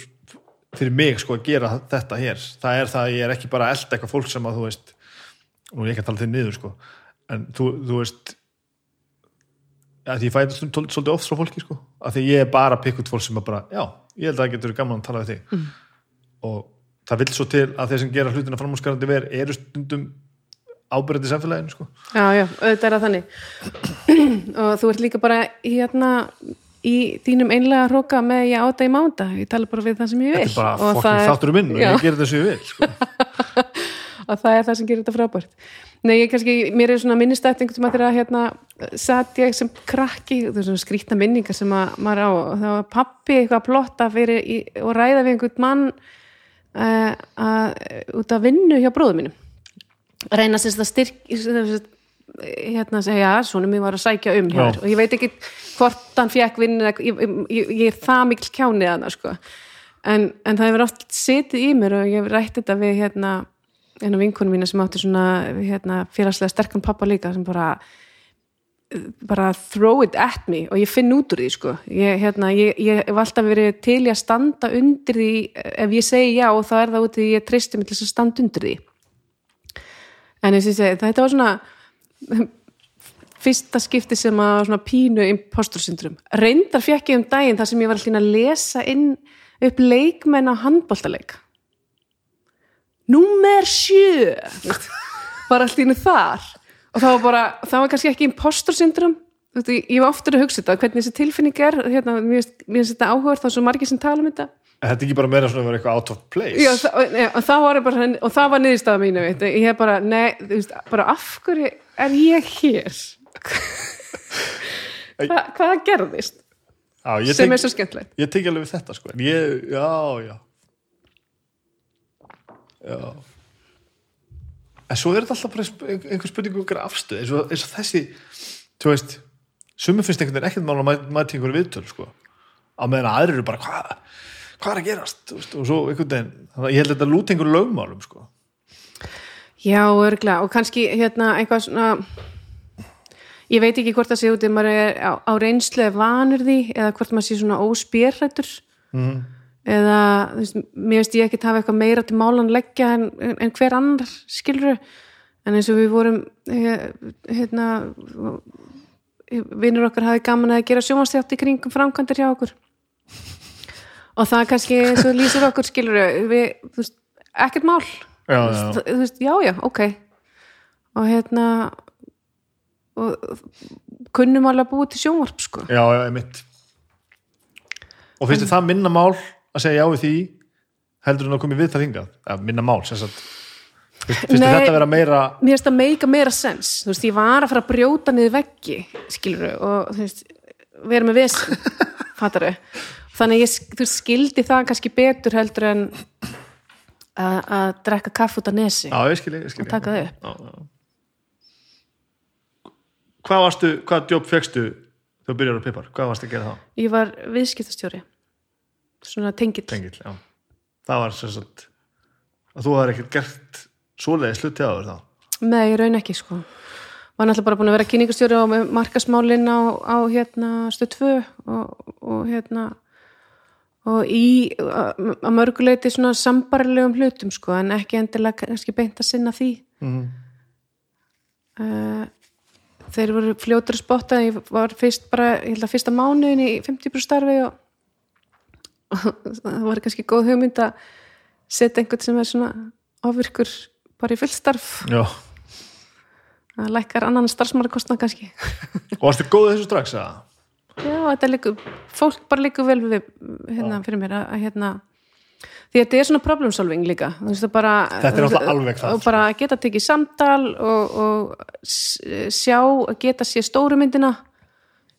fyrir mig sko að gera þetta hér. Það er það að ég er ekki bara að elda eitthvað fólk sem að þú veist, nú er ég ekki að tala þig niður sko, en þú, þú veist að ég fæði svolítið oft frá fólki sko, að því ég er bara að pikka út fólk sem að bara, já, ég held að það getur gaman að tala við þig. Mm. og það vil svo til að þeir sem gera hlutina framhúsgarandi verð eru stundum ábyrðið samfélaginu sko. Já, já, auðvitað er það þannig. *clears throat* Og þú ert líka bara hérna í þínum einlega hróka með ég áta í mánda, ég tala bara við það sem ég vil Þetta er bara fokkin þáttur um minn og ég ger þetta sem ég vil sko. *laughs* og það er það sem gerir þetta frábært. Nei, ég kannski, mér er svona minnistætting sem að þeirra hérna satt ég sem krakki, þú veist svona skrítna minningar sem að maður á, það var pappi eitthvað að plotta fyrir í, og ræða við einhvern mann uh, að, út af vinnu hjá bróðum mínum reyna sérst að styrk hérna að segja, svona mér var að sækja um hér og ég veit ekki hvort hann fekk vinn ég, ég, ég er það mikil kjánið það sko. En, en það hefur oft setið í mér og ég hef rætt þetta við hérna einu vinkunum mína sem átti svona hérna, félagslega sterkan pappa líka sem bara bara throw it at me og ég finn út úr því sko. Ég, hérna, ég, ég hef alltaf verið til að standa undir því ef ég segi já og þá er það út því ég tristi mig til að standa undir því en ég segi þetta var svona fyrsta skipti sem að svona pínu impostorsyndrum reyndar fekk ég um daginn þar sem ég var alltaf að lesa inn upp leikmenn á handbóltaleik Númer sjö. *laughs* Var alltaf innu þar. Og það var bara, það var kannski ekki impostorsyndrum ég var oftur að hugsa þetta hvernig þessi tilfinning er hérna, mér finnst þetta áhugað þá er svo margir sem tala um þetta Þetta er ekki bara meira svona að vera eitthvað out of place? Já, það, ja, og það var bara og það var niðurstaða mínu, veit ég hef bara, nei, þú veist, bara af hverju er ég hér? Hva, hvað gerðist já, sem tek, er svo skemmtilegt? Ég teki alveg við þetta, sko. Ég, já, já. Já. En svo er þetta alltaf bara einhver spurning um einhver afstöð, eins og, eins og þessi þú veist, sumum finnst einhvern veginn ekkert mála að mæta einhverju viðtöl, sko. Á meðan aðrir eru bara, hvað hvað er að gerast? Veist, og svo einhvern veginn, ég held að þetta lúti einhverju lögmálum sko. Já, örgla, og kannski hérna eitthvað svona ég veit ekki hvort það sé út ef maður er á, á reynslu vanur því eða hvort maður sé svona óspérrættur mm. eða veist, mér veist ég ekki hafa eitthvað meira til málan leggja en, en hver annar skilru en eins og við vorum hérna vinnur okkar hafi gaman að gera sjómanstjátt í kringum framkvæmdur hjá okkur og það kannski og lýsir okkur skilur við, þú veist, ekkert mál. Já, já. þú veist, já, já, ok. Og hérna og kunnum alveg að búa til sjónvarp sko. Já, já, ég mitt og finnst þið það minna mál að segja já við því heldur þú að komið við það hingað, ja, minna mál finnst þið þetta að vera meira mér finnst það meika meira sens, þú veist, ég var að fara að brjóta niður veggi, skilur og þú veist, vera með vesen *laughs* fattar þau þannig ég, þú skildi það kannski betur heldur en að drekka kaff út af nesi já, ég skilji, ég skilji og taka það upp. Hvað varstu, hvað jobb fegstu þú byrjar á Pipar, hvað varstu að gera þá? ég var viðskiptastjóri. Svona tengill. Tengill, já. Það var sagt að þú har ekkert gert svoleiði slutti á þér þá? Nei, raun ekki sko. Var náttúrulega bara búin að vera kynningastjóri á markasmálin á, á hérna stöð 2 og, og hérna og í að mörguleiti svona sambarlegum hlutum sko en ekki endilega kannski beint að sinna því mm. uh, þeir voru fljótur spotta ég var fyrst bara, ég held að fyrsta mánuðin í 50 starfi og, og það var kannski góð hugmynd að setja einhvern sem er svona ofirkur bara í fullstarf já það lækkar annan starfsmannarkostna kannski og varstu góð þessu strax að? Já, þetta líku, fólk bara líku vel við hérna fyrir mér að hérna því að þetta er svona problem solving líka. Bara, þetta er alltaf alveg það og bara geta tekið samtal og, og sjá, geta sé stóru myndina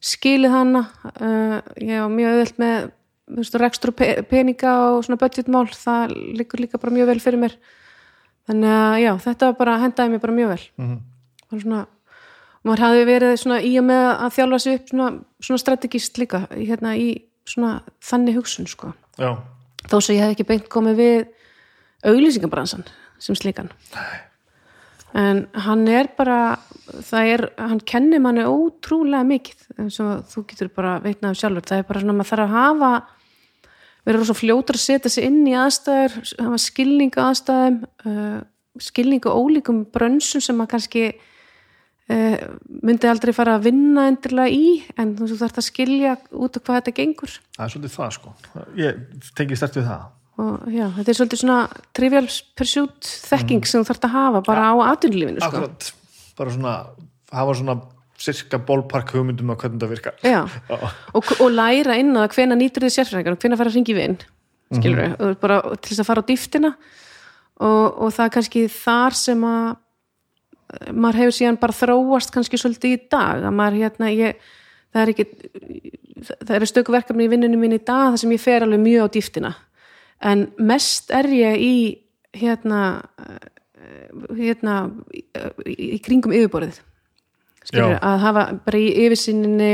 skilið hana uh, ég á mjög öðvöld með veist, rekstur peninga og svona budgetmál það líkur líka bara mjög vel fyrir mér. Þannig að já, þetta bara hendaði mér bara mjög vel. Mm -hmm svona, maður hafi verið svona í og með að þjálfa sig upp svona, svona strategist líka hérna í svona þannig hugsun sko Já. þó sem ég hef ekki beint komið við auglýsingabransan sem slíkan Nei. en hann er bara það er, hann kennir manni ótrúlega mikið eins og þú getur bara veitnaðu sjálfur, það er bara svona maður þarf að hafa vera rosa fljótur að setja sig inn í aðstæður hafa skilningu aðstæðum uh, skilningu ólíkum brönsum sem maður kannski myndi aldrei fara að vinna endurlega í en þú þarfst að skilja út af hvað þetta gengur. Það er svolítið það sko. Ég tengi stert við það. Og já, þetta er svolítið svona trivial pursuit þekking mm. sem þú þarfst að hafa bara ja, á aðunlífinu sko. Akkurat, bara svona, hafa svona cirka bólpark hugmyndum á hvernig það virkar. Og, og læra inn að hvena nýtur þið sérfræðingar og hvena fara að ringi við inn skilur við, mm -hmm. bara til þess að fara á dýftina. Og, og það er kannski þar sem að maður hefur síðan bara þróast kannski svolítið í dag að maður hérna ég, það er ekki það eru stöku verkefni í vinnunum mín í dag þar sem ég fer alveg mjög á dýftina en mest er ég í hérna hérna í, í kringum yfirborðið. Skilur, að hafa bara í yfirsinninni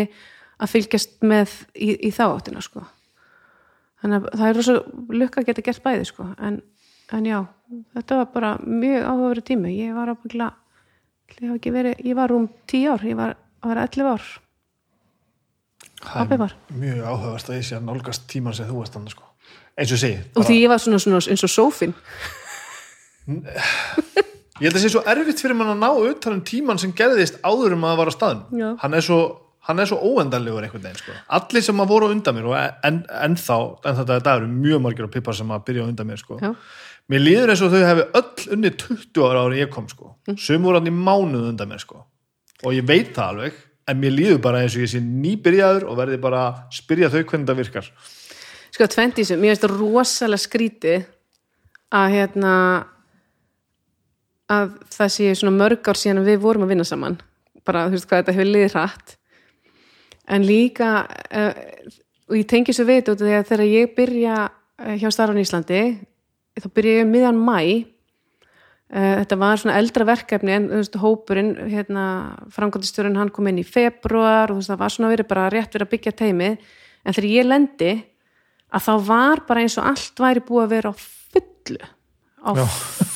að fylgjast með í, í þá áttina sko. Þannig að það er rosa lukka að geta gert bæði sko. En, en já, þetta var bara mjög áhugaveru tími, ég var ábyggla verið, ég var um tíu ár ég var, var 11 ár það er mjög áhugast að ég sé að nálgast tíman sem þú varst annars sko. eins og segi og því ég var svona, svona eins og sófin ég held að það sé svo erfitt fyrir mann að ná utan um tíman sem gerðist áður um að vara á staðin Já. hann er svo hann er svo óendanlegur einhvern veginn sko. allir sem að voru undan mér og en, ennþá, en þetta er dagur mjög margir og pippar sem að byrja undan mér sko. Mér líður eins og þau hefði öll unni 20 ára ári ég kom sko. sem voru hann í mánuð undan mér sko. og ég veit það alveg en mér líður bara eins og ég sé nýbyrjaður og verði bara að spyrja þau hvernig það virkar Sko sem, mér finnst það rosalega skríti að hérna að það sé svona mörg ár síðan við vorum að vinna saman bara þú veist hvað þetta hefur liðið hratt en líka uh, og ég tengi svo veit út af því að þegar ég byrja uh, hjá Starfan Íslandi þá byrja ég um miðan mæ uh, þetta var svona eldra verkefni en þú veist, hópurinn hérna, framkvæmstjórun hann kom inn í februar og það var svona verið bara rétt verið að byggja teimi en þegar ég lendi að þá var bara eins og allt væri búið að vera á fullu á Já.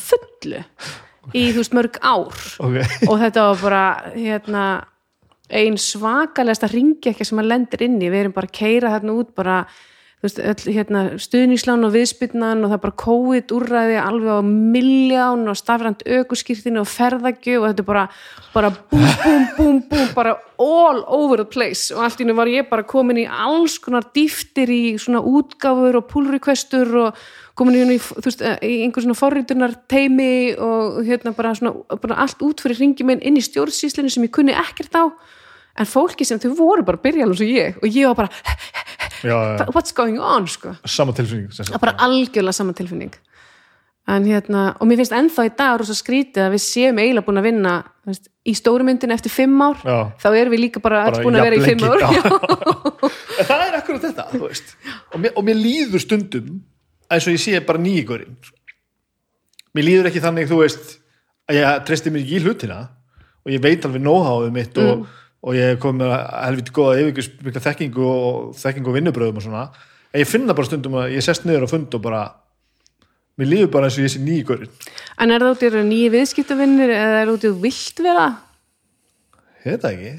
fullu í þú veist mörg ár okay. og þetta var bara hérna einn svakalegast að ringja ekki sem að lendir inn í, við erum bara að keira þarna út bara hérna, stuðníslán og viðspilnan og það bara COVID úrræði alveg á millján og stafrænt aukurskýrtinu og ferðagju og þetta bara, bara búm, búm, búm, búm bara all over the place og allt í nú var ég bara komin í alls konar dýftir í svona útgáfur og pull requestur og komin í, veist, í einhver svona forrýtunar teimi og hérna bara, svona, bara allt út fyrir ringjuminn inn í stjórnsýslinu sem ég kunni ekkert á en fólki sem þau voru bara að byrja alveg svo ég og ég var bara. What's going on sko? Sama tilfinning bara algjörlega sama tilfinning. En hérna, og mér finnst ennþá í dag rosa skrítið að við séum eiginlega búin að vinna veist, í stórumyndin eftir fimm ár. Já. þá erum við líka bara, bara búin að vera í fimm ár. *laughs* Það er akkurat þetta og mér, og mér líður stundum eins og ég sé bara nýjigurinn mér líður ekki þannig þú veist að ég treysti mér ekki í hlutina og ég veit alveg nóháðu mitt mm. og ég kom með helviti góða yfirgjus þekkingu og þekkingu og vinnubröðum og svona. En ég finna bara stundum að ég sest niður og fund og bara mér líður bara eins og ég sé nýjur En er það út í nýju viðskiptavinnir eða er það út í vilt vera? Það ekki,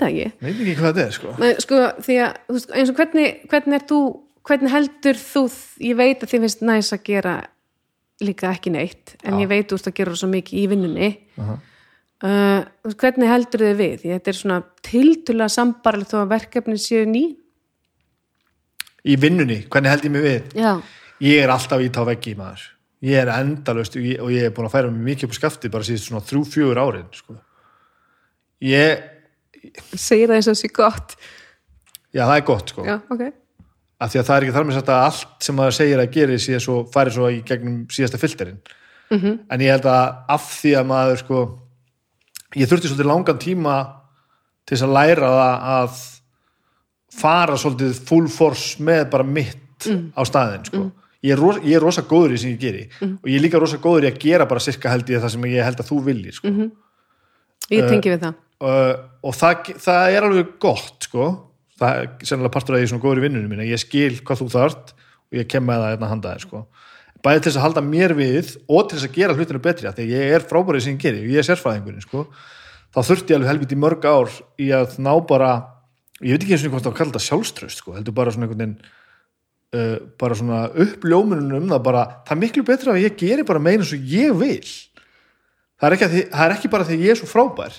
það ekki. Veit ekki hvað þetta er sko. Men, sko, því að, þú veist, eins og hvernig, hvernig er þú, hvernig heldur þú ég veit að þið finnst næs að gera líka ekki neitt en ég veit veist að gera svo mikið í vinnunni. Uh þú veist, hvernig heldur þið við? Þetta er svona tildulega sambarlegt þó að verkefni séu ný. Í vinnunni, hvernig held ég mig við? já, Ég er alltaf ít á veggi maður. Ég er endalaust og ég, og ég er búin að færa mig mikið upp á skafti bara síðust svona þrjú, fjögur árin sko. Ég, segir það eins og þessi gott. Já það er gott sko. Já, ok. Af því að það er ekki þar með sagt að allt sem maður segir að gera sé svo, færi svo í gegnum síðasta filterinn. -hmm. en ég held að af því að maður sko ég þurfti svolítið langan tíma til þess að læra það að fara svolítið full force með bara mitt á staðinn sko. ég, er rosa, ég er rosa góður í sem ég geri og ég er líka rosa góður í að gera bara sirka held ég það sem ég held að þú viljir sko. ég tengi við það. Uh, og það, það er alveg gott sko. Það er sennilega partur að ég er svona góður í vinnunum mín ég skil hvað þú þart og ég kem með það hérna handa þér sko bæði til þess að halda mér við og til þess að gera hlutinu betri að ég er frábærið sem ég geri og ég er sérfræðingurinn sko. Þá þurfti ég alveg helviti mörg ár í að ná bara ég veit ekki eins og hvort það að kalla þetta sjálfströst sko heldur bara svona einhvern veginn uh, bara svona uppljómunum um það bara það er miklu betra að ég geri bara meina eins og ég vil. Það er því, það er ekki bara að ég er svo frábær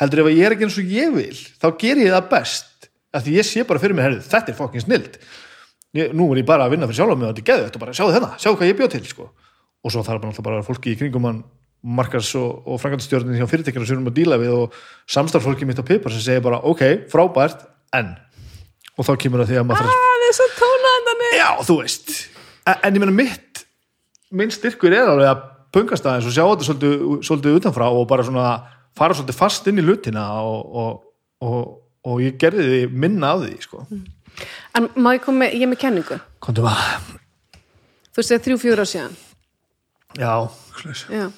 heldur ef ég er ekki eins og ég vil þá ger ég það best af því ég sé bara fyrir mig, herrið, þetta er fokkin snild ég, nú er ég bara að vinna fyrir sjálf mig og þetta er geðvægt og bara sjáðu þennan, sjáðu hvað ég bjóð til sko. og svo þarf bara náttúrulega bara fólki í kringum hann markars og, og frangandastjórnin hjá fyrirtekjana sem við erum að díla við og samstarfólki mitt á pipar sem segir bara, ok, frábært en, og þá kemur það því að maður þarf það er svo tónaðan já, þú veist en, en ég meina mitt minn styrkur er alveg að pungast aðeins og sjá þetta svolítið, svolítið utanfrá og bara svona fara svolítið fast inn í lutina og, og, og, og ég gerði því minna af því sko. En má ég koma ég er með kenningu? Kontum að þú segir þrjú, fjóra á síðan. Já, slags. Já.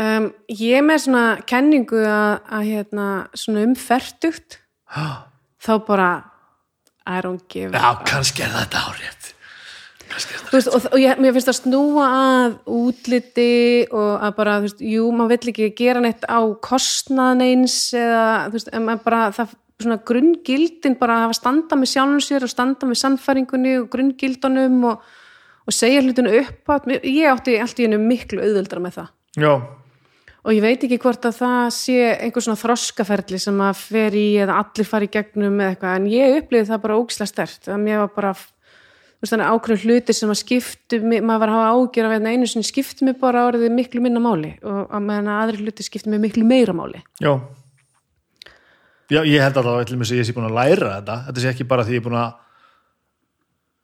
Um, ég er með svona kenningu að, að hérna, svona umferdugt þá bara I don't give a Já, kannski er þetta árétt. Kannski er þetta Þú veist, og, og ég, mér finnst að snúa að útliti og að bara, þú veist, jú, maður vill ekki gera neitt á kostnaðan eins eða, þú veist, en bara það svona grunngildin bara að hafa standa með sjálfum sér og standa með sannfæringunni og grunngildunum og, og segja hlutinu upp átt, ég átti allt í hennu miklu auðveldra með það. Já, og ég veit ekki hvort að það sé einhver svona þroskaferli sem að fer í eða allir fari í gegnum með eitthvað en ég upplýði það bara ógislega stert að mér var bara ákveðin hluti sem að skiptu maður var að hafa ágjör af einu sinni skiptu mig bara áriði miklu minna máli og að aðri hluti skiptu mig miklu meira máli. Já Já, ég held að það ætlum að ég sé búin að læra þetta þetta sé ekki bara því ég er búin að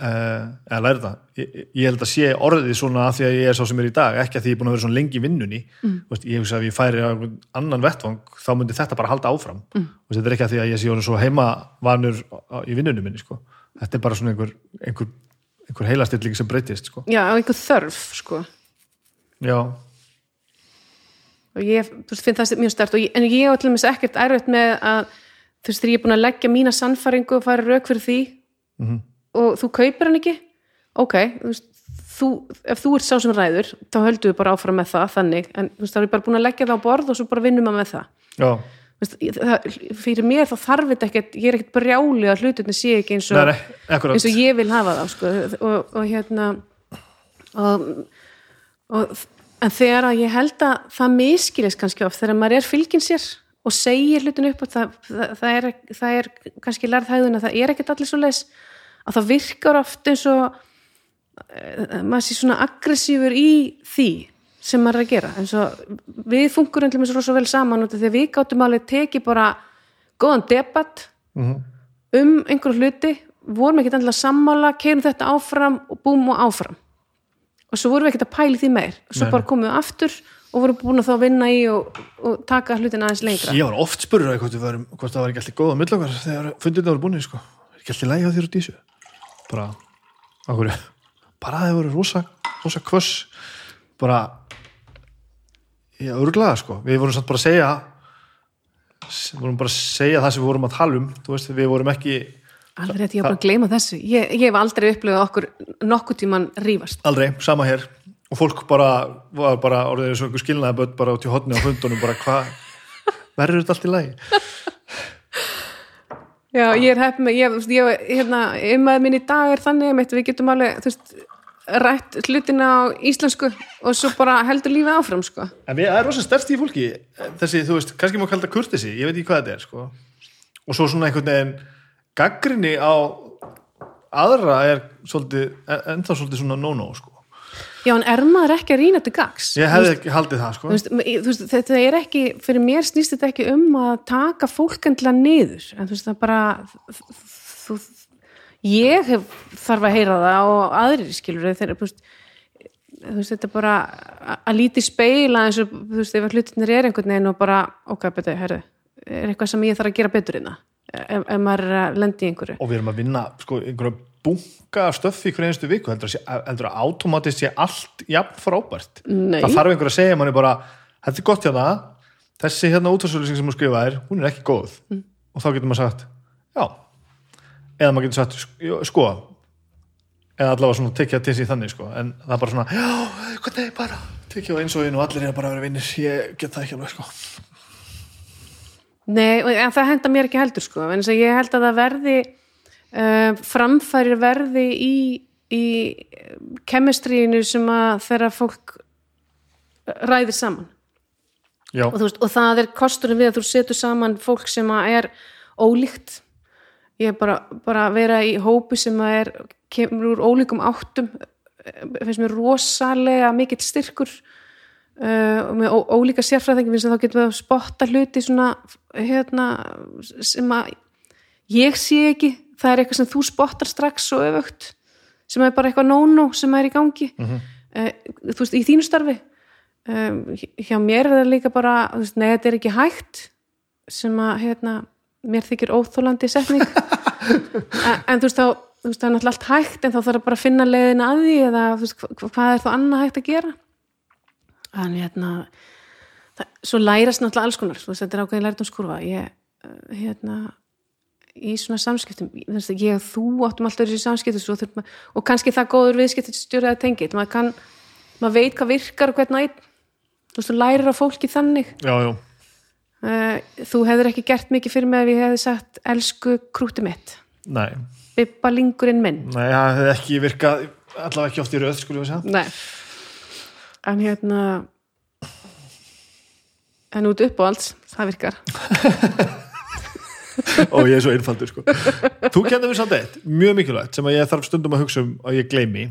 uh, eða læra þetta ég, ég held að sé orðið svona af því að ég er sá sem er í dag, ekki að því ég er búin að vera svona lengi vinnunni mm. Vist, ég hugsa að ef ég færi á einhvern annan vettvang þá myndi þetta bara halda áfram mm. Vist, þetta er ekki að því að ég sé honum svo heimavanur í vinnunni minni sko. þetta er bara svona einhver, einhver, einhver heilastilling sem breytist sko. já, á einhver þörf sko já, og ég veist, finn það mjög stert ég, en ég á til dæmis ekkert erfitt með að þú veist, þegar ég er búin að leggja mína sannfæringu og fara rauk fyrir því Mhm. og þú kaupir hann ekki ok, þú veist þú, ef þú ert sá sem ræður, þá höldum við bara áfram með það þannig, en þú veist, þá er ég bara búin að leggja það á borð og svo bara vinnum við með það. Veist, það, fyrir mér þá þarf þetta ekkert ég er ekkert brjáli að hlutinni sé ekki eins og, nei, nei, eins og ég vil hafa það sko. og, og hérna og, og en þegar að ég held að það miskilist kannski oft þegar maður er fylgin sér og segir hlutin upp og það, það, það, er, það er kannski lærðhæðun að það er ekkert allir svo leis að það virkar oft eins og eh, maður sé svona aggressífur í því sem maður er að gera eins og við fungur endlum eins og rosa vel saman út af því að við gátum alveg tekið bara góðan debatt Mhm. um einhverju hluti vorum ekkert endilega sammála, keirum þetta áfram og búm og áfram og svo vorum við ekkert að pæli því meir. Og svo Nei, bara komum við aftur og vorum búin að þá vinna í og, og taka hlutin aðeins lengra. Ég var oft spurður að hvort, varum, hvort það var ekki alltaf góða millokar þegar fundirna voru búinir sko. er ekki alltaf lægi á þér og dísu? Bara, okkur bara að þið voru rosa, rosa kvöss bara já, örglaða sko, við vorum samt bara að segja við vorum bara að segja það sem við vorum að tala um. Veist, við vorum ekki alveg rétt, ég var bara að gleyma þessu. Ég, ég hef aldrei upplifað okkur nokkuð tíman rífast. Aldrei, sama hér. Og fólk bara var bara orðið og einhver skilnaði börn bara út í hotni á fundunum bara hvað verður þetta allt í lagi? Já, ég er heppið með, ég, ég, hérna, umæður minn í dag er þannig, meitt, við getum alveg, þú veist, rætt hlutina á íslensku og svo bara heldur lífið áfram, sko. En við, það er rosa stærst í fólki. Þessi, þú veist, kannski má kalla kurtesi ég veit ekki hvað þetta er, sko. Og svo svona einhvern veginn gaggrinni á aðra er svolítið, ennþá svolítið svona no-no, sko. Já, en er maður ekki að rýna til gags? Ég hefði ekki haldið það, sko. veist, veist, þetta er ekki, fyrir mér snýst þetta ekki um að taka fólk endla niður, en þú veist, það bara þú, ég hef, þarf að heyra það og aðrir skilur þeir, þú veist, þú veist, þetta er bara að líti speila eins og, þú veist, ef hlutinir er einhvern veginn og bara, ok, betur, herru er eitthvað sem ég þarf að gera betur innan ef, ef maður er að lendi í einhverju. Og við erum að vinna, sko, einhverju bunga stöffi ykkur einstu viku, heldur að, automatist sé allt jafn frábært. Nei. það þarf einhver að segja manni bara þetta er gott hérna, þessi hérna útvarsölusing sem hún skrifaðir, hún er ekki góð. Mm. og þá getur maður sagt, já. Eða maður getur sagt, sko. Eða allavega svona tekja til sig þannig sko, en það er bara svona já, hvernig bara, tekja á eins og einu og allir er bara að vera vinnir, ég get það ekki alveg sko Nei, en það henda mér ekki heldur sko, en ég held að það verði uh, framfærir verði í, í kemistríinu sem að þeirra fólk ræðir saman. Já, og, veist, og það er kosturinn við að þú setur saman fólk sem að er ólíkt. Ég er bara, bara að vera í hópi sem að er, kemur úr ólíkum áttum eh, finnst mér rosalega mikill styrkur uh, og með ólíka sérfræðingi finnst að þá getum við að spotta hluti svona hérna sem að ég sé ekki. Það er eitthvað sem þú spottar strax og öfugt sem er bara eitthvað no-no sem er í gangi. Uh, þú veist, í þínu starfi. Um, hjá mér er það líka bara þú veist, nei, þetta er ekki hægt sem að, hérna, mér þykir óþólandi setning. *laughs* En, þú veist, þá þú veist, það er náttúrulega allt hægt en þá þarf bara að finna leiðin að því eða þú veist, hva- hvað er þá annað hægt að gera en hérna það, svo lærast náttúrulega alls konar. Veist, þetta er ákveðin lært um skurfa ég, uh, hérna í svona samskiptum, þú veist, ég og þú áttum alltaf þessi samskiptum að, og kannski það góður viðskiptstjóri að tengið maður kann, maður veit hvað virkar og hvernig einn, þú veist, þú lærir á fólki þannig. Já, já. Uh, þú hefur ekki gert mikið fyrir mig ef ég hefði sagt elsku krúti mitt. Nei, bibba lingurinn minn. Nei, það hefði ekki virkað allavega ekki oft í röð, skulum við segja. Nei. En hérna en út upp á alls það virkar og ég er svo einfaldur sko. þú kennir við samt eitt, mjög mikilvægt sem að ég þarf stundum að hugsa um og ég gleymi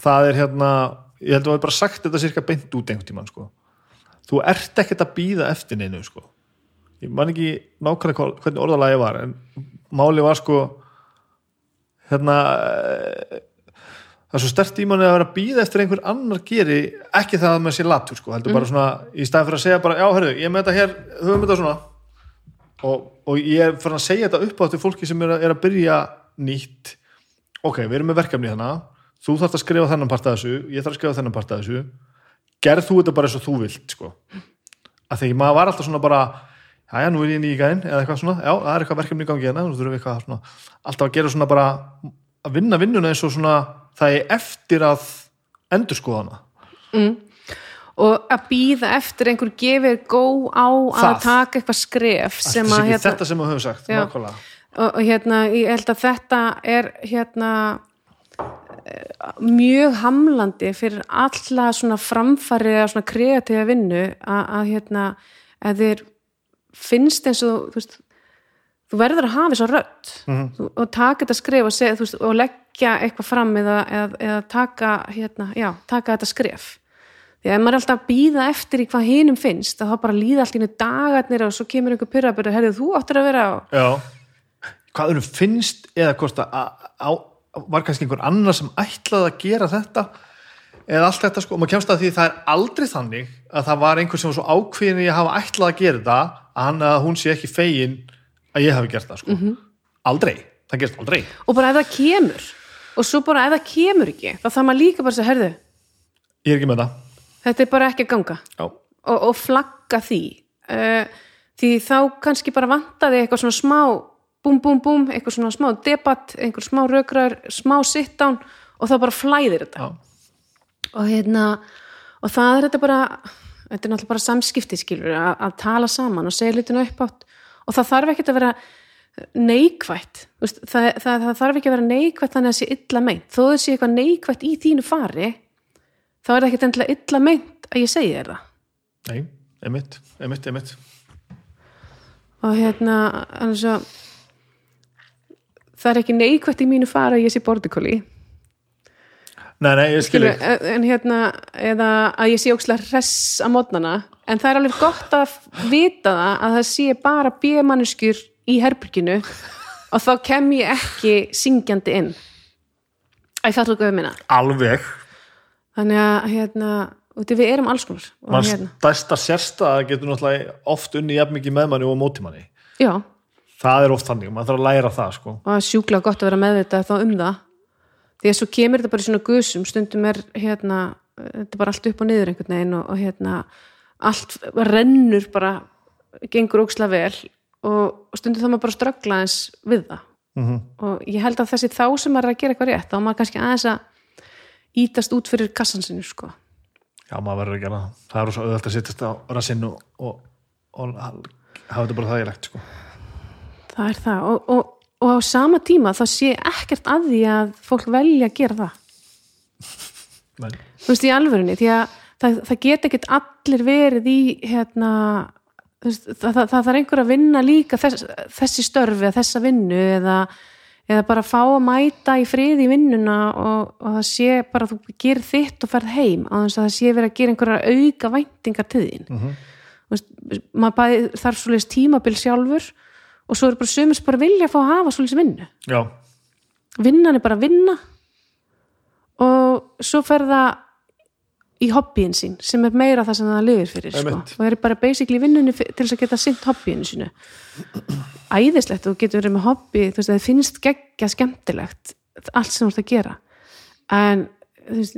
það er hérna ég held að við bara sagt þetta cirka beint út einhvern tímann sko. þú ert ekkert að býða eftir neinu sko. ég man ekki nákvæmlega hvernig orðalagi var en máli var sko hérna það er svo stert í manni að vera að býða eftir einhver annar geri ekki það að maður sé latur sko, heldur bara svona í staðin fyrir að segja bara, já, hörru, ég með þetta hér höfum þetta svona. Og, og ég er fyrir að segja þetta upp á þetta fólki sem er að, er að byrja nýtt. Ok, við erum með verkefni þannig þú þarfst að skrifa þennan part af þessu ég þarf að skrifa þennan part af þessu. Gerð þú þetta bara eins og þú vilt sko. að því maður var alltaf svona bara já, já, nú er ég nýja gæðin eða eitthvað svona, já, það er að að eftir að endurskoða hana. Og að býða eftir einhver gefið gó á að Það. taka eitthvað skref sem að hérna, þetta sem við höfum sagt, og, og hérna, ég held að þetta er hérna eh, mjög hamlandi fyrir alla svona framfæri eða svona kreatíða vinnu að, að hérna, að þér finnst eins og þú veist þú verður að hafa þess að rödd þú, og taka þetta skref og, segja, þú veist, og leggja eitthvað fram eða, eða, eða taka, hérna, já, taka þetta skref. Því að maður er alltaf að býða eftir í hvað hinum finnst þá bara líða allt í einu dagarnir og svo kemur einhver pyrrabyrður, herrið þú áttir að vera á. Já. Hvað þeim finnst eða hvort að, að, að var kannski einhver annar sem ætlaði að gera þetta eða allt þetta sko, og maður kemst að því það er aldrei þannig að það var einhver sem var svo ákveðin í að hafa ætlað að gera þetta að hann að hún sé ekki fegin að ég hafi gert það sko. Aldrei, það gerst aldrei. Og bara ef það kemur. Og svo bara ef það kemur ekki þá þarf maður líka bara að segja, herðu Ég er ekki með það. þetta er bara ekki að ganga. Og, og flagga því. Uh, því þá kannski bara vantaði eitthvað svona smá búm búm búm, eitthvað svona smá debatt einhver smá rökrar, smá sit-down og þá bara flæðir þetta. Já, og hérna og það er þetta bara þetta er náttúrulega bara samskipti skilur að, að tala saman og segja hlutinu upp átt og það þarf ekkert að vera neikvætt. Vist, það, það, það þarf ekki að vera neikvætt þannig að það sé illa meint. Þó það sé eitthvað neikvætt í þínu fari þá er það ekkert endilega illa meint að ég segi þér það. Nei, emitt, emitt, emitt og hérna annars að það er ekki neikvætt í mínu fari að ég sé bordikóli Nei, nei, ég skil Skilur, ekki en hérna eða að ég sé ókslega hress að mótnana en það er alveg gott að vita það að það sé bara bímannuskjur í herbyrginu og þá kem ég ekki syngjandi inn. Æ, það er hvað við minna Alveg. Þannig að hérna, við erum alls konar. Og mann hérna, stærsta sérstaða getur náttúrulega oft unni jafn mikið með manni og móti manni já, það er oft þannig, mann þarf að læra það sko. og sjúklega gott að vera meðvitað þá um það því að svo kemur þetta bara í svona gusum stundum er hérna þetta er bara allt upp og niður einhvern veginn og, og hérna allt rennur bara gengur óksla vel og, og stundum þá maður bara ströggla eins við það. Mm og ég held að þessi þá sem maður er að gera eitthvað rétt þá maður kannski aðeins að ítast út fyrir kassan sinu sko. Já, maður verður að gera það. Það er svo auðvitað að sittast á rassinn og, og, og hafa þetta bara þægilegt sko. það er það. Og, og, á sama tíma þá sé ekkert að því að fólk velja að gera það. Men, þú veist í alvörunni því að það, það get ekkert allir verið í hérna veist, það, það, það þarf einhver að vinna líka þess, þessi störfi eða þessa vinnu eða, eða bara fá að mæta í friði í vinnuna og, og það sé bara að þú gerir þitt og ferð heim á þess að það sé verið að gera einhverjar auka væntingar til þín. Mhm. Þú veist, maður bæði, þarf svolítið tímabil sjálfur og svo er bara sömurs bara vilja að fá að hafa svolítið vinnu. Já, vinnan er bara að vinna. Og svo fer það í hobbyin sín sem er meira það sem það lifir fyrir sko. Og það er bara basically vinnunni til þess að geta sint hobbyinu sínu. Æðislegt og getur verið með hobby þú veist að það finnst geggja skemmtilegt allt sem þú ert að gera. En þú veist,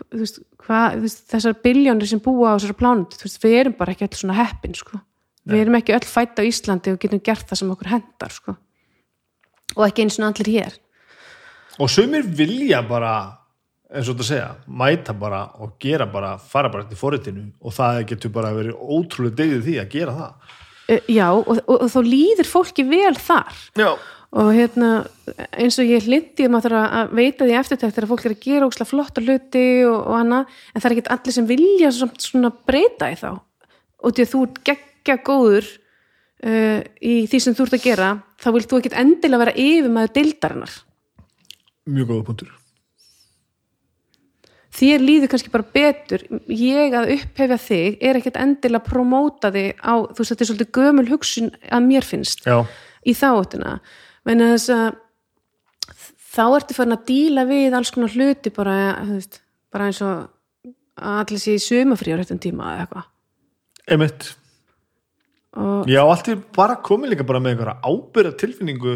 þú veist, hvað, þú veist þessar biljónir sem búa á þessar plánut þú veist, við erum bara ekki öll svona heppin sko. Við erum ekki öll fætt á Íslandi og getum gert það sem okkur hendar sko. og ekki eins og allir hér. Og sumir vilja bara eins og þetta segja, mæta bara og gera bara, fara bara til forritinu og það getur bara verið ótrúlega degið því að gera það. Uh, Já, og, og, og þá líður fólki vel þar. Já, og hérna eins og ég hlindi að maður þarf að veita því eftirtækt þegar fólk er að gera ókslega flotta hluti og, og annað, en það er ekki allir sem vilja svona, breyta í þá. Og því að þú ert geggja góður uh, í því sem þú ert að gera þá vilt þú ekkit endilega vera yfir með deildarinnar. Mjög góða punktur. Þér líður kannski bara betur. Ég að upphefja þig er ekkit endilega að promóta þig á, þú veist þetta er svolítið gömul hugsun að mér finnst já, í þáttina menn að þess að þá ertu farin að díla við alls konar hluti bara, veist, bara eins og allir sé í sumafrí á réttum tíma eða eitthvað. Emitt og já, allt er bara komið líka bara með einhverja ábyrða tilfinningu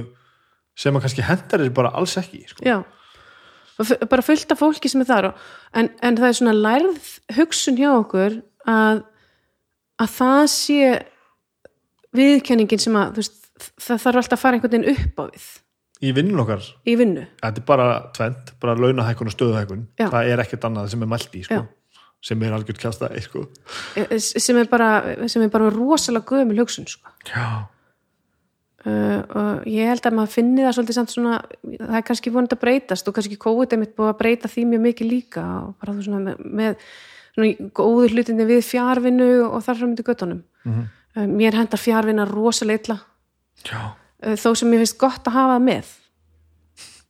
sem að kannski hendar þér bara alls ekki sko. já bara fullt af fólki sem er þar og, en, en það er svona lærð hugsun hjá okkur að að það sé viðkenningin sem að veist, það þarf alltaf að fara einhvern veginn upp á við í vinnun okkar, í vinnu þetta er bara tvent, bara launahækun og stöðuhækun Já. það er ekkert annað sem er mælt í sko. Sem er algjört kjastæði sko. Eh, sem er bara, sem er bara rosalega gömul hugsun sko já, Uh, og ég held að maður finni það svolítið samt svona, það er kannski vonandi að breytast og kannski COVID er mitt búið að breyta því mjög mikið líka og bara þú svona með, með svona góður hlutinni við fjárvinnu og þar fram í göttunum Mhm. uh, mér hendar fjárvinna rosalega illa já, uh, þó sem mér finnst gott að hafa það með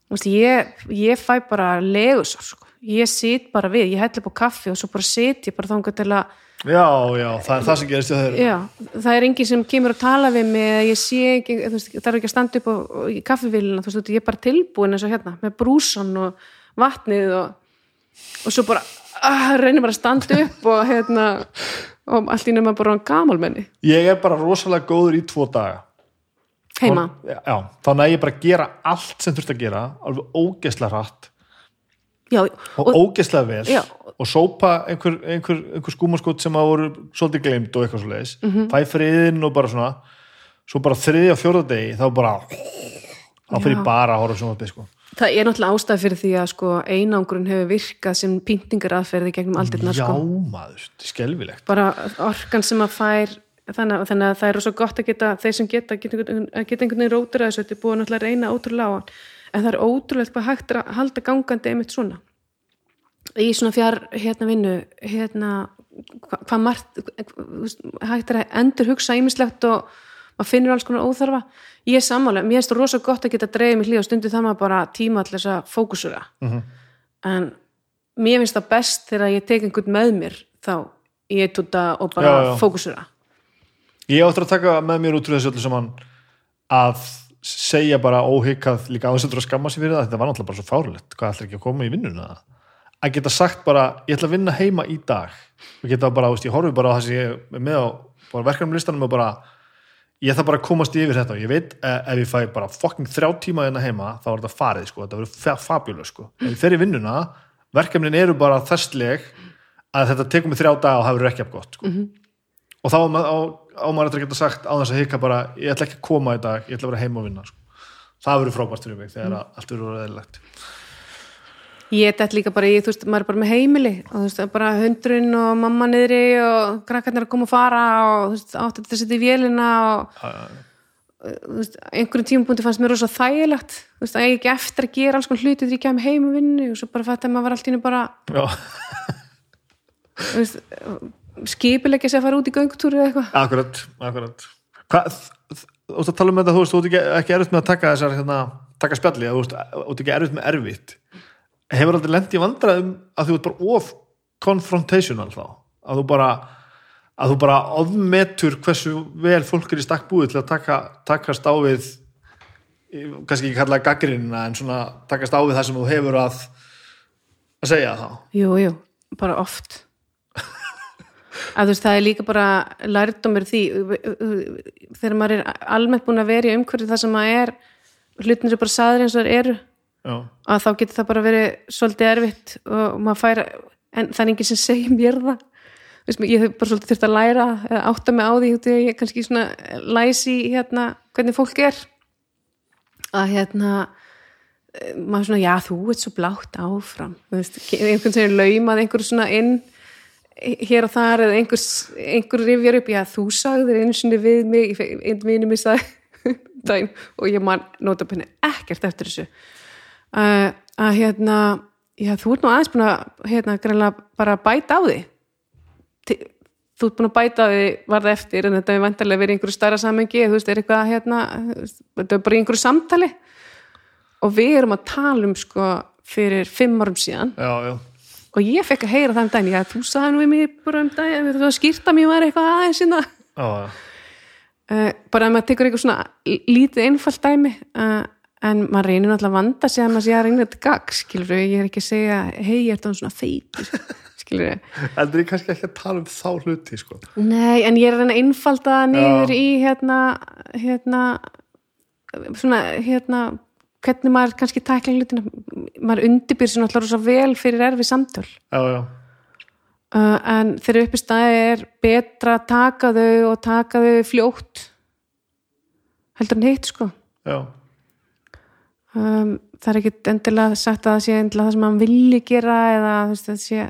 Þú veist, ég, ég fæ bara legusar sko. Ég sit bara við, ég helli upp á kaffi og svo bara sit ég bara þangað til að já, já það er það sem gerist hjá þeir Já, það er enginn sem kemur að tala við mig ég sé ekki, þú veist, það er ekki að standa upp á, í kaffivélina, þú veist, ég er bara tilbúin eins og hérna, með brúsan og vatnið og, og svo bara ah, reynir bara að standa upp og hérna, og allt í nema bara hann gamalmenni ég er bara rosalega góður í tvo daga. Heima. Og- já, þannig að ég bara gera allt sem þurft að gera alveg ógeðslega hratt Já, og, ógeðslega vel Já. og sópa einhver, einhver, einhver skúmaskot sem að voru svolítið gleymd og eitthvað svo leiðis mm Mhm. -hmm. fæ friðin og bara svona svo bara þriðja og fjórða degi þá bara þá fyrir bara að horfa svona sko. Það er náttúrulega ástæð fyrir því að sko, einangrun hefur virkað sem pyntingar aðferði gegnum aldirna Já, sko. maður, þetta er skelfilegt bara orkan sem að fær þannig, þannig að það er svo gott að geta þeir sem geta, geta, geta, geta einhvern veginn rótur að þessu þetta er náttúrulega að reyna ótrúlega á hann en það er ótrúlega hvað hægt að halda gangandi einmitt svona. Í svona fjár hérna vinnu hérna hva- hvað margt hægt er að endur hugsa ímislegt og maður finnur alls konar óþarfa. Ég er sammálega, mér finnst það rosa gott að geta dreifið mig hlýð og stundu það maður bara tíma allir þess að fókusura Mhm. en mér finnst það best þegar ég tek einhvern með mér þá eitt út og bara Já, já. fókusura Ég áttur að taka með mér út úr þessu öllu saman að segja bara óhyggað líka áðursettur að skamma sér fyrir það. Þetta var náttúrulega bara svo fárlegt, hvað ætlar ekki að koma í vinnuna? Að geta sagt bara ég ætla að vinna heima í dag. Og geta bara, veist, ég horfi bara á það sem ég er með á verkefnum listanum og bara ég ætla bara að komast yfir þetta. Og ég veit eh, ef ég fæ bara fucking þrjá tíma hérna heima þá er þetta farið, sko, þetta verður fabulous sko. ef ég fer í vinnuna, verkefnin eru bara þessleg að þetta tekur mig þrjá daga og það verður ekki af gott sko. og þá á, ma- á, á maður eftir að geta sagt á þess að hika bara, ég ætla ekki að koma í dag ég ætla að vera heima og vinna sko. það verður frábært fyrir mig þegar mm. allt verður eðlilegt ég þetta líka bara í, þú veist, maður er bara með heimili og þú veist, bara hundrun og mamma niðri og krakkarnir að koma að fara og þú veist, þetta að setja í vélina og þú veist, einhverjum tímapunkti fannst mér rosa þægilegt þú veist, að ég ekki eftir að gera alls konar hluti þegar ég kem heim og vinnu og svo bara fætti að maður var allt í henni bara þú veist, skipilegja sig að fara út í göngutúri eða eitthvað? Akkurat, akkurat. Hvað, þú veist að tala um þetta þú veist, þú ert ekki, ekki erfitt með að taka þessar hérna, taka spjalli, þú veist, þú ert ekki erfitt með erfitt. Hefur aldrei lent í vandræðum að þú ert bara of confrontational þá, að þú bara að þú bara ofmetur hversu vel fólk er í stakk búið til að taka, takast á við kannski ekki kalla gaggrinina en svona takast á við það sem þú hefur að að segja þá? Jú, jú, bara oft að þú veist, það er líka bara lærdómur því þegar maður er almennt búin að vera í umhverju það sem maður er hlutin eru bara saður eins og þeir eru. Já, að þá getur það bara verið svolítið erfitt og maður fær en það er enginn sem segir mér það. Veist, ég hef bara svolítið þurft að læra eða átta mig á því út í að ég kannski svona læsi hérna hvernig fólk er. Að hérna eh, maður svona, já þú ert svo blátt áfram. Veist, einhvern er laumað einhver svona inn hér og þar eða einhver, einhver rifjar upp já þú sagðir einu sinni við mig einn vinur mig sagði *laughs* dæn, og ég man nota penni ekkert eftir þessu. Uh, að hérna já þú ert nú aðeins búin að hérna greinlega bara bæta á því Ti- þú ert búin að bæta á því varða eftir en þetta er vantarlega verið einhverju stærra samengi þú veist, er eitthvað hérna þetta er bara einhverju samtali. Og við erum að tala um sko fyrir fimm árum síðan. Já, já og ég fekk að heyra þann daginn, já þú sagði nú við mig bara um daginn, þú skýrta mér var eitthvað aðeins Já, já, uh, bara að maður tekur eitthvað svona lítið einfalt dæmi uh, en maður reynir náttúrulega að vanda sig að maður sé að reyna þetta gag, skilur ég er ekki að segja, hei, ég er það svona feitur *laughs* skilur heldur ég kannski ekki að tala um þá hluti sko. Nei, en ég er að reyna að einfalda það niður í hérna, hérna svona, hérna hvernig maður kannski tækla hlutina. Maður undirbýr sér náttúrulega rosa vel fyrir erfi samtöl. Já, já, uh, en þegar uppi staði er betra að taka þau og taka þau fljótt heldur en hitt sko. Um, það er ekki endilega sagt að það sé endilega það sem maður vilji gera eða veist, það sé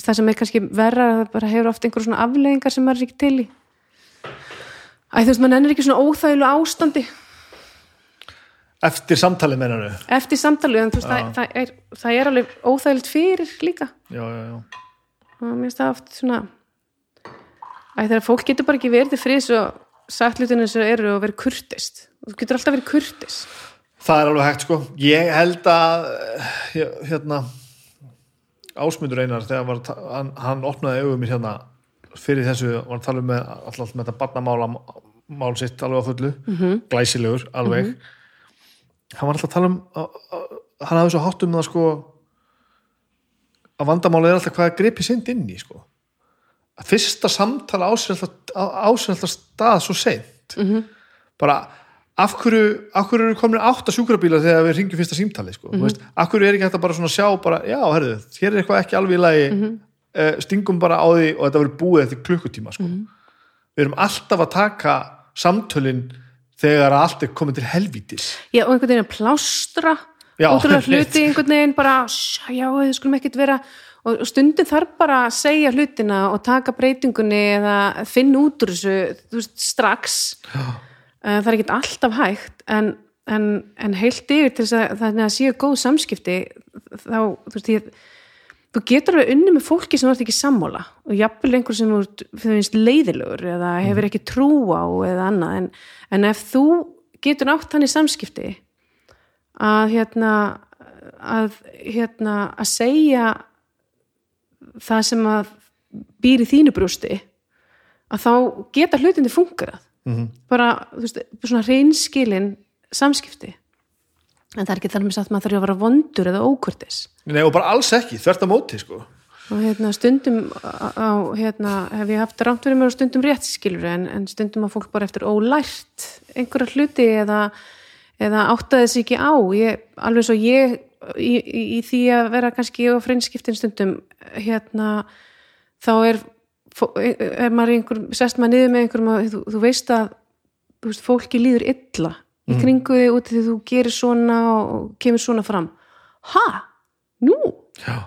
það sem er kannski verra það bara hefur oft einhver svona afleggingar sem maður er ekki til í. Æ, þú veist, maður ennir ekki svona óþægilu ástandi eftir samtalið mennanu já, eftir samtalið, en þú veist, það, það, er, það er alveg óþægilegt fyrir líka. Já, já, og mér finnst það oft svona Æ, þegar fólk getur bara ekki verið og sagt hlutinu sem eru og verið kurtist þú getur alltaf verið kurtis það er alveg hægt sko. Ég held að eh, hérna ásmundur einar þegar var, að hann, hann opnaði augum mér hérna fyrir þessu var að tala um með, alltaf með þetta barnamála mál sitt alveg á fullu. -hmm. glæsilegur alveg hann var alltaf að tala um að, að, hann hafði svo hátt um það sko að vandamála er alltaf hvað er gripið sind inn í sko. Að fyrsta samtala alltaf stað svo seint. -hmm. bara af hverju, af hverju eru komin átta sjúkrabíla þegar við ringjum fyrsta símtali sko, mm veist, af hverju er ekki að bara svona sjá bara, já, herðu, hér er eitthvað ekki alveg í lagi. Mm stingum bara á því og þetta verður búið eftir klukkutíma sko. við erum alltaf að taka samtölin þegar allt er komið til helvítis. Já, og einhvern veginn að plástra Já, ótrúlega hluti einhvern veginn bara, "Sj, já, þau skulum ekkert vera. Og stundum þarf bara að segja hlutina og taka breytingunni eða finna út úr þessu veist, strax. Eh, það er ekkert alltaf hægt en, en, en heilt yfir til þess að þannig að séu góð samskipti þá, þú veist, ég þú getur alveg unni með fólki sem þú ert ekki sammála og jafnvel einhver sem þú finnst leiðilegur eða hefur ekki trú á eða annað. En, en ef þú getur átt hann í samskipti að hérna að hérna að segja það sem að býr í þínu brústi að þá geta hlutindi fungerað -hmm. bara, þú veist, svona reynskilin samskipti en það er ekki þar með satt maður þarf að vera vondur eða ókurtis Nei, og bara alls ekki, þvert að móti sko. og hérna stundum á, hérna, hef ég haft rámt fyrir mér og stundum rétt skilur en, en stundum að fólk bara eftir ólært einhverja hluti eða, eða áttaði sig ekki á. Ég, alveg svo ég í, í, í því að vera kannski á freinskiptin stundum hérna þá er fó- er maður einhver, sest maður niður með einhverjum og þú, þú veist að þú veist, fólki líður illa í kringu þig út því þú gerir svona og kemur svona fram. Ha, nú? Já.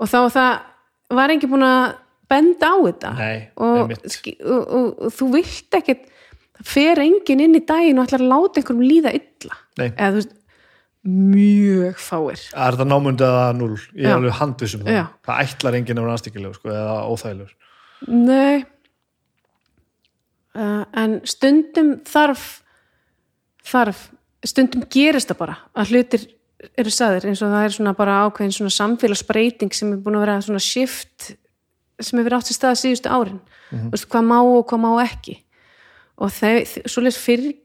og þá það var enginn búin að benda á þetta? Nei, og, og, og, og þú vilt ekkert það fer enginn inn í daginn og ætlar að láta einhverjum líða illa? Nei. eða þú veist mjög fáir. Er það námundið að núl, ég er alveg handvisum það. Já. Það ætlar enginn að vera aðstíkilegur sko, eða óþægilegur. nei. Uh, en stundum þarf þarf stundum gerist það bara að hlutir eru sagðir eins og það er svona bara ákveðin svona samfélagsbreyting sem er búin að vera svona shift sem hefur átt sér stað síðustu árin mm -hmm. hvað má og hvað má ekki og þau, svoleiðis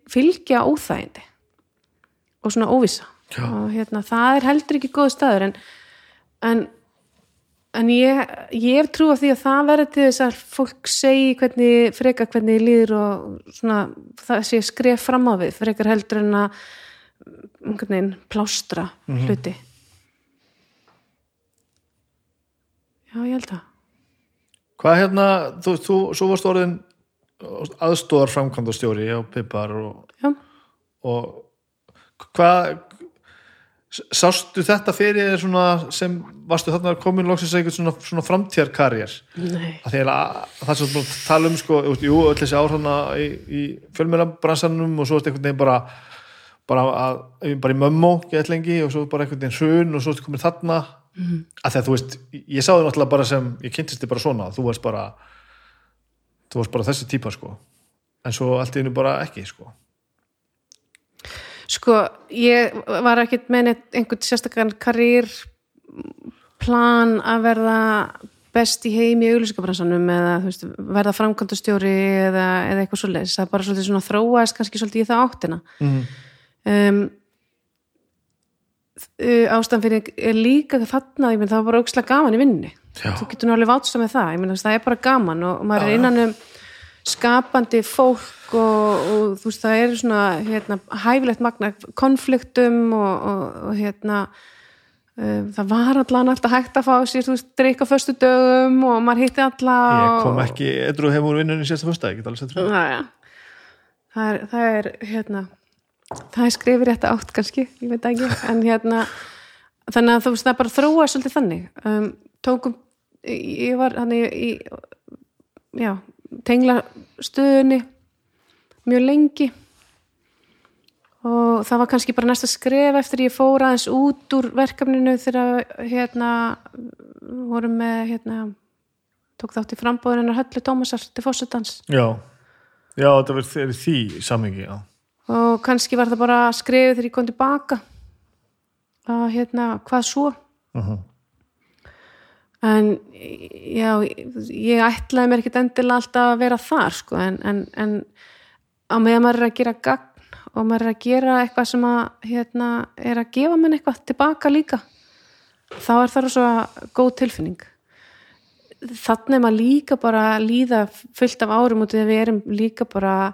fylgja óþægindi og svona óvisa Já. og hérna, það er heldur ekki góð staður en, en, en ég, ég hef trú af því að það verður til þess að fólk segi hvernig, frekar hvernig líður og svona, það sé skref fram á við, frekar heldur en að einhvern veginn plástra hluti. Já, ég held að Hvað hérna, þú, þú svo varst orðin aðstóðar framkvæmdastjóri á Pippar og, og hvað sástu þetta fyrir þér svona sem varstu þarna komin loksins að einhvern svona, svona framtíðarkarriér? Nei. Að að það þú búin að tala um sko, jú, öll þessi áhrifna í, í fjölmjölabransanum og svo er einhvern veginn bara bara, að, bara í mömmó gett lengi og svo bara einhvern veginn hrun og svo ertu komin þarna. Mm. að því að þú veist, ég sá þau náttúrulega bara sem ég kynntist þið bara svona, þú varst bara þú varst bara þessi típa sko. En svo allt í einu bara ekki sko Sko, ég var ekkert með einhvern sérstakann karýr plan að verða best í heimi í auglýsingabransanum eða veist, verða framkvæmdastjóri eða, eða eitthvað svoleiðis, það er bara svolítið svona þróaðist kannski svolítið í það áttina. Mm. um, ástæðan fyrir er líka þarna, ég menn það var bara aukslega gaman í vinninni þú getur nú alveg vátsta með það, ég menn það er bara gaman og maður er innan um skapandi fólk og, og þú veist það er svona hérna, hæfilegt magna konfliktum og, og, og hérna um, það var allan alltaf hægt að fá sér, þú veist, drikka föstu dögum og maður hitti alla ég kom ekki, edru hefur úr vinnunni sérsta fyrsta, ég get alveg sett Já, já. Það er, það er hérna það er skrifir rétt átt kannski ég veit ekki, en hérna þannig að þú veist það bara þróa svolítið þannig um, tókum ég var hann í já, tengla stöðunni mjög lengi. Og það var kannski bara næsta skref eftir ég fór aðeins út úr verkefninu þegar hérna vorum með hérna tók þátt í frambóðinu höllu Tómasar til fórsetans já, já, þetta verður því samhengi, já. Og kannski var það bara skrifið þegar ég kom tilbaka að hérna, hvað svo? Uh en já, ég ætlaði mér ekkit endilega alltaf að vera þar sko, en, en, en á meðan maður er að gera gagn og maður er að gera eitthvað sem að hérna, er að gefa mér eitthvað tilbaka líka þá er það svo góð tilfinning. Þannig er maður líka bara líða fullt af árum út við erum líka bara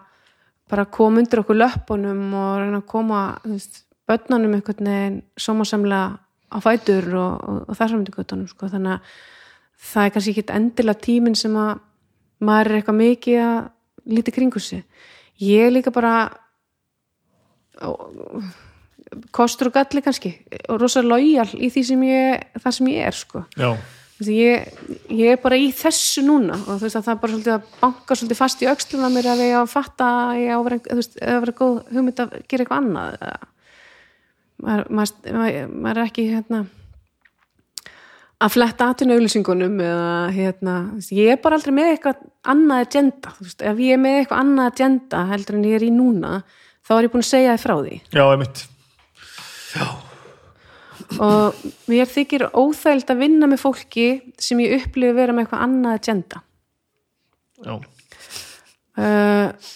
bara koma undir okkur löppunum og reyna að koma veist, börnunum einhvern veginn sómasamlega á fætur og, og, og þar saman til göttunum sko. þannig að það er kannski ekki endilega tíminn sem að maður er eitthvað mikið að líti kringu sig. Ég líka bara kostur og galli kannski og rosa lojal í því sem ég það sem ég er sko. Ég, ég er bara í þessu núna og þú veist að það bara svolítið að banka svolítið fast í öxluna mér að ég á að fatta að ég á að vera, að vera góð hugmynd að gera eitthvað annað eða- maður, maður, maður, er ekki hérna að fletta atvinnu auðlýsingunum eða hérna, ég er bara aldrei með eitthvað annað agenda, þú veist, ef ég er með eitthvað annað agenda heldur en ég er í núna þá er ég búin að segja þið frá því. Já, einmitt. Og mér þykir óþægild að vinna með fólki sem ég upplifi vera með eitthvað annað agenda. Já, uh,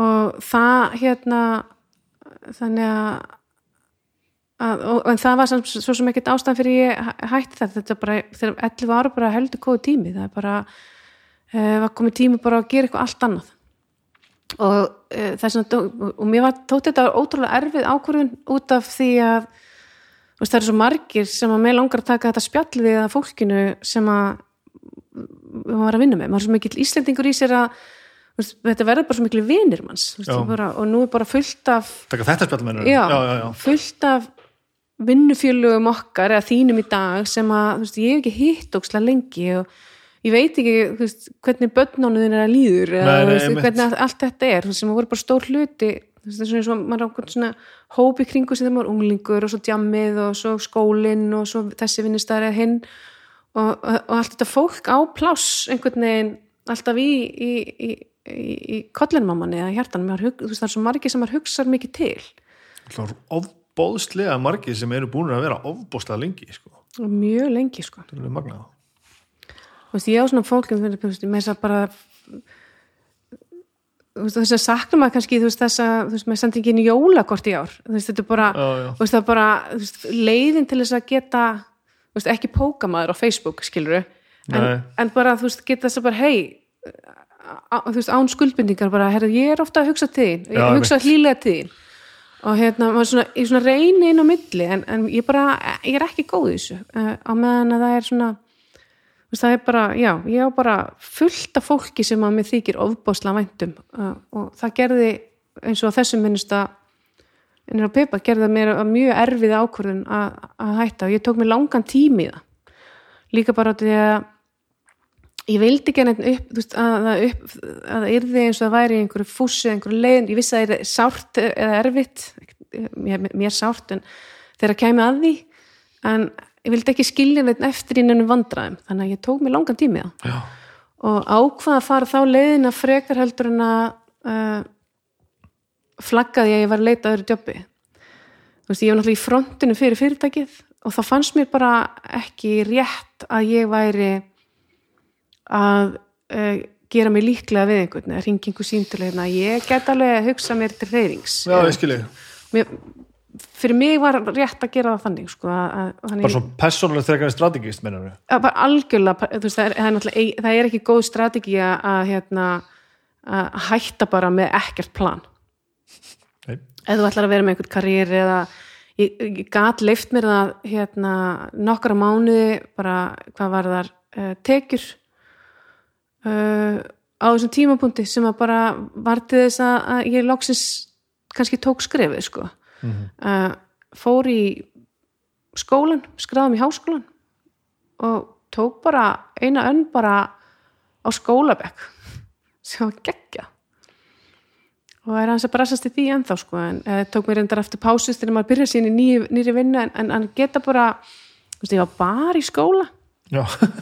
og það hérna þannig að, að og, en það var samt svo sem ekkert ástæðan fyrir ég hæ- hætti þetta þetta er bara, þegar 11 ára bara heldur góðu tími. Það er bara uh, var komið tími bara að gera eitthvað allt annað. Og uh, þess að og mér var tótt þetta ótrúlega erfið ákvörðun út af því að veist, það eru svo margir sem að mig langar að taka þetta spjall við að fólkinu sem að maður var að vinna með, maður er svo mikill Íslendingur í sér að þetta verður bara svo mikil vinir manns veist, bara, og nú er bara fullt af taka þetta spjall mennur já, já, já, já. fullt af vinnufjölugum okkar eða þínum í dag sem að veist, ég hef ekki hitt ókslega lengi og ég veit ekki veist, hvernig börnánuðin er að líður eða Nei, nei, veist, hvernig allt þetta er sem voru bara stór hluti það er svona, eins og maður á einhvern svona hópi kringu sem maður er unglingur og svo djammið og svo skólinn og svo þessi vinnustæri hinn og, og, allt þetta fólk á pláss einhvern veginn alltaf í, í, í, í, manni eða hjartanum, Maður hug- þú veist, það er svo margir sem maður hugsar mikið til. Það er ofbóðslega margir sem eru búin að vera ofbóðslega lengi sko. mjög lengi sko. Þú veist, ég á svona fólk með þess að bara þess að sakna maður kannski þú veist, þess að, þú veist, maður sendi ekki inn í jólakort í ár, þú veist, þetta er bara Já, já. bara, veist, leiðin til þess að geta, veist, ekki póka maður á Facebook, skilur en, en bara, þú veist, geta þess að bara, hei þú veist, án skuldbindingar bara, herra, ég er ofta að hugsa til þín, Já, hugsa hlýlega til þín og hérna, maður svona, ég svona reyni inn á milli, en, en ég bara ég er ekki góð í þessu, uh, á meðan að það er svona veist, það er bara, já, ég á bara fullt af fólki sem að mér þykir ofbásla væntum. Uh, og það gerði eins og þessum minnust að ennir á Pepa gerði það mér að mjög erfið ákvörðun að, að hætta. Og ég tók mér langan tími í það. Líka bara því að ég vildi ekki neitt upp, þú veist, að það upp að yrði eins og það væri einhverju fússu, einhverju leiðin, ég vissi að það er sárt eða erfitt mér, mér sárt en þegar það kæmi að því. En ég vildi ekki skilja neitt eftir í nefnum vandræðum þannig að ég tók mér langan tími það. Já, og ákvað að fara þá leiðina frekar heldur en að uh, flaggaði að ég var að leita að öðru jobbi. Þú veist, ég var náttúrulega í frontinu fyrir fyrirtækið og það fannst mér bara ekki rétt að ég væri að uh, gera mig líklega við einhvern eða ringingu síntulegna, ég get alveg að hugsa mér til reyðings já, ég skilji fyrir mig var rétt að gera það þannig sko, að, að, þannig bara svo persónulega þegar strategist mennur við að bara algjörlega, veist, það er, það er, það er ekki góð strategi að, að, hérna, að hætta bara með ekkert plan. Nei. ef þú ætlar að vera með einhvern karriér eða ég, ég gat leift mér það hérna, nokkra mánuði bara hvað var þar uh, tekjur uh, á þessum tímapunkti sem að bara var til þess að, ég loksins kannski tók skrefið sko. Uh, fór í skólan, skráðum í háskólan og tók bara eina önn bara á skólabekk sem var geggja og er hans að brassast í því ennþá sko en e, tók mér endar eftir pásus þegar maður byrja sín í nýri, vinnu en, en hann geta bara, þú veist, ég var bara í skóla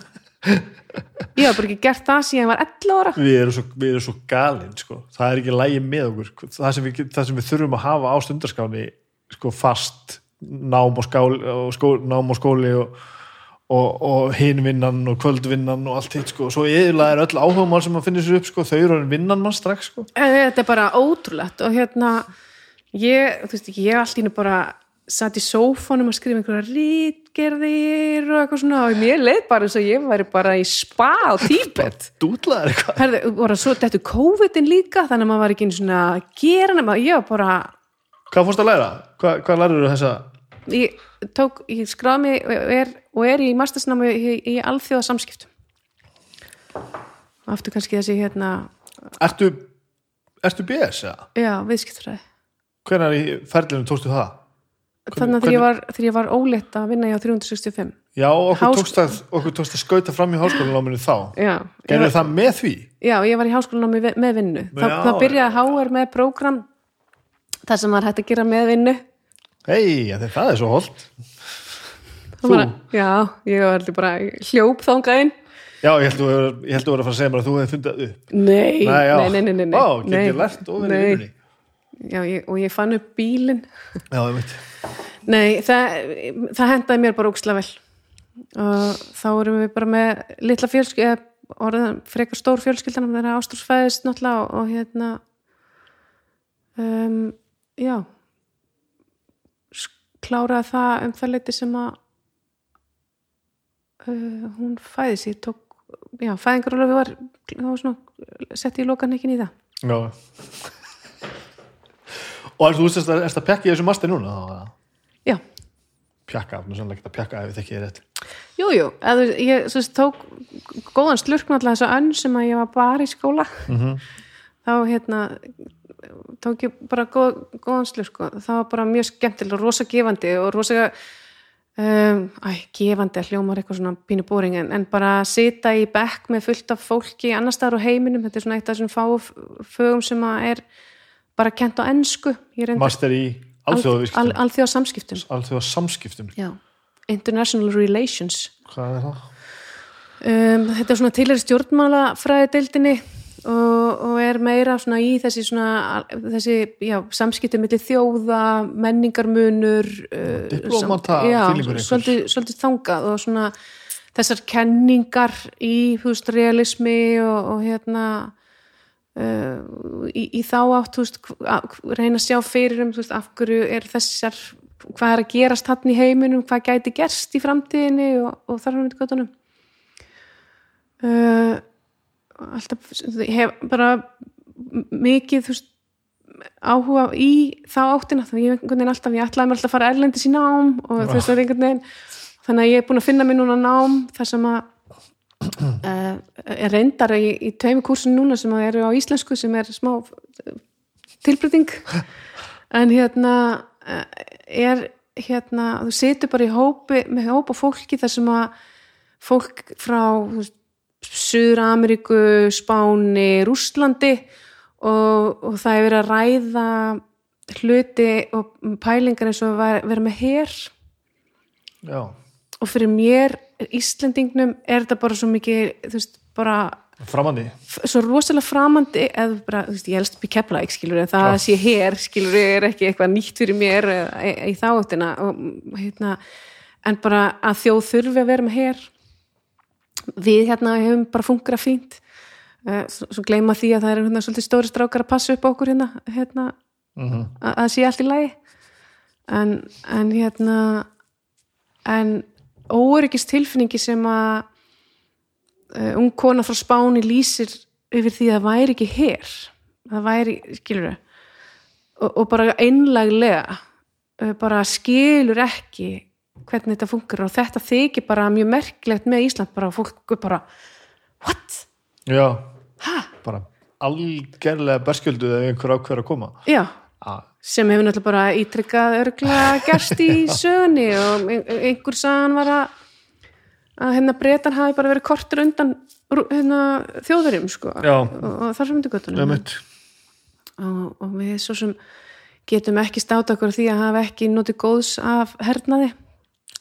*laughs* ég var bara ekki gert það síðan ég var 11 ára við erum svo, við erum svo galin sko. það er ekki lægi með okkur það sem, við, það sem við þurfum að hafa á stundarskáni sko, fast nám og, skál, og skó, nám og skóli og, og, og hinvinnan og kvöldvinnan og allt hitt sko. svo eðurlega er öll áhugamál sem að finna sér upp sko. þau eru vinnan mann strax sko. En þetta er bara ótrúlegt og hérna ég, þú veist ekki, ég allt í hennu bara satt í sófónum að skrifa einhverja rítgerðir og eitthvað svona og mér leið bara eins og ég væri bara í spa á Tíbet dútlaðar eitthvað Herði, voru svo þetta COVID-in líka þannig að maður var ekki einu svona að gera nema ég var bara hvað fórst að læra? Hva, hvað lærður þú þessa? ég, tók, ég skráði mig og er, og er í mastersnámi í, í alþjóða samskiptum aftur kannski þessi hérna Ertu, ertu BS? Ja? já, viðskiptfræði Hvernig í ferlinu tókstu það? Þannig að þegar ég var, þegar ég var óleitt að vinna ég á 365 Já, okkur, tókst að, okkur tókst að skauta fram í háskólanáminu þá. Já, ég Gerðu var, það með því? já, ég var í háskólanámi með vinnu. Þa, Já, þá byrjaði HR með prógram þar sem var hægt að gera með vinnu. Hei, það er svo holdt Þá bara, já, ég var allir bara hljóp þangað inn. Já, ég held að þú held að þú fara að segja mér að þú hefði fundið það upp. Nei, Nei, nei, nei, nei. Ó, Nei, verið nei. já, ég, og ég fann upp bílinn. Já, ég veit Nei, það, það hendaði mér bara óksla vel. Og þá erum við bara með litla fjölskylda orðan frekar stór fjölskyldan þegar Ástrús fæðist náttúrulega og, og hérna um, já kláraði það um það leiti sem að uh, hún fæðist ég tók, já, fæðingarólofi var það var svona, setti ég lokan ekki það. Já Og er þú erst að pekka í þessu masti núna? þá? já, Pjakka, nú sannlega ekki að pjakka ef við þekki ég rétt Jú, jú, ég svo, veist, tók góðan slurkn alltaf þessu önn sem að ég var bara í skóla þá hérna tók ég bara góð, góðan slurk og það var bara mjög skemmtilega og rosa gefandi og rosa um, æ, gefandi að hljómar eitthvað svona pínu búring en, en bara sita í bekk með fullt af fólki annars staðar á heiminum, þetta er svona eitt af þessum fáu fögum sem að er bara kent á ensku Master í alþjóðavískiptum alþjóða samskiptum Alþjóða samskiptum Já, international relations. Hvað er það? Um, þetta er svona tilhæri stjórnmálafræði deildinni og, og er meira svona í þessi svona þessi, já, samskipti milli þjóða, menningarmunur uh, svolítið, svolítið þangað og svona þessar kenningar í húst realismi og, og hérna uh, í, í þá átt veist, hv- reyna að sjá fyrir um veist, af hverju er þessar hvað er að gerast hann í heiminum hvað gæti gerst í framtíðinni og, og þar hann myndi göttunum uh, alltaf ég hef bara mikið veist áhuga í þá áttina þannig ég hef einhvern veginn alltaf, ég ætlaði mér alltaf að fara erlendis í nám og veist það er einhvern veginn. Þannig að ég er búin að finna mér núna nám þar sem að uh, er reyndar í, í tveimu kursin núna sem eru á íslensku sem er smá eh, tilbreyting. *laughs* En hérna eh, er hérna, þú situr bara í hópi með hópa fólki þar sem að fólk frá þú veist, Suður-Ameríku, Spáni, Rússlandi og, og það er verið að ræða hluti og pælingar eins og að vera- með her. Já, og fyrir mér, Íslendingnum er þetta bara svo mikið, þú veist, bara framandi. Svo rosalega framandi eða bara, þú veist, ég helst upp í keflaðik skilur en það að sé hér, skilur er ekki eitthvað nýtt fyrir mér eða í, í þáttina og hérna en bara að þjóð þurfi að vera með hér við hérna hefum bara fungrað fínt. Uh, svo, svo gleyma því að það er hérna svolítið stóri strákar að passa upp okkur hérna, hérna Mhm. að að sé allt í lagi. En, en hérna en óöryggis tilfinningi sem að uh, ung kona frá Spáni lýsir yfir því að það væri ekki hér það væri, skilur og, og bara einlaglega uh, bara skilur ekki hvernig þetta funkar og þetta þykir bara mjög merkilegt með Ísland bara fólk bara what? Já, ha? bara algerlega berskjöldu eða einhver ákveður að koma Já, ah, sem hefur náttúrulega bara ítrykkað örgla gerst í *laughs* sögunni og ein- einhver sagan var að að hérna breytan hafi bara verið kortur undan hérna, þjóðverjum sko. Já. og, og þar sem myndi göttunum og, og við svo sem getum ekki státa okkur því að hafa ekki notið góðs af hernaði.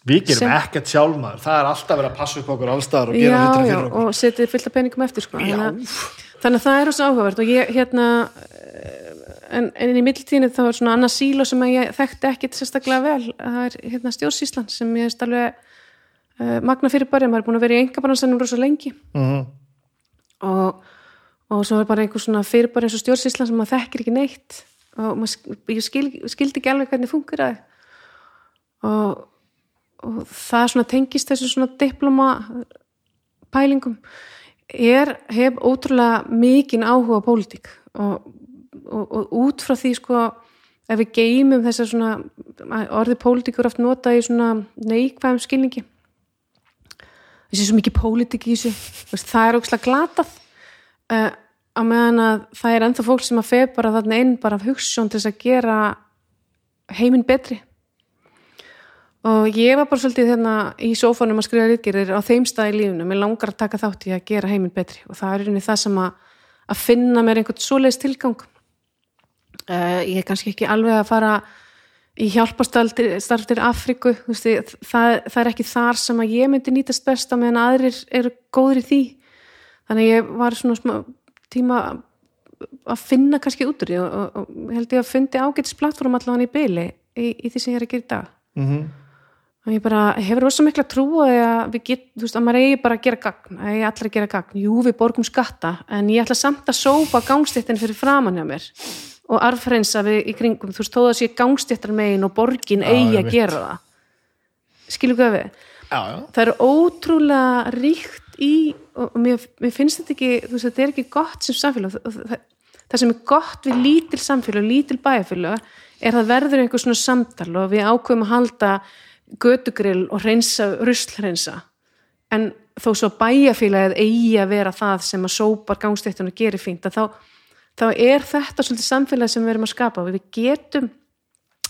Við gerum Sem- ekkert sjálfmaður, það er alltaf verið að passa upp okkur allstaðar og gera já, hlutina já, fyrir okkur. og setið fullt af peningum eftir sko. þannig, að, þannig að það er rosa áhugavert og ég hérna en, en í mittiltíðinu þá er svona annað síló sem ég þekkti ekkit sérstaklega vel. Það er hérna stjórnsíslan sem ég veist alveg uh, magna fyrir bara, maður er búin að vera í engabarnasennum rosa lengi. Mhm. og, og svo er bara einhver svona fyrir bara eins og stjórnsíslan sem maður þekkir ekki neitt. Og maður, ég skil, skildi ekki alveg hvernig fungur það. Og, og það svona tengist þessu svona diploma pælingum. Er, hef ótrúlega mikinn áhuga á pólitík og, og, og út frá því sko ef við geymum þessar svona orðið pólitíkur oft nota í svona neikvæðum skilningi. Þessi svo mikið pólitík í þessu. Það er ókslega glatað. Uh, á meðan að það er ennþá fólk sem að feð bara þarna inn bara af hugssjón til þess að gera heiminn betri. Og ég var bara svolítið hérna í sófanum að skrifa ríkgerir á þeim stað í lífunu, mér langar að taka þátt í að gera heiminn betri. Og það er rauninni það sem að, að finna mér einhvern svoleiðs tilgang uh, ég er kannski ekki alveg að fara í hjálpastarftir Afriku, veist, það, það er ekki þar sem að ég myndi nýtast besta meðan aðrir eru góður í því. Þannig ég var svona tíma að finna kannski út úr því og, og, og held ég að fundi ágætis plattform allavega í byli í, í því sem ég er að gera í dag. Mm -hmm og ég bara hefur rosa mikla trú að við getum, þú veist, að maður eigi bara að gera gagn að ég ætla að gera gagn, jú við borgum skatta en ég ætla samt að sópa gangstéttin fyrir framann hjá mér og arfreinsa við í kringum, þú veist, þó að sé gangstéttar megin og borgin eigi að gera það. Skilur hvað við? Já, já. það er ótrúlega ríkt í og mér, mér finnst þetta ekki þú veist, þetta er ekki gott sem samfélag. Það, það sem er gott við lítil samfélag lítil bæjarfélag er að verður einhver svona samtal og við ákveðum að halda gödugrill og reynsa, ruslhreinsa en þó svo bæjafélagið eigi að vera það sem að sópar gangstéttunum gerir fínt þá, þá er þetta svolítið samfélagi sem við erum að skapa. Og við getum,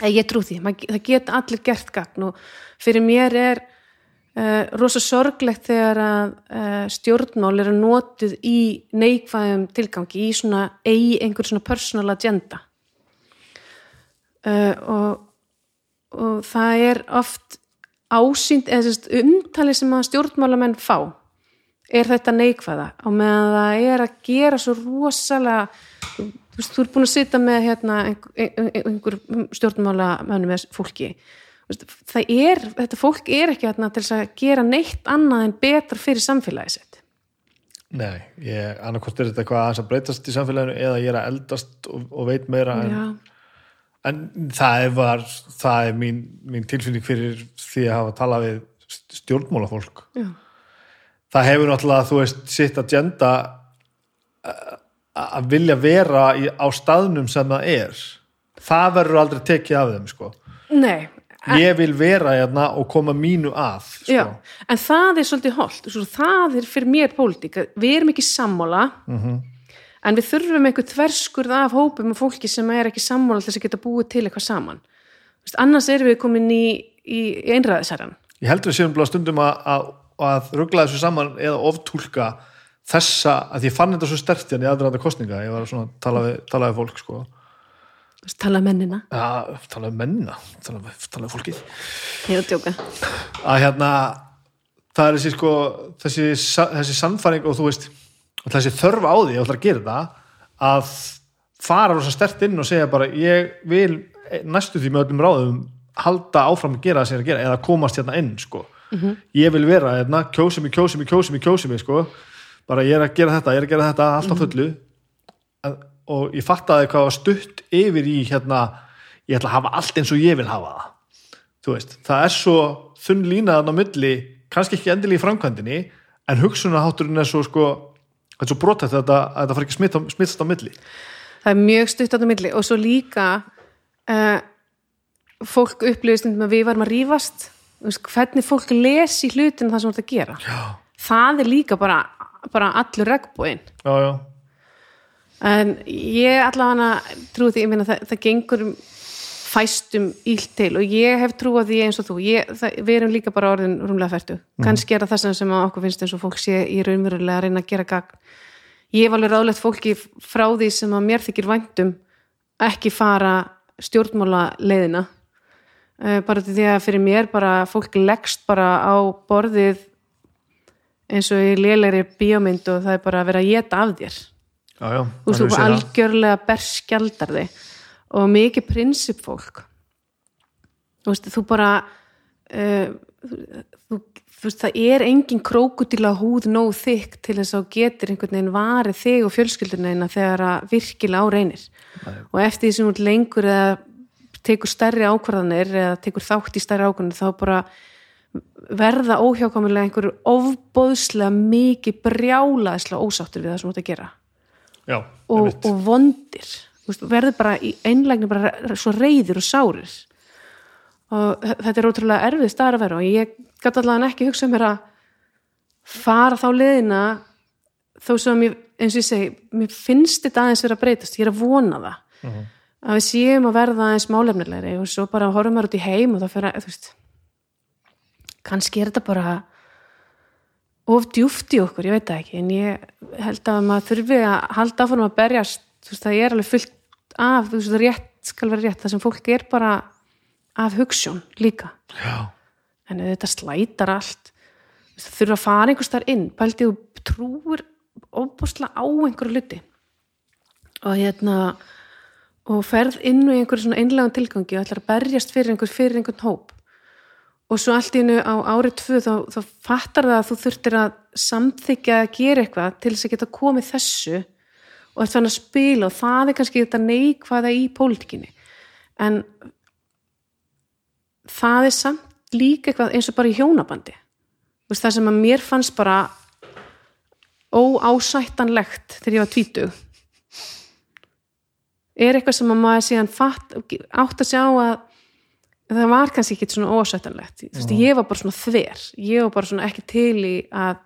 ég trú því það geta allir gert gagn og fyrir mér er uh, rosa sorglegt þegar að uh, stjórnmál eru notið í neikvæðum tilgangi í svona eigi einhver svona personal agenda. Uh, og og það er oft ásýnd eða umtali sem að stjórnmálamenn fá. Er þetta neikvæða? Og meðan það er að gera svo rosalega þú veist, þú er búin að sitja með hérna, einhver, einhver stjórnmálamennum með fólki. Það er, þetta fólk er ekki hérna til að gera neitt annað en betra fyrir samfélagið sitt. Nei, ég, annarkvæmt er þetta eitthvað að breytast í samfélaginu eða ég er að eldast og, og veit meira en Já en það var það er mín, mín tilfinning fyrir því að hafa talað við stjórnmálafólk. Já. það hefur náttúrulega þú veist sitt agenda að vilja vera í, á staðnum sem það er. Það verður aldrei tekið af þeim sko. Nei, ég vil vera hérna og koma mínu að sko. Já, en það er svolítið holdt það er fyrir mér pólitík. Við erum ekki sammála. Mm -hmm en við þurfum einhver tverskurð af hópum og fólki sem er ekki sammála þess að geta búið til eitthvað saman. Vist, annars erum við komin í, í einræðisæran Ég heldur að séum blá stundum að, að, að ruggla þessu saman eða oftúlka þessa, að ég fann þetta svo sterkt hérna í aðræðanda kostninga, ég var að tala við, tala við fólk sko. Tala mennina. Já, tala við mennina, tala tala við fólkið. Ég er að djóka. Að hérna, það er þessi sko þessi, þessi sannfæring og þú veist og þessi þörf á því, ég ætla að gera það að fara rosa stert inn og segja bara ég vil næstu því með öllum ráðum halda áfram að gera það sem ég er að gera eða komast hérna inn sko mm -hmm. ég vil vera hérna, kjósi mig, kjósi mig, kjósi mig, kjósi mig sko, bara ég er að gera þetta ég er að gera þetta alltaf fullu mm -hmm. og ég fattaði hvað var stutt yfir í hérna ég ætla að hafa allt eins og ég vil hafa það þú veist, það er svo þunn línaðan á milli, kannski ekki endil í framkvæmdini en hugsunahátturinn er svo sko þetta er svo brotætt að þetta fara ekki smitt, smittast á milli. Það er mjög stutt á milli og svo líka uh, fólk upplifist um að við varum að rýfast hvernig fólk lesi hlutin það sem þetta gera. Já. það er líka bara, bara allur regnbúinn en ég allavega trúi því að það, það gengur fæstum ílt til. Og ég hef trúið því eins og þú. Ég, það, við erum líka bara orðin rúmlega færtu mm. kannski er það þess að okkur finnst eins og fólk sé í raunverulega að reyna að gera gagn. Ég hef alveg ráðlegt fólki frá því sem að mér þykir væntum ekki fara stjórnmála leiðina. Uh, bara því að fyrir mér bara fólk leggst bara á borðið eins og í lélæri bíómynd og það er bara að vera að geta af þér. Já, já, þú veist þú algjörlega berskjaldar þig og mikið prinsipfólk þú veist þú bara uh, þú, þú veist, það er engin krókutila húð nóg þykk til þess að getur einhvern veginn varið þig og fjölskyldunina þegar að virkilega á reynir. Nei. og eftir því sem hún lengur eða tekur stærri ákvarðanir eða tekur þátt í stærri ákvarðanir þá bara verða óhjákvæmulega einhverju ofbóðslega mikið brjálaðislega ósáttur við það sem þú ert að gera. Já, og, og vondir verður bara í einlegni bara svo reyðir og sárir og þetta er ótrúlega erfið staðar að vera og ég gæti allavega ekki hugsa mér að fara þá leðina þó sem ég, eins og ég segi mér finnst þetta aðeins verið að breytast ég er að vona það mhm. -huh. að við séum að verða aðeins málefnilegri og svo bara horfum við út í heim og það fyrir að, veist kannski er þetta bara of djúft í okkur, ég veit það ekki en ég held að maður þurfi að halda áfram að berjast, þú veist, það er alveg fullt af, þú veist, rétt skal vera rétt, það sem fólk er bara af hugssjón líka. Já. en þetta slætar allt. Það þurfa að fara einhvers þar inn pæltið og trúir óbúslega á einhverju luti og hérna og ferð inn í einhverju svona einlega tilgangi og ætlar að berjast fyrir einhver fyrir einhvern hóp. Og svo allt í hennu á árið tvö þá, þá fattar það að þú þurftir að samþykja að gera eitthvað til þess að geta komið þessu og þetta fann að spila og það er kannski þetta neikvæða í pólitíkinni. En það er samt líka eitthvað eins og bara í hjónabandi. Veist, það sem að mér fannst bara óásættanlegt þegar ég var tvítug er eitthvað sem að maður síðan fatt, átt að sjá að það var kannski ekki svona óásættanlegt. Mm. veist, ég var bara svona þver. Ég var bara svona ekki til í að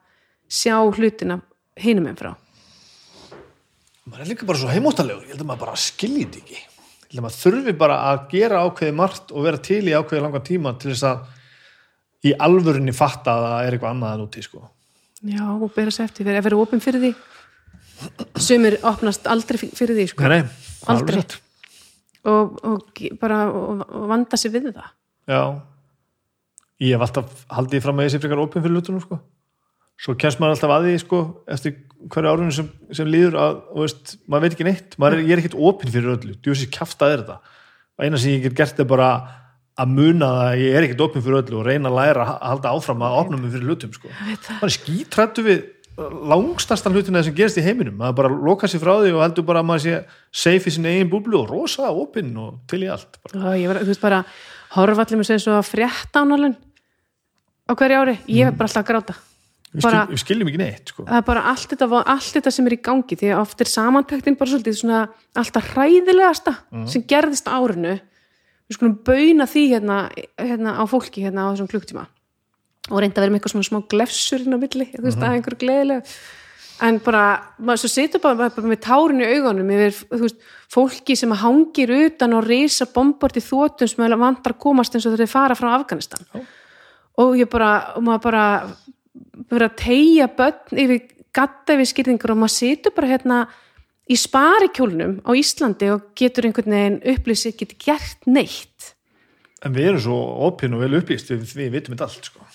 sjá hlutina hinum en frá maður er líka bara svo heimóttalegur ég held að maður bara skiljið þetta ekki ég held að maður þurfi bara að gera ákveði margt og vera til í ákveði langan tíma til þess að í alvörinni fatta að það er eitthvað annað en úti sko. Já, og bera sér eftir vera opinn fyrir því sumir opnast aldrei fyrir því sko. Nei, nei, aldrei og, og bara og, vanda sér við það Já ég hef alltaf haldið fram að ég sé frekar opinn fyrir lutunum sko. svo kemst maður alltaf að því sko, eftir hverju árunum sem, sem líður að veist, maður veit ekki neitt, er, ég er ekkert opinn fyrir öllu, djúsi kæft að er þetta. Eina sem ég get gert er bara að muna það að ég er ekkert opinn fyrir öllu og reyna að læra að halda áfram að opna mig fyrir hlutum sko. maður skítrættu við langstarsta hlutina sem gerist í heiminum. Maður bara loka sér frá því og heldur bara að maður sé safe í sin eigin búblu og rosa opinn og til í allt ég var, þú veist bara, horfa allir með segja svo að frétta ánalun á hverju ári, ég er bara alltaf að gráta við, bara, skil, við skiljum ekki neitt sko. það er bara allt þetta, allt þetta sem er í gangi því að oft er samantæktin bara svolítið svona alltaf hræðilegasta mm. sem gerðist árinu við skulum bauna því hérna, hérna á fólki hérna á þessum klukktíma og reynda að vera með eitthvað svona smá glefsur inn á milli, þú veist, mm -hmm. að einhverju gleðilega en bara, maður svo setur bara, bara með tárin í augunum yfir, þú veist, fólki sem hangir utan og reysa bombort í þóttum sem vantar að komast eins og þeir fara frá Afganistan oh. og ég bara, og maður bara vera að tegja börn yfir gatta yfir skýrðingur og maður setur bara hérna í sparikjólnum á Íslandi og getur einhvern veginn upplýsið, getur gert neitt. En við erum svo opinn og vel upplýst við, við vitum þetta allt sko.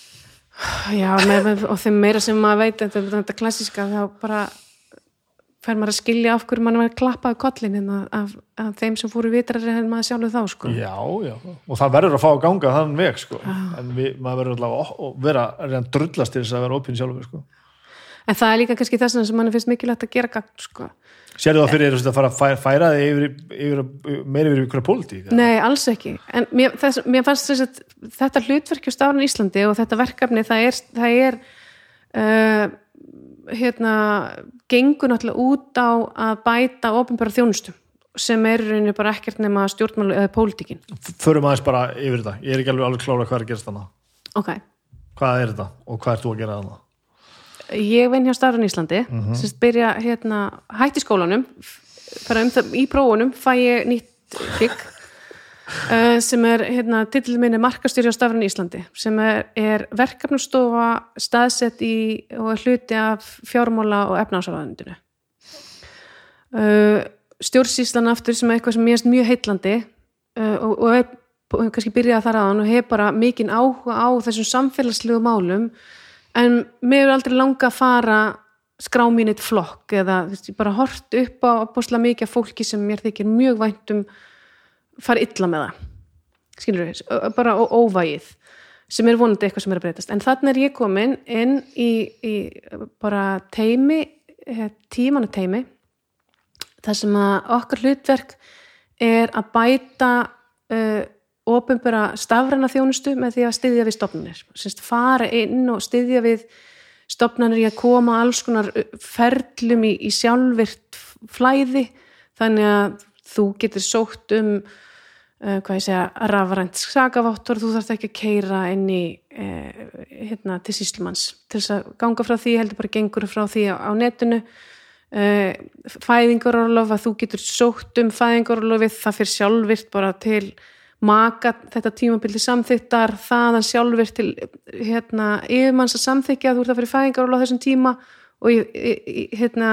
Já, með, og þeim meira sem maður veit þetta, þetta klassiska, þá bara fær maður að skilja af hverju maður er klappað kollin hérna af, af þeim sem fóru vitrar en maður sjálfur þá sko. Já, já, og það verður að fá að ganga þann veg sko, en við, maður verður alltaf að vera að drullast til þess að vera opinn sjálfur sko. En það er líka kannski þess að mann finnst mikilvægt að gera gagn sko Sér þú það fyrir að fara að færa þig yfir, yfir, meira yfir ykkur pólitík? Nei, alls ekki. En mér, þess, mér fannst þess að þetta hlutverkju stafn í Íslandi og þetta verkefni það er, það er uh, hérna, gengur náttúrulega út á að bæta ofinbæra þjónustum sem er rauninni bara ekkert nema stjórnmálu eða pólitíkin. Förum aðeins bara yfir þetta. Ég er ekki alveg alveg klára hvað er að gerast þannig. Ok. Hvað er þetta og hvað ert þú að gera þannig? ég vinn hjá Starfn Íslandi mm -hmm. semst byrja hérna hætti skólanum um það, í prófunum fæ ég nýtt eh, sem er hérna titillminni markastýri á Starfn Íslandi sem er, er verkefnustofa staðsett í og hluti af fjármála og efnáðsarvæðundinu uh, eh, stjórnsíslan aftur sem er eitthvað sem er mjög heitlandi uh, og, og hef kannski byrjað þar aðan og hef bara mikinn áhuga á þessum samfélagslegu málum en mér er aldrei langa að fara skrá mín eitt flokk eða veist, bara hort upp á opbúslega mikið fólki sem mér þykir mjög væntum fara illa með það. Skilur við, bara óvægið sem er vonandi eitthvað sem er að breytast. En þannig er ég komin inn í, í bara teimi eh, tímanu teimi þar sem að okkar hlutverk er að bæta uh, ofinbara stafræna þjónustu með því að styðja við stopnarnir Sist, fara inn og styðja við stopnarnir í að koma alls konar ferlum í, í sjálfvirt flæði. Þannig að þú getur sótt um uh, hvað ég segja, rafrænt sagaváttur, þú þarfst ekki að keira inn í uh, hérna til síslumanns til þess að ganga frá því, heldur bara gengur frá því á, á netinu. Uh, fæðingarorlof að þú getur sótt um fæðingarorlofið, það fyrir sjálfvirt bara til maka. Þetta tímabildi samþyktar þaðan sjálfur til hérna, yfirmanns að samþykja þú ert að fyrir fæðingar á þessum tíma og í, í, hérna,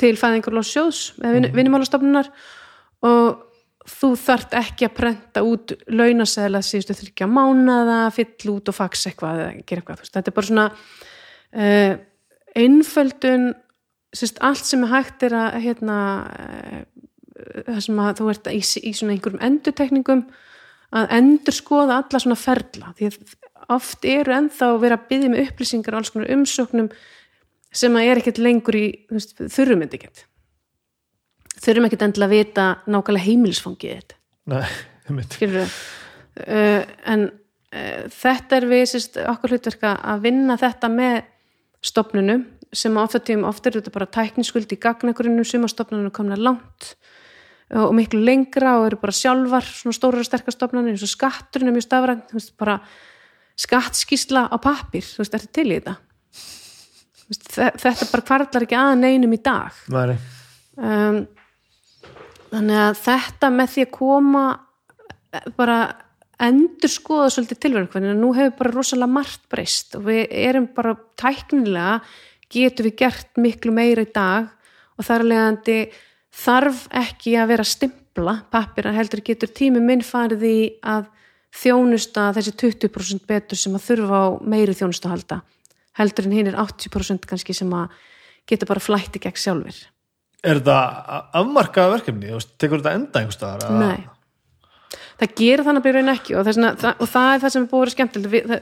til fæðingar á sjóðs eða vin, vinnumálastofnunar. Og þú þart ekki að prenta út launasæðla síðustu þryggja mánada, fyll út og fax eitthvað eða gera eitthvað, þetta er bara svona uh, einföldun sérst, allt sem er hægt er að hérna uh, að þú ert í, í svona einhverjum endutekningum að endur skoða alla svona ferla. Því að oft eru ennþá að vera að byggja með upplýsingar og alls konar umsóknum sem að er ekkert lengur í þurrum myndi ekkert þurfum ekkert endilega að vita nákvæmlega heimilisfangið þetta Nei, uh, en uh, þetta er við sérst, okkur hlutverka að vinna þetta með stopnunum sem ofta tíum ofta er þetta bara tækniskuld í gagnakurinnum sem að stopnunum komna langt og miklu lengra og eru bara sjálfar svona stóra og sterkastofnanir eins og skatturinn er mjög stafrænt, þú veist, bara skattskísla á pappir, þú veist, er þetta til í þetta? Þetta bara kvartlar ekki að neinum í dag. Um, þannig að þetta með því að koma eh, bara endur skoða svolítið tilverðin en nú hefur bara rosalega margt breyst og við erum bara tæknilega getur við gert miklu meira í dag og þar leiðandi þarf ekki að vera stimpla pappir að heldur getur tími minn farið í að þjónusta þessi 20% betur sem að þurfa á meiri þjónusta að halda heldur en hinn er 80% kannski sem að getur bara flætti gegn sjálfur Er þetta afmarkaða verkefni? Tekur þetta enda einhverstaðar? Nei, það gerir þannig að byrja einn ekki og, þessna, það, og það er það sem er búið skemmtilegt.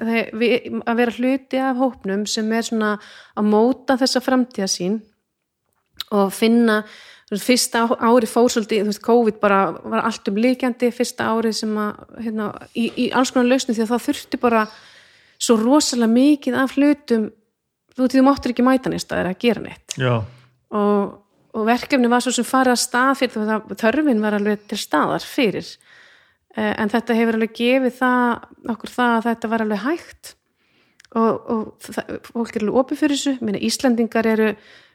Að vera hluti af hópnum sem er svona að móta þessa framtíðasín og finna fyrsta ári fór svolítið, þú veist, COVID bara var allt um líkjandi fyrsta ári sem að, hérna, í, í alls konar lausni því að það þurfti bara svo rosalega mikið af hlutum. Þú veist, þú máttur ekki mæta nýst að það er að gera neitt. Og, og verkefni var svo sem farið að stað fyrir það, þörfin var alveg til staðar fyrir. Eh, en þetta hefur alveg gefið það, okkur það að þetta var alveg hægt. Og, og það, fólk er alveg opið fyrir þessu, Minna, Íslandingar eru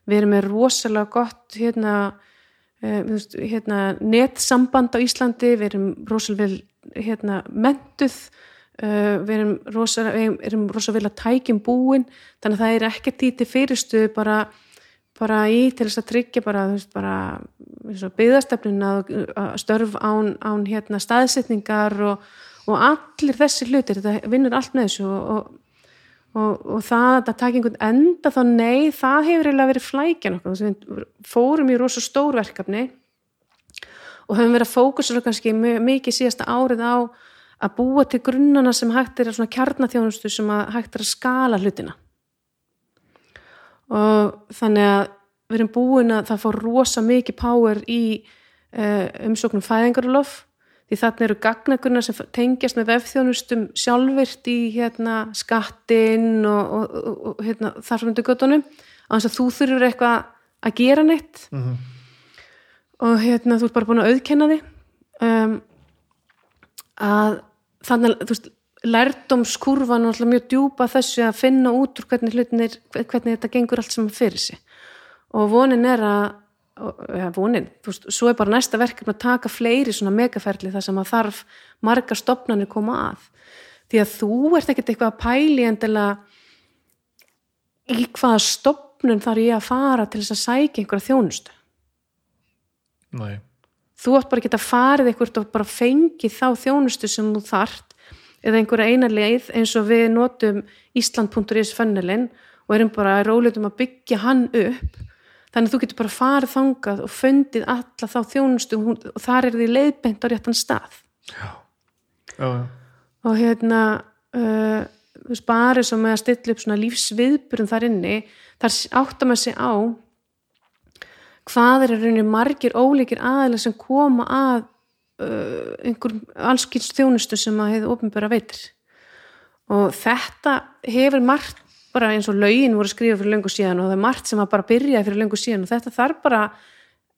við erum með rosalega gott hérna uh, hérna, netsamband á Íslandi, við erum rosalega vel hérna, mentuð uh, við erum rosalega rosa vel að tækjum búin. Þannig að það er ekkert í til fyrirstuðu bara, bara í til þess að tryggja bara, þú veist, bara byggðastefnin að störf án, án hérna, staðsetningar og, og allir þessi hlutir, þetta vinnur allt með þessu og, og og, það að taka einhvern enda þá nei, það hefur eiginlega verið flækjan okkur, við fórum í rosa stór verkefni og höfum verið að fókusera kannski mikið síðasta árið á að búa til grunnana sem hægt er svona kjarnathjónustu sem hægt er að skala hlutina og þannig að við erum búin að það fór rosa mikið power í uh, umsóknum fæðingarulof því þarna eru gagnagrunna sem tengjast með vefþjónustum sjálfvirt í hérna, skattinn og, og, og, hérna, þar frá undir göttunum á þess að þú þurfur eitthvað að gera neitt mm -hmm. og hérna, þú ert bara búin að auðkenna því um, að þannig að lærdomskurvan er alltaf mjög djúpa þessu að finna út úr hvernig hlutinir hvernig þetta gengur allt saman fyrir sig. Og vonin er að ja, vonin, veist, svo er bara næsta verkefni að taka fleiri svona megaferli þar sem að þarf marga stopnarnir koma að. Því að þú ert ekkert eitthvað að pæli endilega í hvaða stopnun þarf ég að fara til þess að sækja einhverja þjónustu. Nei. þú ætti bara að farið eitthvað og bara fengi þá þjónustu sem þú þart eða einhverja eina leið eins og við notum Ísland.is fönnelin og erum bara rólitum að byggja hann upp. Þannig að þú getur bara farið þangað og fundið alla þá þjónustu og þar er því leiðbent á réttan stað. Já, já, já. og hérna uh, bara sem með að stilla upp svona lífsviðburðum þar inni þar áttar maður sig á hvað er að rauninni margir ólíkir aðeins sem koma að uh, einhver allskynst þjónustu sem að hefur ofinbæra veitir. Og þetta hefur margt bara eins og laugin voru skrifað fyrir lengur síðan og það er margt sem að bara byrja fyrir lengur síðan og þetta þarf bara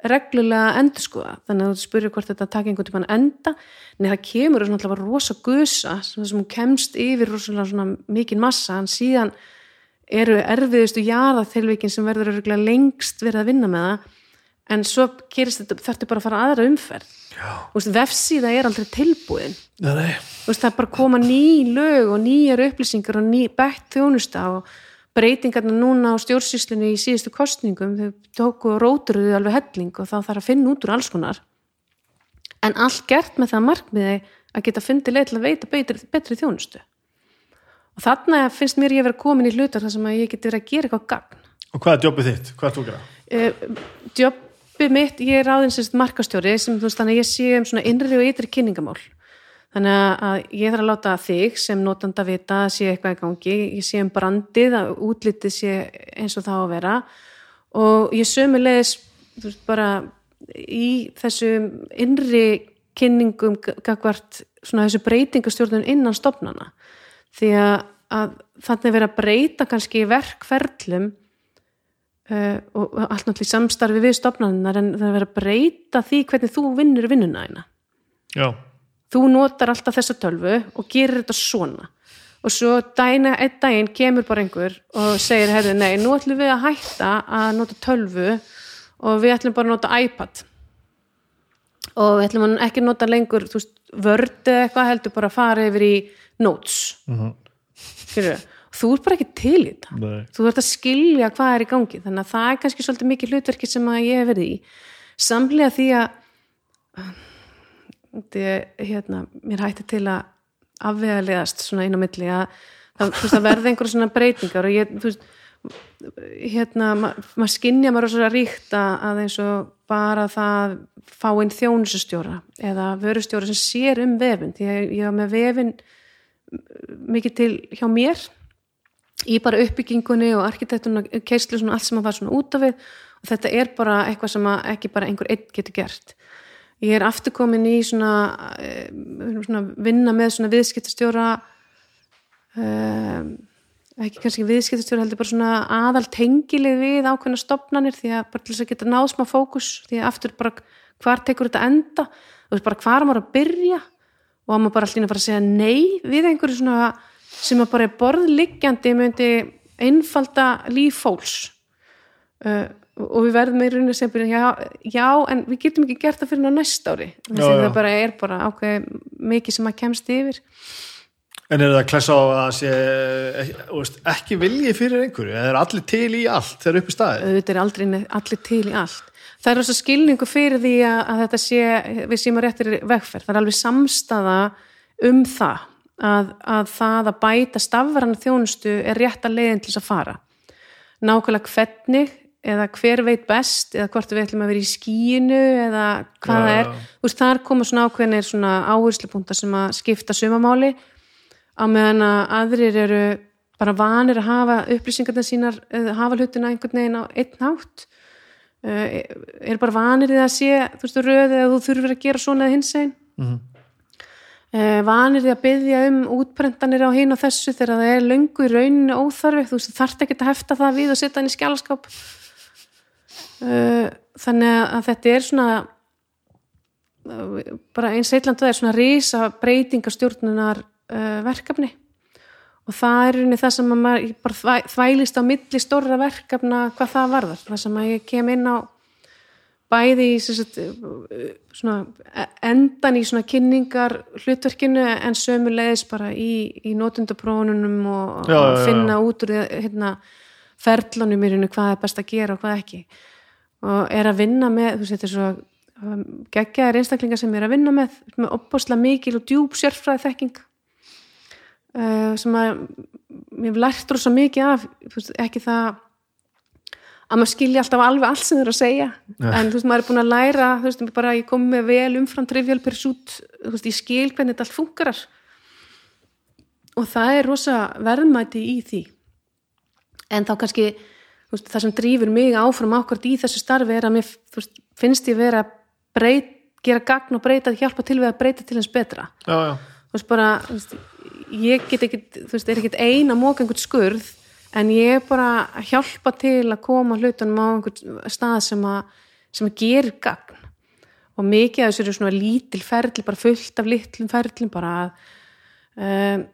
reglulega endur skoða þannig að þú spyrir hvort þetta takk einhvern tíma enda. En það kemur svona rosa gusa sem hún kemst yfir rosalega mikið massa en síðan eru erfiðustu jáðaþelvikin sem verður lengst verið að vinna með það. En svo gerist þetta, þarftu bara að fara aðra umferð veist, vefsíða er aldrei tilbúin Nei, nei. Veist, það er bara að koma ný lög og nýjar upplýsingar og ný bætt þjónusta og breytingarna núna á stjórnsýslunni í síðustu kostningum þau tóku og róturuðu alveg helling og þá þarf að finna út úr alls konar en allt gert með það markmiði að geta fundið leið til að veita betri, betri þjónustu og þarna finnst mér ég að vera komin í hlutar þar sem að ég geti verið að gera eitthvað gagn Og hvað er jobbið þitt? Hvað er þú að gera? uh, jobbið mitt, ég er sem markastjóri sem þú veist þannig að ég sé um svona innri og ytri kynningamál þannig að ég þarf að láta þig sem notanda vita að sé eitthvað í gangi. Ég sé um brandið, að útlitið sé eins og það á að vera. Og ég sömu leiðis veist, bara í þessu innri kynningum gagvart svona þessu breytingastjórnun innan stopnana því að, að þannig verið að breyta kannski verkferlum Uh, og allt náttúrulega samstarfi við stopnarinnar en það er verið að breyta því hvernig þú vinnur vinnuna eina Já, þú notar alltaf þessa tölvu og gerir þetta svona. Og svo dæna, einn daginn kemur bara einhver og segir, herri, nei, nú ætlum við að hætta að nota tölvu og við ætlum bara að nota iPad. Og við ætlum að ekki nota lengur, þú veist, eða eitthvað heldur bara að fara yfir í Notes. Mm -hmm. Þú er bara ekki til í þetta. Nei. þú þarf að skilja hvað er í gangi. Þannig að það er kannski svolítið mikið hlutverki sem að ég hef verið í. Samlega því að þetta, hérna, mér hætti til að afvegalegast svona inn á milli að það, verði einhverja svona breytingar og ég, þú veist hérna, ma maður skinja maður svo ríkt að eins og bara það fá inn þjónusustjóra eða vörustjóra sem sér um vefin því að ég var með vefin mikið til hjá mér í bara uppbyggingunni og arkitektuna keislu svona allt sem að var svona út af við. Og þetta er bara eitthvað sem að ekki bara einhver einn getur gert. Ég er afturkomin í svona, eh, svona vinna með svona viðskiptastjóra um, ekki kannski viðskiptastjóra heldur bara svona aðal tengilið við ákveðna stopnanir því að bara til þess að geta náð smá fókus því að aftur bara hvar tekur þetta enda? Þú veist bara hvar maður að byrja? Og að maður bara alltaf bara að segja nei við einhverju svona sem að bara er borðliggjandi myndi einfalda líf fólks. Uh, og við verðum með rauninni sem byrja já, já, en við getum ekki gert það fyrir á næsta ári. Já, já. það bara er bara ákveð mikið sem að kemst yfir. En er það að klessa á að sé ekki, veist, ekki vilji fyrir einhverju? Eða er allir til í allt þegar upp í staði auðvitað er aldrei allir til í allt. Það er þess að skilningu fyrir því að, að þetta sé, við séum að réttir vegferð. Það er alveg samstaða um það að, að það að bæta stafvarana þjónustu er rétt að leiðin til þess að fara nákvæmlega hvernig eða hver veit best eða hvort við ætlum að vera í skíinu eða hvað það er já. Þú veist, þar koma svona ákveðinir svona áherslupunktar sem að skipta sumamáli á meðan að aðrir eru bara vanir að hafa upplýsingarna sínar eða hafa hlutina einhvern veginn á einn hátt uh, er bara vanir í það að sé þú veist, röð eða þú þurfir að gera svona eða hins einn Mhm. uh, vanir í að byggja um útprentanir á hinn og þessu þegar það er löngu í rauninu óþarfi þú þarft ekki að hefta það við og setja hann í skjálaskáp uh, þannig að þetta er svona uh, bara eins eitland það er svona risa breytingastjórnunar verkefni. Og það er rauninni það sem að maður bara þvæ- þvælist á milli stórra verkefna hvað það varðar, það sem að ég kem inn á bæði í sagt, svona endan í svona kynningar hlutverkinu en sömulegis bara í, í notundaprófunum og Já, já, já, finna út úr hérna, ferlunum í rauninu hvað er best að gera og hvað ekki. Og er að vinna með þú er svo um, geggjaðir einstaklingar sem er að vinna með með opbáslega mikil og djúb sérfræði þekking uh, sem að mér lært rosa mikið af veist, ekki það að maður skilja alltaf alveg allt sem þeir eru að segja. En þú veist, maður er búin að læra þú veist, bara ég kom með vel umfram trivial pursuit, þú veist, ég skil hvernig þetta allt funkarar og það er rosa verðmæti í því. En þá kannski veist, það sem drýfur mig áfram ákvört í þessu starfi er að mér veist, finnst ég vera að breyt, gera gagn og breyta, hjálpa til við að breyta til hans betra. Já, já, þú veist bara þú veist, ég get ekki, þú veist, er ekkit ein að móka einhvern skurð en ég er bara að hjálpa til að koma hlutunum á einhvern stað sem að, sem að gerir gagn. Og mikið af þessu eru svona lítil ferli, bara fullt af litlum ferlum bara að um,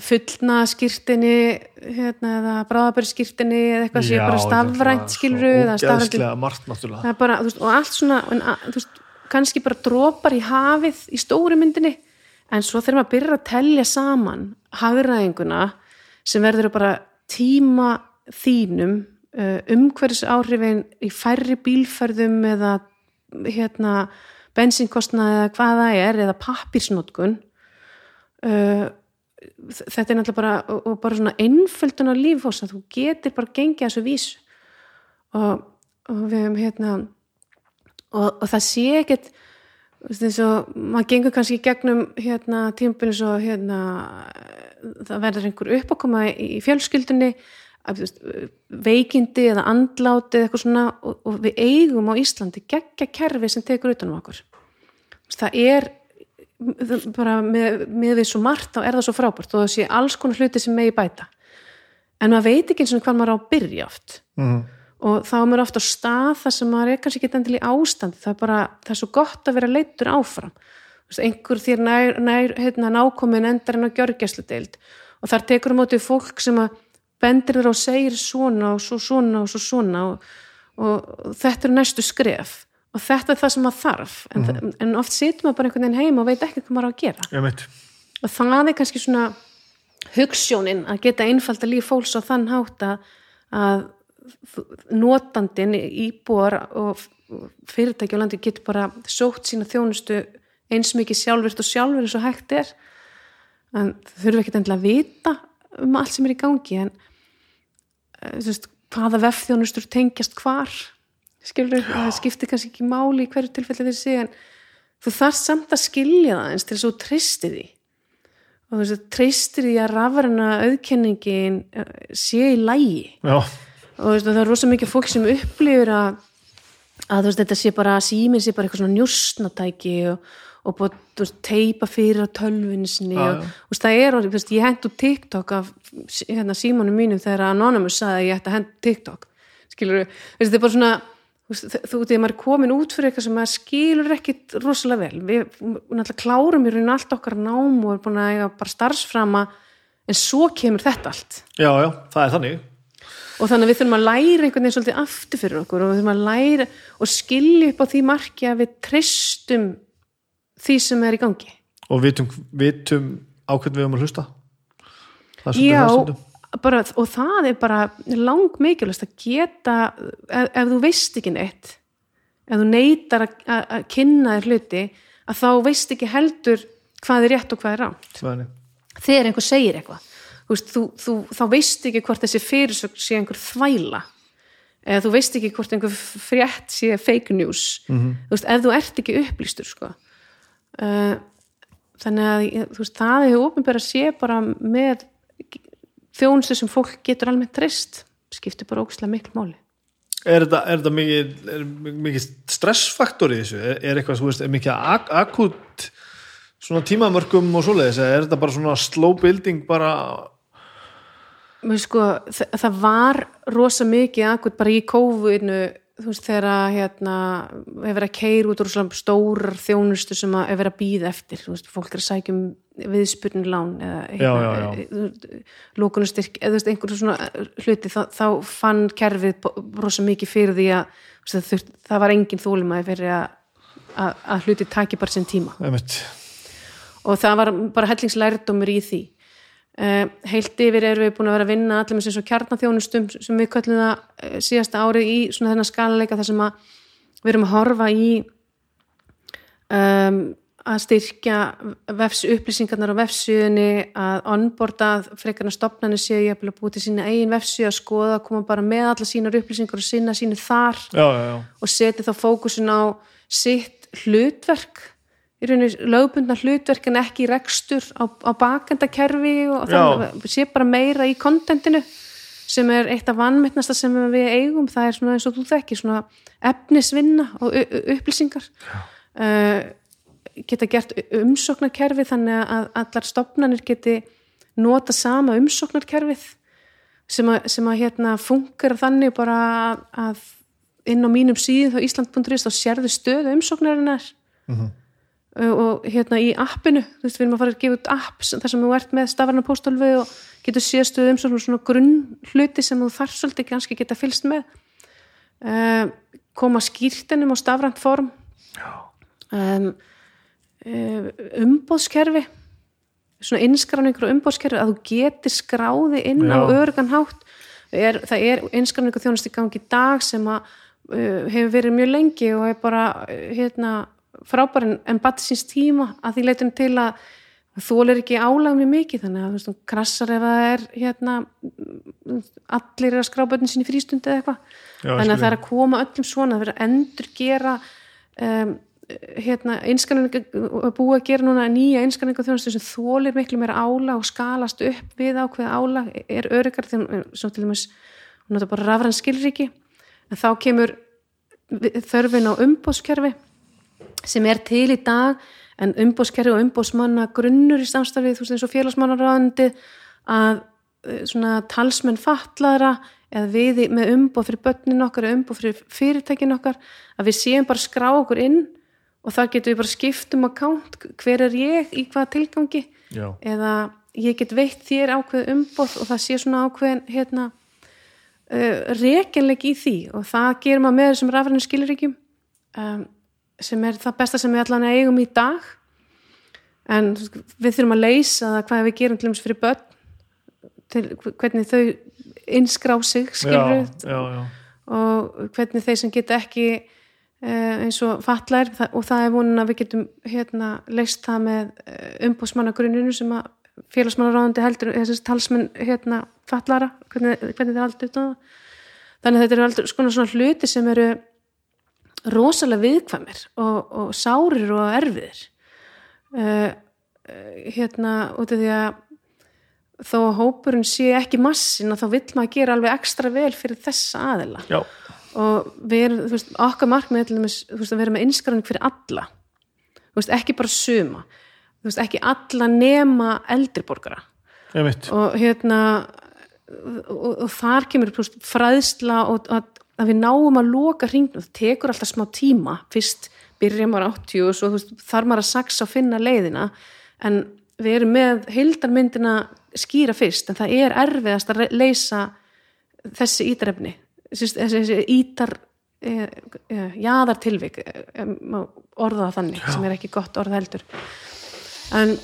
fullna skýrtinni hérna, eða bráðabæri skýrtinni eða eitthvað sem er bara stafrænt skilru eða stafrænt og allt svona en, veist, kannski bara dropar í hafið í stóri myndinni. En svo þegar maður byrjar að telja saman hagræðinguna sem verður bara tíma þínum uh, umhverfis áhrifin í færri bílferðum eða hérna bensinkostnaði eða hvaða er eða pappirsnótkun uh, þetta er náttúrulega bara og, og bara svona einföldun á lífhós að þú getur bara gengið þessu vísu. Og, og við hefum hérna og, og það sé ekkert eins og maður gengur kannski gegnum hérna tímabili svo hérna það verður einhver uppákoma í fjölskyldunni veikindi eða andláti eða eitthvað svona og, og við eigum á Íslandi geggja kerfi sem tekur utanum okkur. Það er bara með, með því svo margt þá er það svo frábært og það sé alls konar hluti sem megi bæta. En maður veit ekki eins og hvað maður á að byrja oft. Mm. og þá er maður ofta á stað þar sem maður er kannski ekki endil í ástand það er bara, það er svo gott að vera leitur áfram einhver þér nær, nær hérna, nákomin endar en á gjörgjæslu deild og þar tekur um átið fólk sem að bendir þér og segir svona og svo svona og svo svona og, og þetta er næstu skref og þetta er það sem maður þarf. En, mm -hmm. en oft situr maður bara einhvern veginn heim og veit ekki hvað maður á að gera. Og það er kannski svona hugssjónin að geta einfalda líf fólks á þann hátt að notandin íbúar og fyrirtæki á landi getur bara sótt sína þjónustu eins mikið sjálfvirt og sjálfur eins og hægt er. En þurfum ekki endilega að vita um allt sem er í gangi en eh, veist, hvaða vefþjónustur tengjast hvar skilur, það skiptir kannski ekki máli í hverju tilfelli þeir sé en þú þarf samt að skilja það eins til þess að þú treystir því. Og þú veist að treystir því að rafverðina auðkenningin eh, sé í lægi Já. og veist, það er rosalega mikið fólk sem upplifir að, að veist, þetta sé bara símið sé bara eitthvað svona njúsnatæki og, og búið að teipa fyrir á tölvinsinni og veist, það er, ég hendur TikTok af hérna, símónum mínum þegar Anonymous saði að ég ætti að hendur TikTok skilur, þetta er bara svona þú veit, maður er komin út fyrir eitthvað sem maður skilur ekkit rosalega vel. Við náttúrulega klárum í rauninu allt okkar nám og erum búin að eiga bara starfsframa en svo kemur þetta allt. Já, já, það er þannig. Og þannig að við þurfum að læra einhvern veginn svolítið aftur fyrir okkur og við þurfum að læra og skilja upp á því marki að við tristum því sem er í gangi. Og vitum, vitum ákveðin við um að hlusta? Já, bara, og það er bara lang mikilvægast að geta ef, ef þú veist ekki neitt ef þú neytar að, kynna þér hluti að þá veist ekki heldur hvað er rétt og hvað er ránt þegar einhver segir eitthvað þú veist, þú, þú, þá veist ekki hvort þessi fyrirsögn sé einhver þvæla eða þú veist ekki hvort einhver frétt sé fake news. Mm -hmm. þú veist, ef þú ert ekki upplýstur sko þannig að þú veist, það ofnbæra að sé bara með þjónustu sem fólk getur almennt treyst skiptir bara ógislega miklu máli. Er þetta, er þetta mikið, er mikið stressfaktor í þessu? Er, er eitthvað, þú veist, er mikið ak akut svona tímamörkum og svoleiðis, er þetta bara svona slow building bara? Mér sko, það, það var rosa mikið akut bara í kófuinu þú veist þegar að hérna hefur að keira út úr svona stórar þjónustu sem að hefur að býða eftir þú veist, fólk er að sækjum viðspurnir lán eða lókunustyrk eða veist, einhverju svona hluti þá, þá fann kerfið rosa mikið fyrir því að það, það var engin þólumæði fyrir að, að, að hluti taki bara sem tíma. Og það var bara hellingslærdumur í því heilt yfir erum við búin að vera að vinna allir með þessu kjarnaþjónustum sem við köllum það uh, síðasta árið í svona þennan skalalega þar sem að við erum að horfa í um, að styrkja vefs upplýsingarnar á vefsíðunni að onborda frekarna stopnarnir séu ég að búið til sína eigin vefsíð að skoða, koma bara með alla sínar upplýsingar og sinna sínu þar já, já, já. og setja þá fókusin á sitt hlutverk í rauninu lögbundna hlutverk en ekki rekstur á, á bakendakerfi og þannig sé bara meira í kontentinu sem er eitt af vannmittnasta sem við eigum, það er svona eins og þú þekki svona efnisvinna og upplýsingar. Uh, geta gert umsóknarkerfi þannig að allar stopnarnir geti nota sama umsóknarkerfið sem að, sem að hérna funkar þannig bara að inn á mínum síðu þá Ísland.is þá sérðu stöðu umsóknarinnar. Mm -hmm og hérna í appinu þú veist, við erum að fara að gefa út app þar sem þú ert með stafarnar póstálfi og getur séðstuð um svona, svona grunn hluti sem þú þarf svolítið kannski geta fylst með. Uh, koma skýrtinum á stafrænt form. Um, um, umbóðskerfi svona innskráningur og umbóðskerfi að þú getur skráði inn Já. á örgan hátt er, það er innskráningur þjónust í gangi í dag sem að uh, hefur verið mjög lengi og er bara hérna frábærin en bati síns tíma að því leitum til að þólir ekki álag mjög mikið þannig að þú veist, krassar ef það er hérna allir er að skrá börnin sín í frístundi eða eitthvað. Þannig að það er að koma öllum svona það verður að endur gera um, hérna, einskanninga að gera núna nýja einskanninga þjónustu sem þólir miklu meira álag og skalast upp við ákveð álag er öryggar þegar svo til dæmis hún notar bara rafræn skilriki en þá kemur þörfin á umbóðskerfi sem er til í dag en umbóðskerfi og umbóðsmanna grunnur í samstarfið, þú veist eins og félagsmannaráðandi að eh, svona talsmenn fatlaðra eða við með umbóð fyrir börnin okkar eða umbóð fyrir fyrirtækin okkar að við séum bara að skrá okkur inn og þar getum við bara skipt um account hver er ég, í hvaða tilgangi Já, eða ég get veitt þér ákveð umbóð og það sé svona ákveðin hérna uh, rekenleik í því og það gerir maður með þessum rafrænum skilríkjum. Um, sem er það besta sem við allan eigum í dag. En við þurfum að leysa það hvað við gerum til dæmis fyrir börn til hvernig þau innskrá sig skilur já, já. og hvernig þeir sem geta ekki uh, eins og fatlar og það er vonin að við getum hérna leist það með uh, umbúsmannagrunninu sem að félagsmannaráðandi heldur þessi talsmenn hérna fatlara hvernig, hvernig þeir haldur þetta þannig að þetta eru aldrei skona svona hluti sem eru rosalega viðkvæmir og, og sárir og erfiðir. Uh, hérna út af því að þó að hópurinn sé ekki massin þá vill maður gera alveg ekstra vel fyrir þessa aðila. Já. og við erum, þú veist, okkar markmið þú veist, að vera með innskráning fyrir alla. Þú veist, ekki bara suma. Þú veist, ekki alla nema eldriborgara og hérna og, og þar kemur veist, fræðsla og að, að við náum að loka hringnum, það tekur alltaf smá tíma. Fyrst byrjum maður 80 og svo veist, þarf maður að saksa og finna leiðina. En við erum með heildarmyndina skýra fyrst en það er erfiðast að leysa þessi ítarefni. Þessi, þessi ítar e, e, jaðartilvik e, e, má orða það þannig sem er ekki gott orða heldur. En,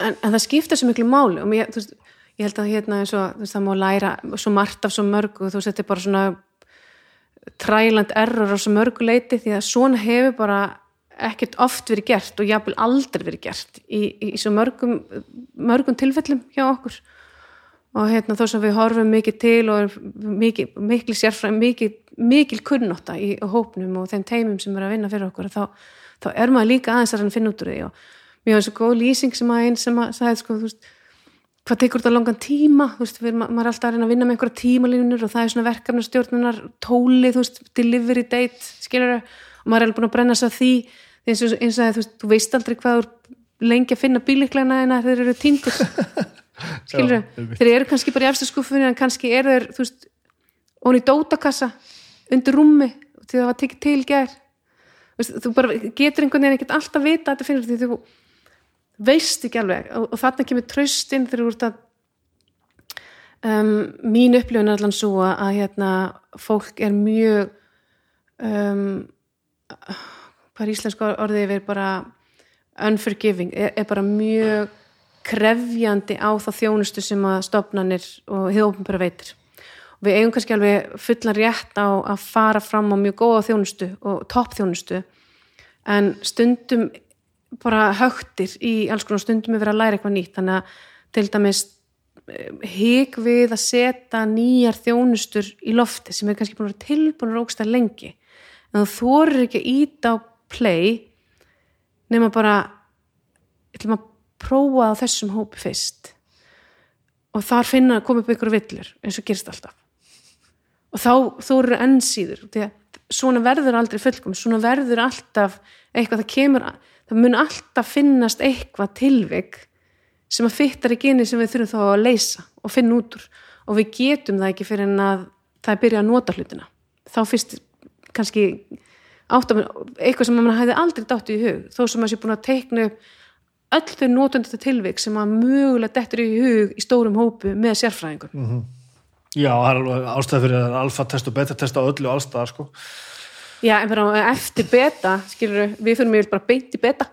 en, en það skiptir svo miklu máli og mér, þú veist, ég held að hérna eins og það má læra svo margt af svo mörgu þú er bara svona træland error á svo mörgu leiti því að svona hefur bara ekkert oft verið gert og jafnvel aldrei verið gert í, í, í svo mörgum mörgum tilfellum hjá okkur. Og hérna þó sem við horfum mikið til og mikið, mikil sérfræð mikið, mikil kunnotta í hópnum og þeim teimum sem er að vinna fyrir okkur þá, þá er maður líka aðeins að að finna út úr því og mjög eins og góð lýsing sem að einn sem að sagði sko, þú veist, hvað tekur þetta langan tíma? Þú veist, við, maður er alltaf að reyna að vinna með einhverja tímalínur og það er svona verkefnastjórnunar tóli, þú veist, delivery date skilur og maður er alveg búin að brenna að því. Eins og, eins og að þú veist, þú veist aldrei hvað þú lengi að finna bíliklæna en þeir eru týndur skilur, *laughs* Já, þeir eru kannski bara í efstu skuffunni en kannski eru þeir, þú veist onni í dótakassa, undir rúmi því það var tekið til í gær. Þú veist, þú bara getur einhvern veginn ekkert alltaf vita að þetta finnur því þú veist ekki alveg. Og, og þarna kemur tröstinn þegar þú ert að um, mín upplifun er allan svo að, hérna, fólk er mjög um, hvað er íslensku orðið yfir? Bara unforgiving, er, er bara mjög krefjandi á þá þjónustu sem að stofnanir og hið ópenbara veitir. Og við eigum kannski alveg fullan rétt á að fara fram á mjög góða þjónustu og topp þjónustu en stundum bara högtir í alls konar stundum er verið að læra eitthvað nýtt. Þannig að til dæmis hík við að setja nýjar þjónustur í lofti sem er kannski búin að vera tilbúin róksta lengi. En þú þorir ekki að íta á play nema bara ætlum að prófa á þessum hópi fyrst. Og þar finna að koma upp ykkur villur eins og gerist alltaf. Og þá eru enn síður því að svona verður aldrei fullkom svona verður alltaf eitthvað það kemur það mun alltaf finnast eitthvað tilvik sem að fyttar ekki inni sem við þurfum þá að leysa og finna út úr og við getum það ekki fyrir en að það er byrja að nota hlutina þá fyrst kannski áttum, eitthvað sem maður hefði aldrei dátt í hug þó sem maður sé búin að teikna upp öll þau nótundar tilvik sem maður mögulega dettur í hug í stórum hópu með sérfræðingum Mm. Já, er alveg ástæði fyrir að alfa-test og beta-test á öllu allstaðar sko. Já, en bara eftir beta skilur við fyrir mig bara beint í beta.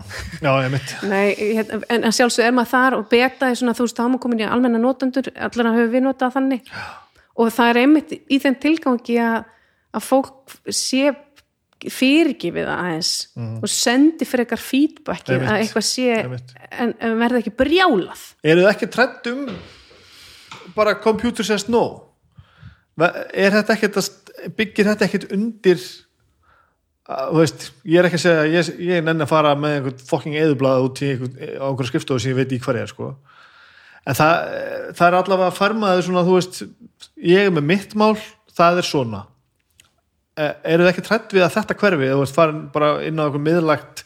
Já, ég mitt. Nei, en, en sjálfsög er maður þar og beta er svona, þú veist, þá er maður komin í almenna notendur allar að höfum við notað þannig. Og það er einmitt í þeim tilgangi að, að fólk sé fyrirgifið aðeins og sendi fyrir eitthvað feedbacki að eitthvað sé en, en verði ekki brjálað. Eru þið ekki trend um bara computer says no? Er þetta ekkert byggir þetta ekkert undir þú veist, ég er ekki að segja ég, ég nenni að fara með einhvern fucking eðublað út í einhvern, á einhverju skrifstofu sem ég veit í hverja er sko. En það, það er allavega að farmaði svona, þú veist, ég er með mitt mál, það er svona. Eh, eru þið ekki trætt við að þetta hverfi þú veist, farin bara inn á einhver miðlagt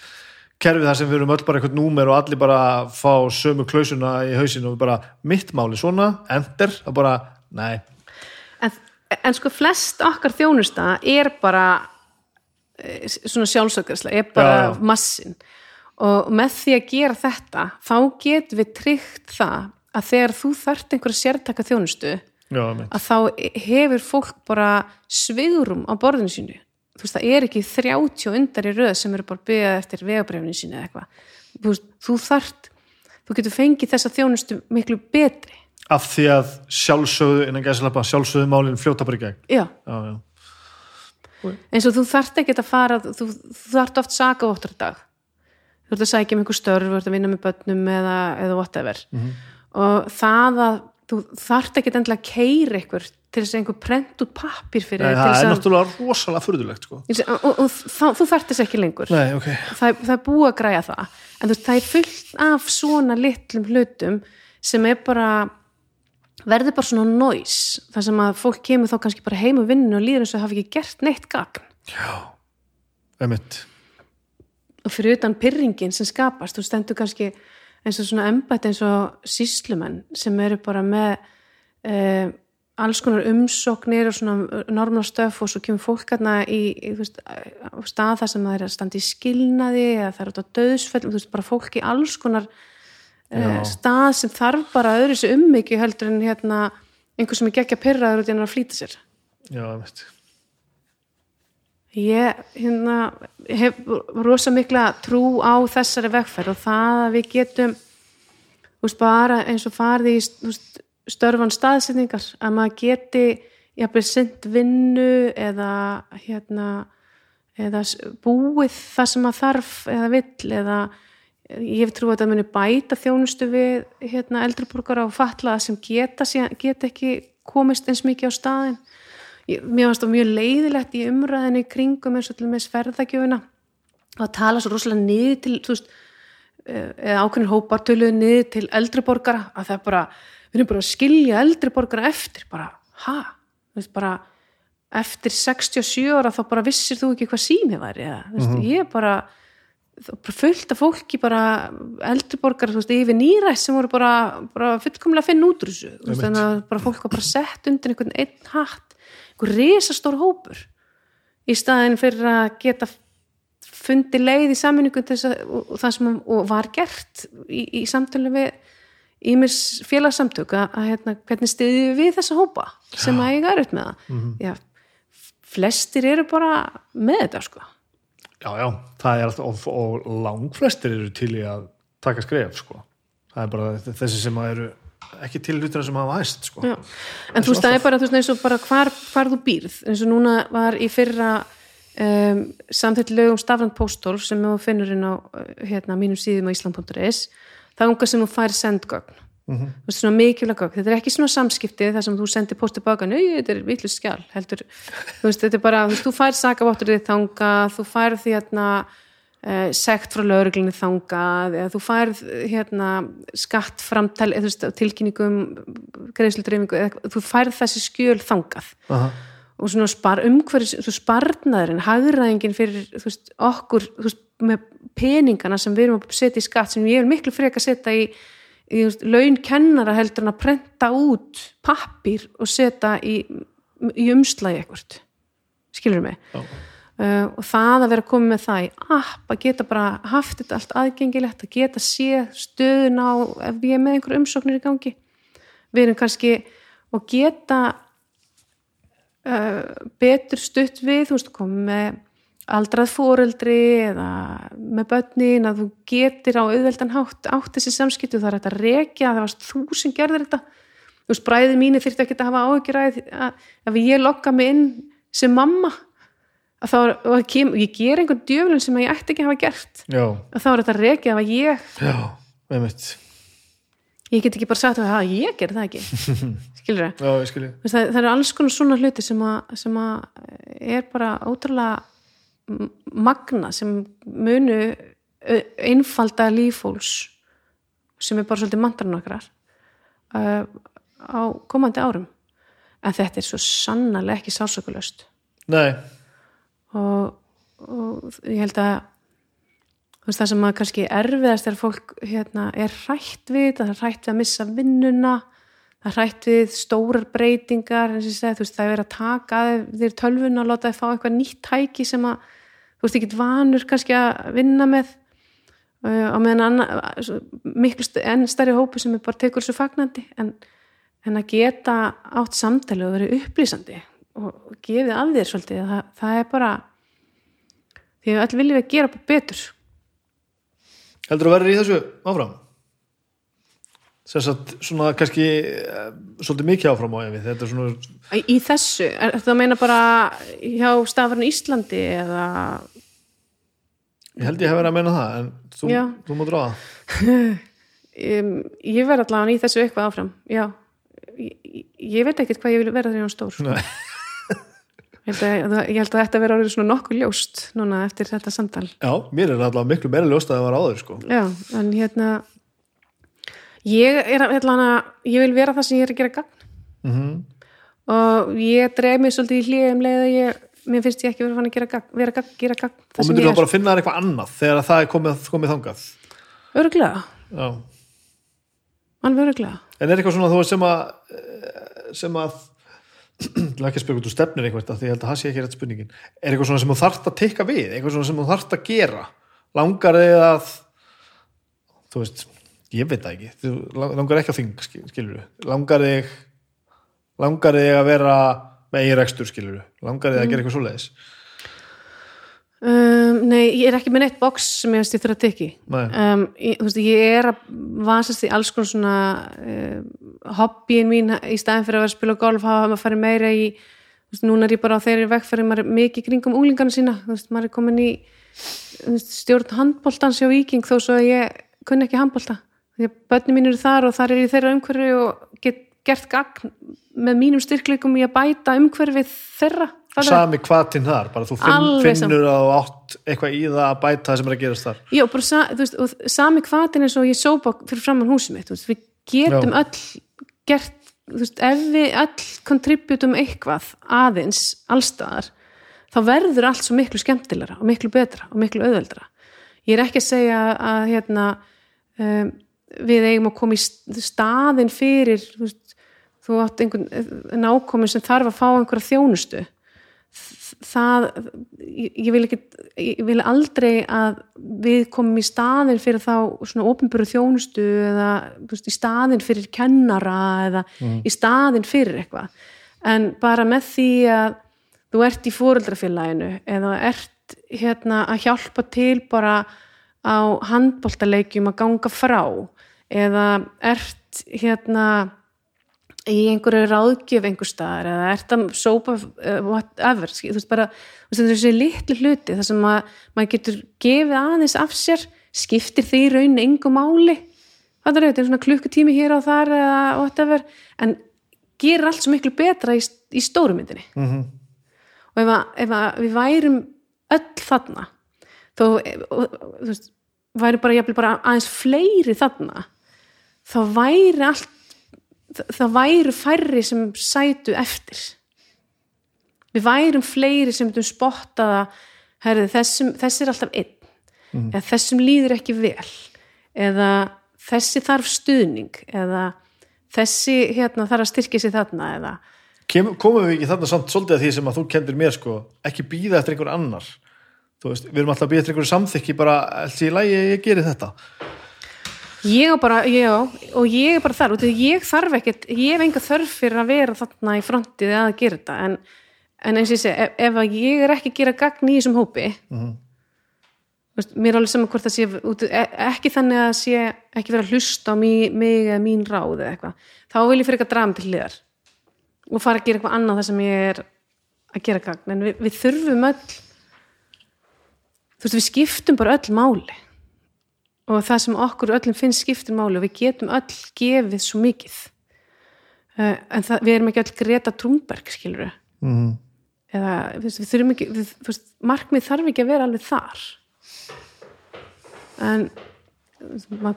kerfi þar sem við erum öll bara einhvern númer og allir bara fá sömu klausuna í hausinu og bara mitt máli svona, enter, það bara, nei. En, en sko flest okkar þjónusta er bara eh, svona sjálfsökkarslega, er bara Já, já. massin og með því að gera þetta þá getum við tryggt það að þegar þú þarft einhverja sértaka þjónustu Já, að þá hefur fólk bara svigurum á borðinu sínu. Þú veist, það er ekki 30 undar í röð sem eru bara byggðað eftir vegabrefinu sínu eða eitthvað. Þú, þú þart, þú getur fengið þessa þjónustu miklu betri. Af því að sjálfsögðu innan gæslappa, sjálfsögðu málin fljóta bara í gegn. Já, já, já, eins og þú þart ekki að fara þú, þú þart oft saka áttur dag. Þú ert að sækja um einhver störf þú ert að vinna með börnum eða, eða whatever. Og það að þú þart ekki endilega að keira ykkur til þess að einhver prent út pappir fyrir Nei, það er náttúrulega rosalega furðulegt sko. og, og, og þá, þú þarft þess ekki lengur. Nei, ok, það, það er búið að græja það. En þú veist, það er fullt af svona litlum hlutum sem er bara verður bara svona noise þar sem að fólk kemur þá kannski bara heim og vinninu og líður eins og hafi ekki gert neitt gagn. Emitt og fyrir utan pyrringin sem skapast þú stendur kannski eins og svona embætt eins og síslumenn sem eru bara með uh, alls konar umsóknir og svona normal stöf og svo kemur fólk hérna í, í veist, stað þar sem það er að standa í skilnaði eða það er út á döðsfell þú veist, bara fólk í alls konar uh, stað sem þarf bara öðru sér ummyggju heldur en hérna einhver sem er geggja pyrraður út í hann að flýta sér. Já, emitt Ég hérna, hef rosa mikla trú á þessari vegferð og það að við getum úst, bara eins og farið í úst, störfan staðsetningar að maður geti jafnvel sint vinnu eða hérna eða búið það sem maður þarf eða vill eða ég hef trú að það muni bæta þjónustu við hérna eldriborgara og fatlaða sem geta, geta ekki komist eins mikið á staðin ég, mér varst það mjög leiðilegt í umræðinni kringum eins og til með sverðagjöfina að tala svo rosalega niður til veist, eh, eða ákveðin hópar töluðu niður til eldriborgara að það bara, við erum bara að skilja eldriborgara eftir, bara, ha? Veist, bara eftir 67 ára þá bara vissir þú ekki hvað sími væri, eða, þú veist, ég er bara það er bara fullt af fólki bara veist, yfir nýrætt sem voru bara, bara fullkomlega að finna út úr þessu, þú veist, þannig að bara fólk var bara sett undir einhvern einn hatt. Einhver risastór hópur í staðin fyrir að geta fundi leið í að, og, það sem og var gert í, í samtölu við ímis félagsamtök að, að hérna, hvernig stiðið við þessa hópa sem að eiga erut með það? Já, flestir eru bara með þetta sko já, já, það er alltaf og, og langflestir eru til í að taka skref sko. það er bara þessi sem eru ekki til hlutina sem hafa hæst sko. Já. en þú veist það er bara, þú veist, eins og bara hvar, hvar þú býrð, eins og núna var í fyrra um, samþitt lögum stafrand póstólf sem þú finnur inn á uh, hérna, mínum síðum á Ísland.is það er unga sem þú fær sendgögn Mhm. þú veist, svona mikilvæg gögn, þetta er ekki svona samskipti þar sem þú sendir póst tilbaka, nau, þetta er vitlu skjál heldur, þú veist, þetta er bara þú veist, þú fær sakavottur þið þanga, þú fær því hérna uh, sekt frá lauruglinni þangað eða þú færð hérna þú veist, tilkynningum greiðsluldreifingu, eða þú færð þessi skjöl þangað Aha. og svona spar, umhverjus, þú sparnaðurinn hagræðingin fyrir þú veist, okkur þú veist, með peningana sem við erum að setja í skatt sem ég vil miklu freka setja í, laun kennara heldur en að prenta út pappir og setja í, í umslagi ekkert skilur mig? Já. uh, og það að vera komið með það í app að geta bara haft þetta allt aðgengilegt að geta sé stöðun á ef ég er með einhver umsóknir í gangi. Við erum kannski og geta uh, betur stutt við þú veist komið með aldrað fóreldri eða með börnin að þú getur á auðveldan hátt átt þessi samskiptu það þetta að rekja það varst þú sem gerðir þetta. Þú veist bræðið mínu þurfti ekki að hafa áhyggjur að ef ég lokka mig inn sem mamma að þá, og kem, ég ger einhvern djöflun sem ég ætti ekki að hafa gert. Já, og þá er þetta að rekja að ég já, einmitt. Ég get ekki bara sagt að ég ger það ekki. *laughs* Skilur það Já, ég skilji það, það eru alls konar svona hluti sem að, sem að er bara ótrúlega magna sem munu einfalda lífhóls sem er bara svolítið mandarinn okkar uh, á komandi árum. En þetta er svo sannarlega ekki sásökulöst Nei, og, og ég held að þú veist, það sem að kannski erfiðast er fólk hérna, er hrætt við það er hrætt við að missa vinnuna það er hrætt við stórar breytingar segi, þú veist, það er verið að taka þér tölvun og láta þið fá eitthvað nýtt tæki sem að þú veist ekki vanur kannski að vinna með uh, á meðan anna, svo miklu enn stærri hópu sem er bara tekur þessu fagnandi en, en að geta átt samtali og verið upplýsandi og gefið af þér svolítið það, það er bara því að öll viljum við gera bara betur heldur þú verður í þessu áfram? Að svona kannski eh, svolítið mikið áfram á þetta er svona, í, þessu, er þetta að meina bara hjá stafarinn Íslandi eða ég held ég hef verið að meina það en þú, þú má draga um, ég verð allavega í þessu eitthvað áfram já. Ég, ég veit ekkert hvað ég vil verða þegar ég er stór. Nei. *laughs* ég held, að, ég held að þetta verður svona nokkuð ljóst núna eftir þetta samtal. Já, mér er allavega miklu meira ljóst að það var áður sko. já, en hérna ég er að hérna, ég vil vera það sem ég er að gera gagn. Mm og ég dreif mig svolítið í hlið um leið að ég, mér finnst ég ekki verið fann að gera gagn, vera gagn, gera gagn og ég þú bara finna þér eitthvað annað þegar það er komið, komið þangað? Örglega, Já. alveg örglega en er eitthvað svona þú veist sem að eh, sem að *clears throat* ekki að spyrja út úr stefnir eitthvað því ég held að það sé ekki rétt spurningin. Er eitthvað svona sem þú þarft að tekka við? Eitthvað svona sem þú þarft að gera? Langar þig að þú veist, ég veit það ekki. Þú langar ekki að þing, skil- skilur langar þig langar þig að vera með eigin rekstur skilur langar þig að gera eitthvað svoleiðis? Um, nei, ég er ekki með neitt box sem ég veist ég þurfa að teki. Um, ég, veist, ég er að vasast í alls konar svona uh, hobbyin mín í staðin fyrir að vera að spila golf hafa maður farið meira í veist, núna er ég bara á þeirri vegferði maður er mikið kringum unglingarna sína. Veist, maður er komin í stjórn handbóltans hjá Víking þó svo að ég kunni ekki handbólta að börni mín eru þar og þar er ég þeirra umhverfi og get gert gagn með mínum styrkleikum í að bæta umhverfið þeirra sami hvatinn þar, bara þú finn, finnur þú átt eitthvað í það að bæta það sem er að gerast þar Já, bara sa, veist, og sami hvatin eins og ég sópa fyrir framann húsið mitt, veist, við getum Já. öll gert, þú veist, ef við öll kontributum eitthvað aðeins allstaðar, þá verður allt svo miklu skemmtilegra og miklu betra og miklu auðveldra. Ég er ekki að segja að hérna um, við eigum að koma í st- staðinn fyrir, veist, þú átt einhvern nákomin sem þarf að fá einhverja þjónustu. Það ég, vil ekki ég vil aldrei að við komum í staðin fyrir þá svona ofinböru þjónustu eða veist, í staðin fyrir kennara eða í staðin fyrir eitthvað. En bara með því að þú ert í fóreldrafélaginu eða ert hérna að hjálpa til bara á handboltaleikjum að ganga frá eða ert hérna í einhverju ráðgjöf einhver staðar eða ert að sópa uh, whatever, þú veist bara þú veist, þessi litlu hluti þar sem að maður getur gefið aðeins af sér skiptir því raun engu máli. Hvað er þetta, svona klukkutími hér og þar eða whatever, en gerir allt svo miklu betra í, í stóru myndinni. Mm og ef, að, ef að við værum öll þarna þó, og, og, þú veist, væri bara, bara aðeins fleiri þarna þá væri allt það væru færri sem sætu eftir. Við værum fleiri sem myndum spottaða herri, þessum, þessi er alltaf einn. Eða þessum líður ekki vel. Eða þessi þarf stuðning. Eða þessi hérna þarf að styrkja sig þarna. Eða kem, komum við ekki þarna samt svolítið að því sem að þú kendir mér sko, ekki býða eftir einhver annar. Veist, við erum alltaf að býða eftir einhver samþykki bara, alls í lagi, ég geri þetta Ég á bara, já, og ég er bara þar og ég þarf ekkert, ég hef enga þörf fyrir að vera þarna í frontið að gera þetta. En, en eins og ég segi, ef, að ég er ekki að gera gagn í þessum hópi Mhm. veist, mér er alveg saman hvort það sé e- ekki þannig að sé ekki vera að hlusta á mig, mig eða mín ráð eða eitthvað, þá vil ég fyrir eitthvað drama til hliðar og fara að gera eitthvað annað þar sem ég er að gera gagn. En við, við þurfum öll þú veist, við skiptum bara öll máli og það sem okkur öllum finnst skiptir máli og við getum öll gefið svo mikið. Uh, en það, við erum ekki öll Greta Thunberg skilur við mm. eða þú veist, við þurfum ekki við, veist, markmið þarf ekki að vera alveg þar. En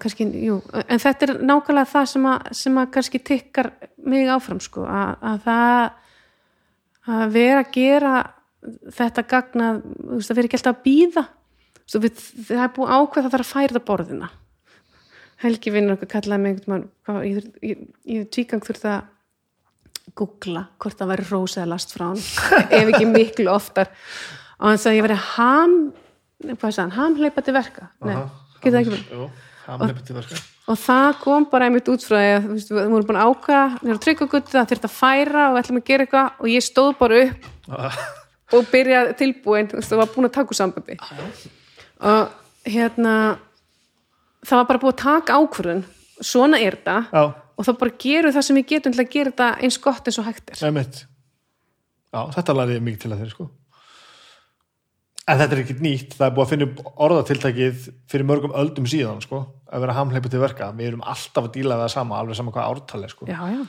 kannski, jú, en þetta er nákvæmlega það sem að, sem að kannski tikkar mig áfram sko að, að það að vera að gera þetta gagna, þú veist, að vera ekki alltaf að býða við, það er búið ákveð að það þarf að færa borðina. Helgi vinnur okkur kallaði mig hvað, ég, ég, ég tvígang þurfti að googla hvort það væri rósa eða last frá hann *laughs* ef ekki miklu oftar. Og hann sagði ég veri ham hamleipa til verka? Nei, það ekki verið. Jú, hamleipa til verka. Og það kom bara einmitt út frá því að veist, við vorum búin að ákvæða við erum tryggaguttu, það þurfti að færa og við ætlum að gera eitthvað og ég stóð bara upp og byrjaði tilbúin og var búin að taka úr sambandi og hérna það var bara búið að taka ákvörðun. Svona er þetta. Já, og þá bara gerum það sem við getum til að gera þetta eins gott eins og hægt er. Já, þetta lærði ég mikið til að þeirri sko. En þetta er ekkert nýtt, það er búið að finna orðatiltækið fyrir mörgum öldum síðan sko, að vera hamleipa til verka. Við erum alltaf að díla við það sama, alveg sama hvað ártali sko. já, já,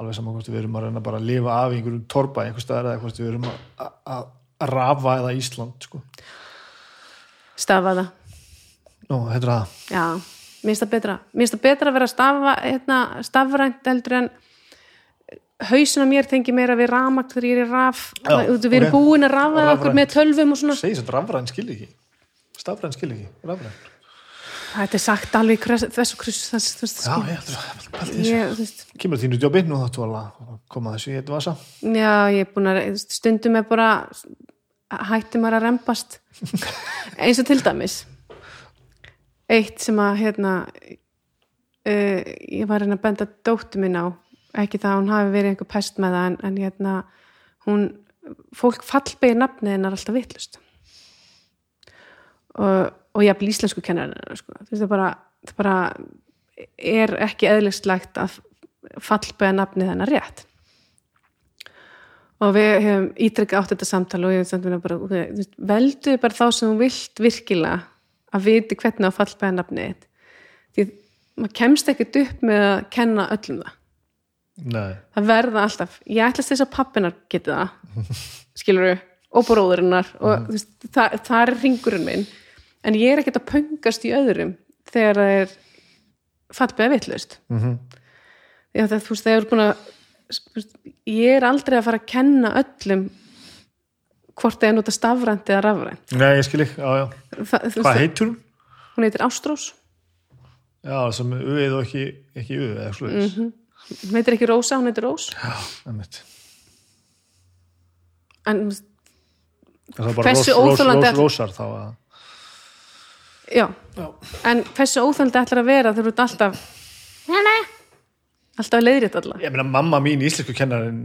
alveg sama hvort við erum að reyna bara að lifa af einhverjum torpa einhver staðar eða hvort við erum að rafa eða Ísland sko. Stafa það. Nú, þetta er það já, mér finnst það betra. Mér finnst það betra að vera að stafa hérna, stafrænt heldur en hausin á mér tengi meira við ramakt þegar ég er í raf. Já, við erum ok. búin að rafa Rafrænt. okkur með tölvum og svona. Segir sem rafræn skil ekki. Stafræn skil ekki, rafræn þetta er sagt alveg þessu kryss þess, þess, Já, ég að þessu ég, þú veist, Kemur þínu djópi, nú þáttu alveg að koma þessu í eitt vasa. Já, ég er búin að stundum er bara hætti maður að rempast eins og til dæmis eitt sem að hérna uh, ég var reyna að benda dóttu minn á ekki það að hún hafi verið einhver pest með það en, en hérna hún, fólk fallbegir nafnið hennar alltaf vitlust og, og ég hafði íslensku kennarinn sko. Það bara, bara er ekki eðlistlegt að fallbega nafnið hennar rétt og við hefum ítrekka átt þetta samtal og ég hef samt bara veist, veldu bara þá sem þú vilt virkilega að viti hvernig að fallbega nafnið þitt. Því maður kemst ekkert upp með að kenna öllum það. Nei, það verða alltaf, ég ætlast þess að pappinar geti það, *laughs* skilur við og bróðurinnar og þú veist, það, það er ringurinn minn. En ég er ekkert að pöngast í öðrum þegar það er fallbega vitlaust. Mm Mhm. -hmm. þú veist, það er búin að ég er aldrei að fara að kenna öllum hvort það er nota stafrænt eða rafrænt. Nei ég skil ekki, já, já. Þú Hvað heitur hún? hún heitir Ástrós. Já, sem uðið og ekki, ekki uðið eða svo mm -hmm. hún heitir ekki Rósa, hún heitir Rós. Já, einmitt. En er Hversu ætl- rósar þá að já, en hversu óþöldi ætlar að vera þegar þú ert alltaf alltaf leiðrétt alla. Ég meina mamma mín, íslensku kennarinn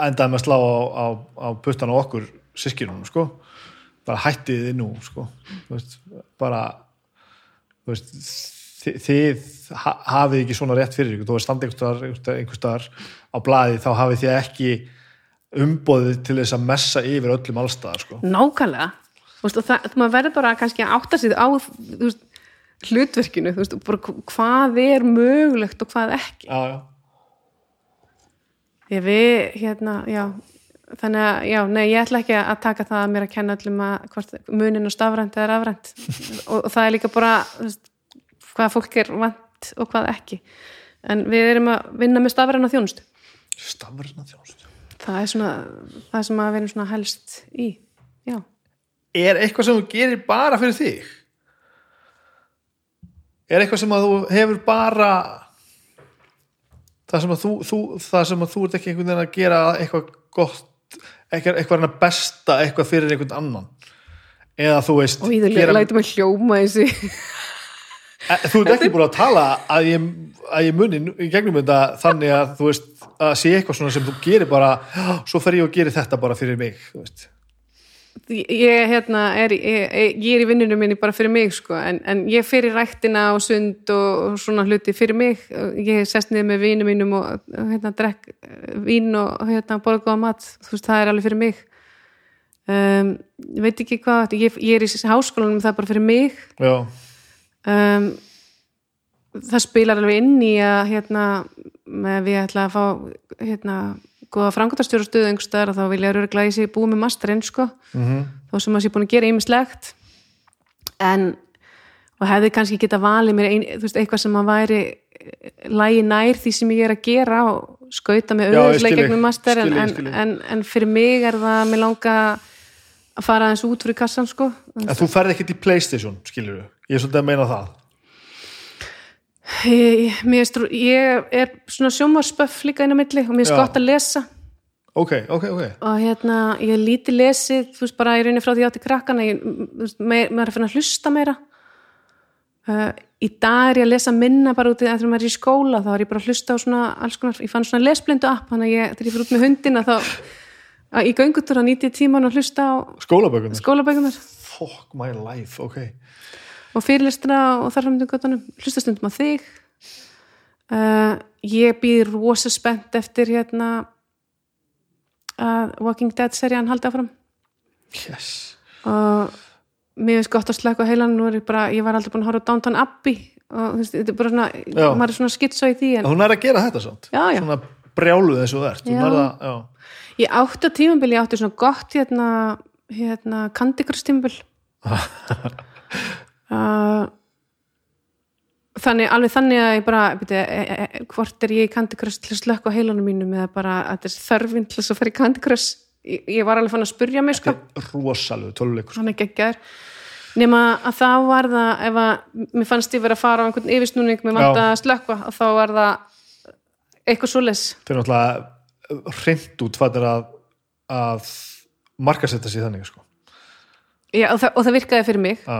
endaði með að slá á, á, á puttan á okkur sískinunum, sko. Bara hættið þið nú, sko. Þú veist, bara þú veist, þið, þið ha- hafið ekki svona rétt fyrir ykkur, þú veist standi einhver, einhver staðar á blaði þá hafið þið ekki umboðið til þess að messa yfir öllum allstaðar, sko. Nákvæmlega. Þú veist, og það, maður verður bara kannski að átta sig á þú veist, hlutverkinu þú veist, bara hvað er mögulegt og hvað ekki. Já, já, Ég við, hérna, já þannig að, já, nei, ég ætla ekki að taka það að mér að kenna öllum að hvort munin og stafrænt eða rafrænt. *laughs* Og, og það er líka bara þú veist, hvað fólk er vant og hvað ekki. En við erum að vinna með stafræna þjónustu. Stafurinn að þjónst það er svona, það sem að við erum svona helst í, já. Er eitthvað sem þú gerir bara fyrir þig er eitthvað sem að þú hefur bara það sem að þú, þú, það sem að þú ert ekki einhvern veginn að gera eitthvað gott eitthvað, eitthvað að besta eitthvað fyrir einhvern annan? Eða þú veist og ég gera, læti mig hljóma þessi e, þú ert ekki búin að tala að ég, að ég muni í gegnum þetta þannig að þú veist að sé eitthvað svona sem þú gerir bara svo fer ég og gerir þetta bara fyrir mig þú veist ég, hérna, er, ég, ég er í vinnunum minni bara fyrir mig sko, en, en ég fyrir ræktina og sund og, svona hluti fyrir mig. Ég sest niður með vinum mínum og hérna, drekk vín og hérna, borða góða mat, þú veist, það er alveg fyrir mig. Um, ég veit ekki hvað ég, ég er í háskólanum það er bara fyrir mig. Um, það spilar alveg inn í að hérna, með við ætla að fá hérna, góða frangotastjóra stöðu einhverstaðar þá vil ég öruglega ég sé búið með masterinn sko, mm þó sem að sé búin að gera ýmislegt. En og hefði kannski geta valið mér ein, veist, eitthvað sem að væri lægi nær því sem ég er að gera og skauta með þig, gegnum master en, skil þig, en, skil þig. en, en fyrir mig er það að mér langa að fara aðeins út fyrir kassan sko. En þú ferð ekkert í Playstation skilur þú, ég er svolítið að meina það Ég, mér finnst trú- ég er svona sjómarspöff líka inn á milli og mér Já. gott að lesa. Ok, ok, ok. Og hérna, ég er lítið lesið þú veist bara í rauninni frá því átti krakkana ég, þú maður er að finna að hlusta meira. Uh, í dag er ég að lesa minna bara út í þegar maður er í skóla þá er ég bara að hlusta á svona alls konar, ég fann svona lesblindu app þannig að ég, þegar ég fyrir út með hundina þá að í göngutúra nýti ég tíman að hlusta á skólabökunar, skólabækunar fuck my life, ok og fyrirlistina og þarfamdum göttunum hlusta stundum á þig. Uh, ég býð rosa spennt eftir hérna að Walking Dead serían haldi áfram. Yes, og mér finnst gott að slaka heilan nú er ég bara, ég var aldrei búin að horfa Downton Abbey. Og þú veist, þetta er bara svona Já. maður er svona skitsa í því en hún er að gera þetta já. svona nærð að- já. ég átti á tímabili, ég átti svona gott hérna, hérna tímabil *laughs* uh, þannig, alveg þannig að ég bara byrja, e, e, hvort er ég í Candy Crush til að slökka á heilanum mínum eða bara að þetta er þörfin til að fara í Candy Crush? Ég, var alveg fann að spurja mig sko. Rosalegu töluleikur sko. hann er geggjar nema að þá var það ef að mér fannst ég verið að fara á einhvern yfirsnúning með vant að slökka og þá var það eitthvað svoleiðs þetta er náttúrulega hreint út hvað er að, að markasetta sér þannig sko. Já, og, það, og það virkaði fyrir mig. Já,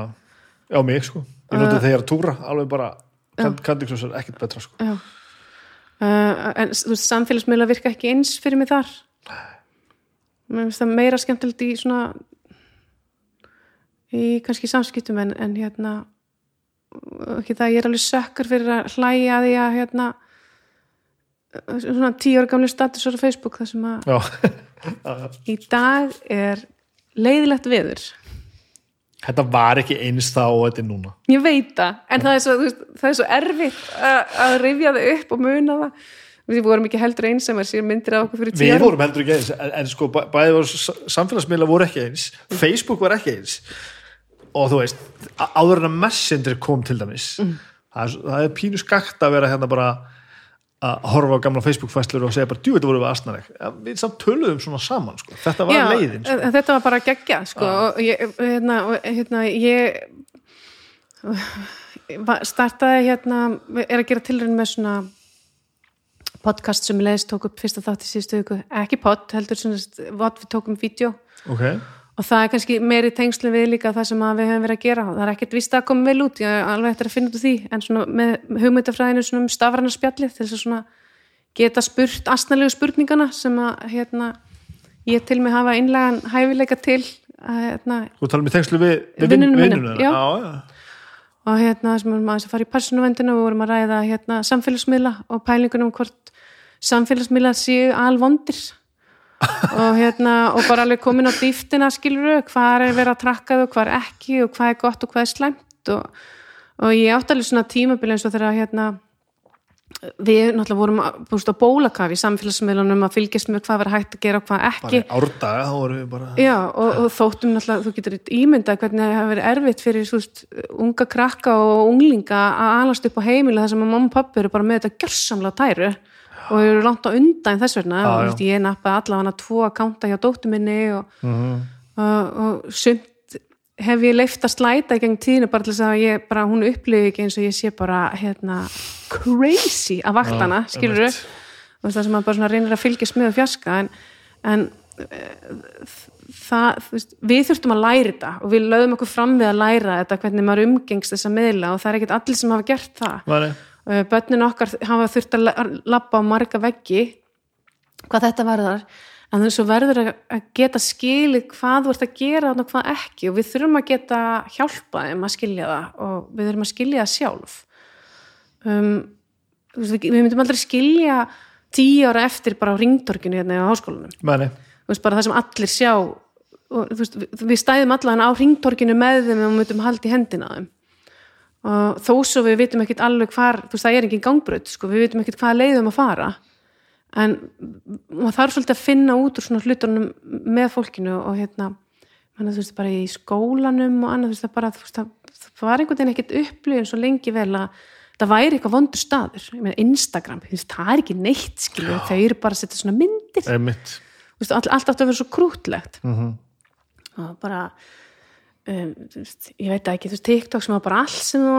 já mig sko ég Uh. notið þegar að túra alveg bara er ekkert betra sko. Já. Uh, en þú veist, samfélagsmiðla virka ekki eins fyrir mig þar mér finnst það meira skemmtilegt í svona í kannski samskiptum en, en hérna ekki það, ég er alveg sökkar fyrir að hlæja því að hérna svona tíu ára gamli statusar á Facebook þar sem að *laughs* í dag er leiðilegt veður þetta var ekki eins þá og þetta er núna. Ég veit það, en það er svo, veist, það er svo erfitt að, rifja það upp og muna það. Við vorum ekki heldur eins sem er sér myndir af okkur fyrir tíu við vorum heldur ekki eins en, en sko bæ- bæði voru samfélagsmiðla voru ekki eins Facebook var ekki eins. Og þú veist áður en að Messenger kom til dæmis Mm. það, er, það er pínu skakt að vera hérna bara að horfa á gamla Facebook-fæslur og segja bara, djú, þetta voru við asnarek við samt töluðum svona saman sko. þetta var Já, leiðin sko. þetta var bara geggja sko, og ég, hérna, hérna, ég startaði hérna er að gera tilraun með svona podcast sem leiðist tók upp fyrsta þátt í síðustu viku, ekki pod, heldur svona við tókum vídeo. Ok, og það er kannski meiri tengslu við líka það sem við höfum verið að gera það er ekkert vist að koma vel út, ég er alveg eftir að finna út úr því en svona með hugmyndafræðinu svona um stafræna spjallið til þess að svona geta spurt astnalegu spurningana sem að hérna, ég til mig hafa einlegan hæfileika til að hérna, þú talum í tengslu við, við Vinnunum vin- mínum, vinnuna. já. já, og hérna sem erum aðeins að fara í persónuvendinu og við vorum að ræða hérna samfélagsmiðla og pælingunum um hvort samfélagsmiðla séu alvondir og hérna og bara alveg komin á dýftina skilur hvað er verið að trakka þau, hvað er ekki og hvað er gott og hvað er slæmt. Og, og ég átti alveg svona tímabil eins og þegar hérna við náttúrulega vorum búst á bólakaf í samfélagsmiðlunum að fylgjast með hvað var hægt að gera og hvað ekki. Árdaga bara Já, og, og þóttum náttúrulega, þú getur ímyndað hvernig það hefur verið erfitt fyrir veist, unga krakka og unglinga að alast upp á heimilega þar sem að mamma og pappi eru bara með þetta gjörsamlega tæru og eru langt á undan þess vegna. Já, og þú ég nappaði allavega tvo að kánta hjá dóttu minni og, Mhm. og, og sumt hef ég leift að slæta í gegn tíðinu bara til þess að ég bara, hún upplifi ekki eins og ég sé bara hérna crazy að vaktana, Já, skilur einmitt. það sem maður bara reynir að fylgjast með og fjarska en, en eh, það, þú veist, við þurftum að læra þetta og við lögum okkur fram við að læra þetta hvernig maður umgengst þessa miðla og það er ekkert allir sem hafa gert það. Væri, börnin okkar hafa þurft að la- labba á marga veggi hvað þetta verðar en þess að verður að geta skilið hvað þú ert að gera og hvað ekki. Og við þurfum að geta hjálpa þeim að skilja það og við þurfum að skilja það sjálf. Um, við, við myndum aldrei skilja tíu ára eftir bara á ringtorkinu hérna á háskólanum. Meni, þú veist, bara það sem allir sjá og veist, við, við stæðum allan á ringtorkinu með þeim og myndum haldi hendina þeim og þó svo við vitum ekkit alveg hvar, þú veist, það er engin gangbröð sko, við vitum ekkit hvað leiðum að fara. En maður þarf svolítið að finna út úr svona hlutunum með fólkinu og hérna manna, þú veist, bara í skólanum og annað, þú veist, það bara, þú veist, það, var einhvern veginn ekkit upplifin svo lengi vel að það væri eitthvað vondur staður, ég meina Instagram, þú veist, það er ekki neitt, skilju, þau eru bara að setja svona myndir. Einmitt. Þú veist, all, allt átti að vera svo krútlegt. Mhm. og bara um, veist, ég veit það ekki, þú veist, TikTok sem var bara allt sem þú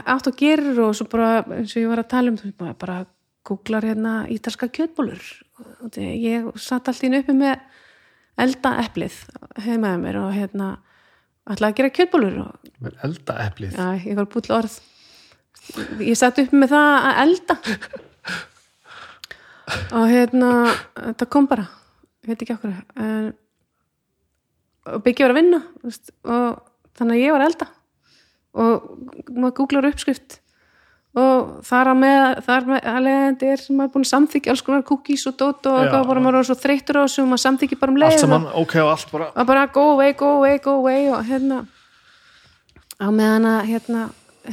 átt og gerir og svo bara, eins og ég var að tala um þú veist, bara, googlar hérna ítalska kjötbólur og ég satt allt í einu uppi með elda eplið heimaði mér og hérna ætlaði að gera kjötbólur og með elda eplið já, ég var búin orð. Ég satt uppi með það að elda. *laughs* Og hérna þetta kom bara, ég veit ekki okkur en og byggja var að vinna veist, og þannig að ég var að elda. Og maður googlar uppskrift og þar að með þar með alveg er sem maður búin að samþykja alls konar cookies og dot og eitthvað bara maður er svo þreyttur á þessu og maður samþykja bara um leið og- saman, ok og allt bara að bara go away, go away, go away og hérna á meðan að hérna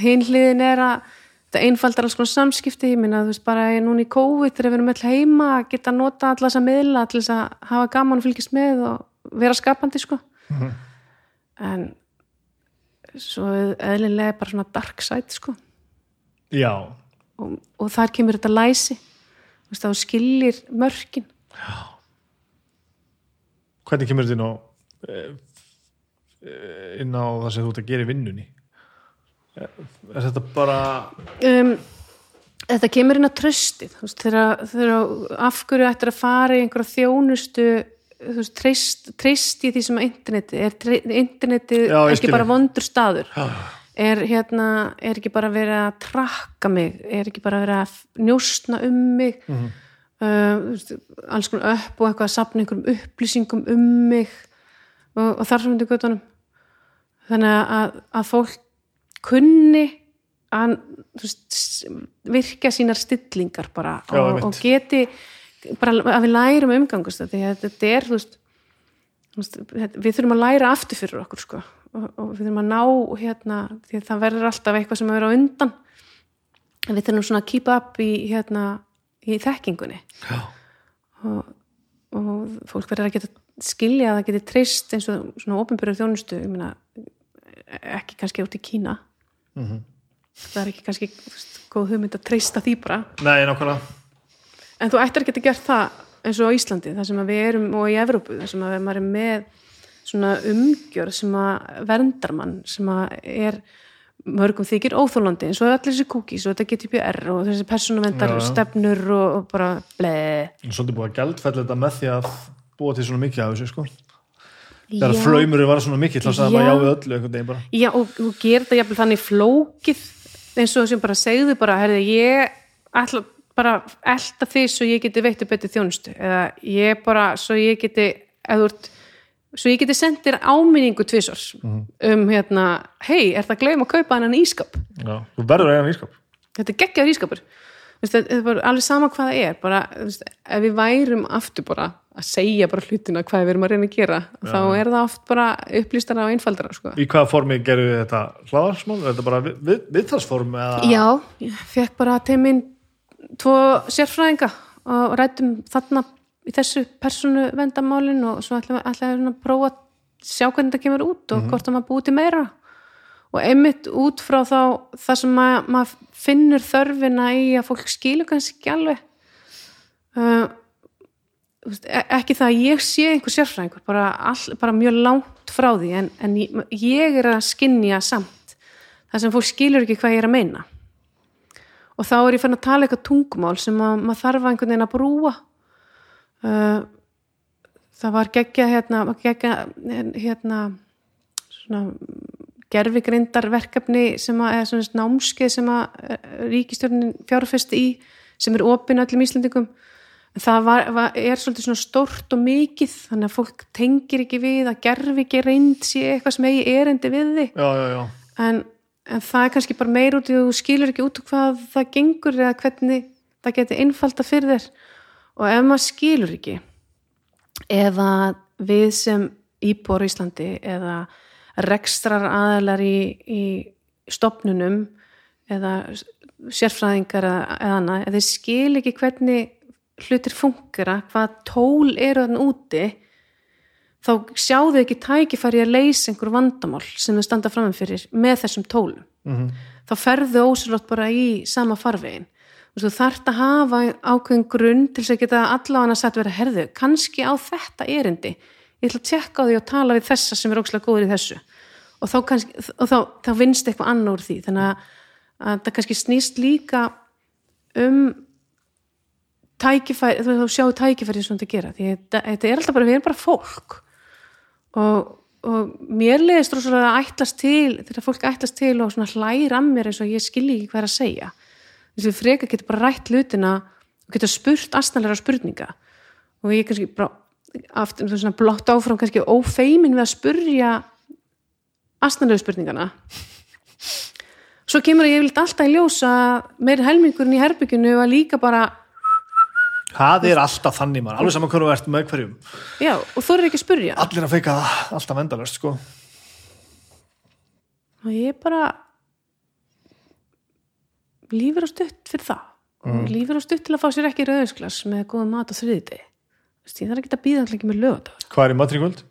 hinn hliðin er að þetta einfaldar alls konar samskipti ég minna þú veist bara ég núna í COVID þegar við erum öll heima að geta nota allar þessa miðla til þess að hafa gaman og fylgjast með og vera skapandi sko. En svo eðlilega bara svona dark side sko. Já, og, og þar kemur þetta læsi. Þá skilir mörkin. Hvernig kemur þetta inn á eh, eh, inn á það sem þú ert að gera í vinnunni? Er er þetta bara um, þetta kemur inn á tröstið þegar, þegar af hverju ættir að fara í einhverja þjónustu þú veist, treyst, treyst í því sem interneti er tre, interneti Já, ekki bara vondur staður? Er hérna, er ekki bara verið að trakka mig, er ekki bara verið að njóstna um mig? Mhm. uh, þú veist, alls konar upp og eitthvað að sapna einhverjum upplýsingum um mig og, og þar sem þetta göttunum þannig að, að fólk kunni að veist, virka sínar stillingar bara Já, og, og geti bara að við lærum umgangust þetta, þetta er þú veist, við þurfum að læra aftur fyrir okkur sko og, og við þurfum að ná hérna, því að það verður alltaf eitthvað sem vera á undan. En við þurfum svona að keep up í hérna, í þekkingunni. Og, og fólk verður að geta skilja að það geti treyst eins og svona ofinbyrður þjónustu meina, ekki kannski út í Kína. Mhm. það er ekki kannski veist, góð hugmynd að treysta því bara. Nei, nákvæmlega en þú ættir að geta gert það eins og á Íslandi þar sem að við erum og í Evrópu þar sem að maður er með svona umgjör sem að verndar mann sem að er mörgum þykir óþólandi eins og allir þessi kúkís og þetta GDPR og þessi persónuvendar Já. stefnur og, og bara bleið en svolítið búið að gjaldfælla þetta með því að búa til svona mikið af þessu sko þegar flaumurinn var svona mikið þá sagði Já. maður já við öllu einhvern veginn bara Já, og þú gerir þetta jafnvel þannig flókið eins og þessum bara segðu bara, herði, ég ætla bara að elta því svo ég geti veittu betur þjónustu. Eða ég bara, svo ég geti eða ert, svo ég geti sendir áminningu tvisars um hérna, hei, er það að gleyma að kaupa hann ískap já, þú verður að eiga nýskap þetta er geggjaður ískapur Þú veist, þetta er bara alveg sama hvað það er bara, þú veist, ef við værum aftur bara að segja bara hlutina hvað við erum að reyna að gera þá er það oft bara upplýstara og einfaldara sko. í hvaða formi gerðu þið þetta? Hlaðarsmál, er þetta bara við, við, viðtalsform eða? Já, ég fekk bara til minn tvo sérfræðinga og rættum þarna í þessu persónu vendamálin og svo ætlaði ætla að prófa að sjá hvernig þetta kemur út og hvort að maður búið til meira. Og einmitt út frá þá það sem maður, maður finnur þörfina í að fólk skilur kannski ekki alveg uh, e- ekki það að ég sé einhver sérfræðingur, bara, all, bara mjög langt frá því, en, en ég, ég er að skinja samt það sem fólk skilur ekki hvað ég er að meina og þá er ég fann að tala eitthvað tungumál sem að, maður þarf að einhvern veginn að brúa. Uh, það var geggja hérna, geggja hérna svona gerfigreindar verkefni sem að, eða svona námskeið sem að ríkistjórnin fjárfest í sem er opinn öllum Íslandingum það var, var, er svolítið svona stort og mikið þannig að fólk tengir ekki við að gerfi ekki reynd sé eitthvað sem eigi erendi við þig. Já, já, já. En, en það er kannski bara meir út í þú skilur ekki út hvað það gengur eða hvernig það getur einfalda fyrir þér. Og ef maður skilur ekki eða við sem íbúar í Íslandi eða rekstrar aðeinar í, í stopnunum eða sérfræðingar eða, annað, eða skil ekki hvernig hlutir funkera, hvað tól eru þann úti þá sjáðu ekki tækifæri að leysa einhver vandamál sem þau standa framfyrir með þessum tólum. Mm þá ferðu ósynlótt bara í sama farvegin þú þarft að hafa ákveðin grunn til þess að geta allavega að setja verið að herðu kannski á þetta erindi. Ég ætla að tjekka á því og tala við þessa sem er óslega góður í þessu. Og þá, kannski, og þá, þá vinst eitthvað annar úr því. Þannig að, að það kannski snýst líka um tækifæri, þú sjáu tækifæri sem þetta gera, því þetta, þetta er alltaf bara við erum bara fólk og, og mér leiðist rosalega að ætlast til, þegar fólk ætlast til og hlæra að mér eins og ég skilji ekki hvað er að segja. Þessi freka getur bara rætt hlutina og getur spurt astnalega spurninga. Og ég kannski bara aftur, svona blátt áfram kannski ófeimin við að spurja astnalega spurningana. Svo kemur ég vilt alltaf í ljósa meir helmingurinn í herbygginu var líka bara það er alltaf þannig mann, alveg saman hvernig þú ert með hverjum. Já, og þú er ekki að spurja allir að feika það, alltaf endalast sko. og ég bara lífur á stutt fyrir það. Og lífur á stutt til að fá sér ekki rauðisklas með góða mat á þriðiti ég þarf ekki að býða alltaf ekki með lögadagur hvað er í matríkvöld?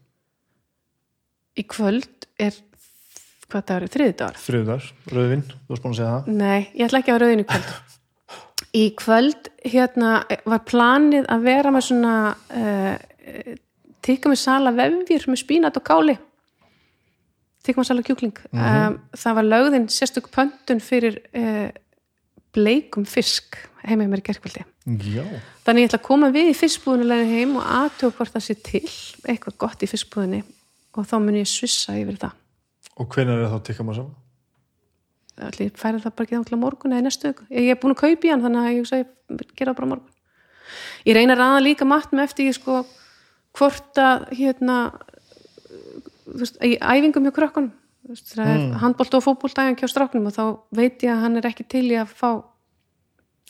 í kvöld? Er hvað dagur er? Þriðdagur þriðdagar, rauðvinn, þú varst búin að segja það. Nei, ég ætla ekki að rauðin í kvöld *laughs* í kvöld hérna var planið að vera með svona uh, tikka með sala vefjur með spínat og káli. Tikka með sala kjúkling. Um, það var lögðin sérstök pöntun fyrir uh, bleikum fisk heimið mér í gerkvöldi já, þannig ég ætla að koma við í fiskbúðinu leiðin heim og aðtöku hvort það sé til eitthvað gott í fiskbúðinni og þá mun ég svissa yfir það. Og hvenær er þá tikka maður saman? Allir færi það bara ekki þá til morgun eða næstu viku. Ég er búin að kaupa í hann þannig að ég ég gera það bara morgun. Ég reyna að ræða líka matnum eftir ég sko hvort að hérna þú veist, í æfingum hjá krökkunum það er mm. handbólt og fótbólt æfing hjá stráknum og þá veit ég að hann er ekki til í að fá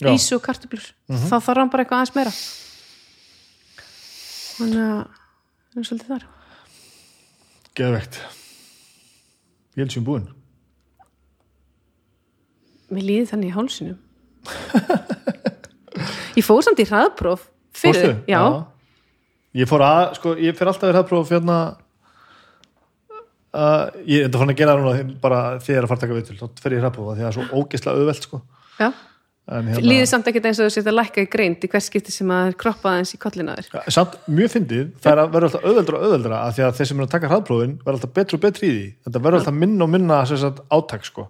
Já. ísu og kartublur þá þarf hann bara eitthvað aðeins meira þannig að það er svolítið þar geðvegt ég held sem búin Mér líði þannig í hálsinum Ég fór samt í hraðpróf fyrir, Fórstu? já, ég fór að, sko, ég fyrir alltaf að vera hraðpróf hérna uh, ég enda fann að gera það núna bara þegar ég er að fara að taka við til, þá fer ég hraðpróf því það er svo ógeðslega auðvelt sko já. Hérna, Líði samt ekkert eins og þú sétt að lækka í greind í hvers skipti sem að kroppa aðeins í kollina þér. Samt mjög fyndið, það er að vera alltaf auðveldra og auðveldra að því að þeir sem er að taka hraðprófin verður alltaf betri og betri í því, þetta verður alltaf minna og minna sagt, átak sko,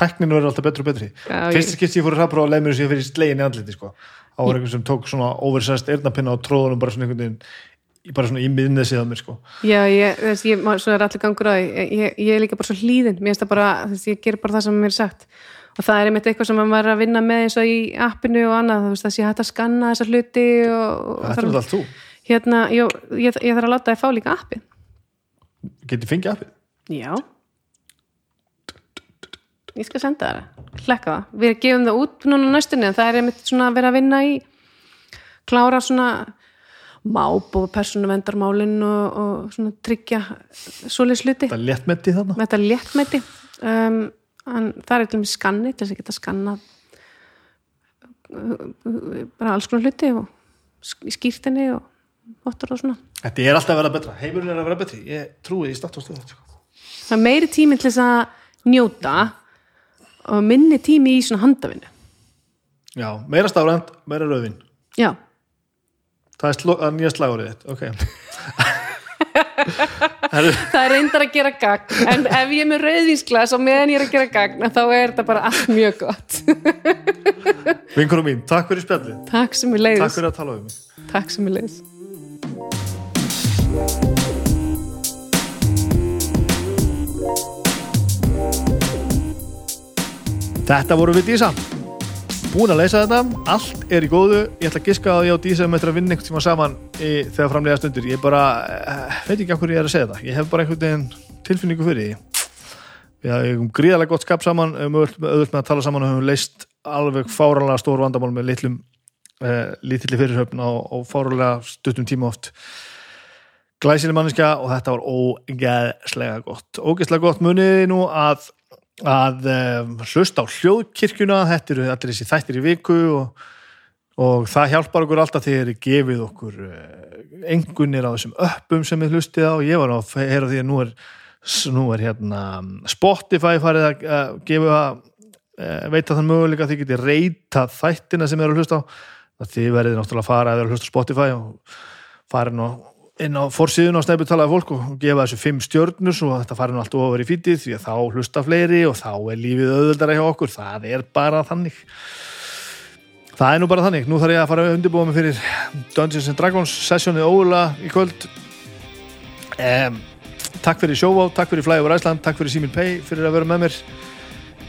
tækninu verður alltaf betri og betri, Já, fyrst skipti ég fór hraðpróf og leið mér sem ég fyrir slegin í andliti sko. Var einhvern sem tók svona oversized eyrnapinna og tróðunum bara svona einhvern veginn bara svona í miðnesið á mér sko. Já, ég, þess, ég, má- svo er allir gangur ég, ég, ég er líka bara svo hlýðin. Mér finnst það bara, þess, ég ger bara það sem mér er sagt og það er einmitt eitthvað sem maður var að vinna með eins og í appinu og annað, þú veist það sé hægt að skanna þessa hluti og, þetta er þarf- allt þú, hérna, jó, ég, ég þarf að láta þið fá líka appi getið fengið appið? Já. Ég skal senda það. Hlekka það, við gefum það út núna næstunni en það er einmitt svona að vera að vinna í klára svona máp og persónuvendarmálin og, og svona tryggja það er léttmetti þarna. Með þetta léttmæti um, en það er eitthvað með skanni til þess að geta skannað uh, bara alls konar hluti og skýrtinni og vottur og svona. Þetta er alltaf að vera betra, heimurinn er að vera betri. Ég trúi í start og stöð sko. það er meiri tími til þess að njóta og minni tími í svona handavinnu. Já, meira stafrænt, meira rauðvin já, það er, nýja slagurðið ok það er reyndar að gera gagn en ef ég er með rauðísglas og meðan ég er að gera gagn þá er þetta bara allt mjög gott. Vinkunum mín, takk fyrir spjallið. Takk sem ég leiðis Takk fyrir að tala um mig. Takk sem ég leiðis Þetta voru við Dísa Búin að leysa þetta, allt er í góðu. Ég ætla að giska að ég Dísa með þetta að vinna einhvern tíma saman í, þegar framlega stundur Ég bara, eh, veit ekki okkur ég er að segja þetta Ég hef bara einhvern veginn tilfinningu fyrir því. Við hefum gríðarlega gott skap saman. Höfum auðvitað með að tala saman og höfum leist alveg fáralega stór vandamál með litlum eh, lítilli fyrirhöfn á, á fáralega stuttum tíma oft. Glæsileg manneska og þetta var ógeðslega gott. Ógeðslega gott. Munið nú að að um, hlusta á hljóðkirkjuna þetta eru allir þessi þættir í viku og, og það hjálpar okkur alltaf þegar þið gefið okkur engunir á þessum öppum sem við hlustið á. Ég var að heyra því að nú er nú er hérna Spotify farið að uh, gefa uh, veita þann möguleika að þið getið reyta þættina sem þið eru að hlusta á. Þið verðið náttúrulega að fara að vera að hlusta á Spotify og farin og inn á fórsíðun á snæputalaði fólk og gefa þessu fimm stjörnur og þetta fari nú allt ofar í fítið því að þá hlusta fleiri og þá er lífið auðvöldara hjá okkur, það er bara þannig. Það er nú bara þannig. Nú þarf ég að fara að undirbúa mig fyrir Dungeons and Dragons sessjónið óla í kvöld. Um, takk fyrir sjóvá, takk fyrir Fly over Iceland takk fyrir Simil Pay fyrir að vera með mér.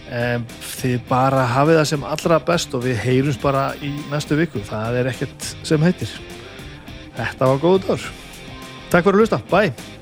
Um, þið bara hafið það sem allra best og við heyrums bara í næstu viku, það er ekkert sem heitir. Þetta var góð dagur Takk fyrir að hlusta, bye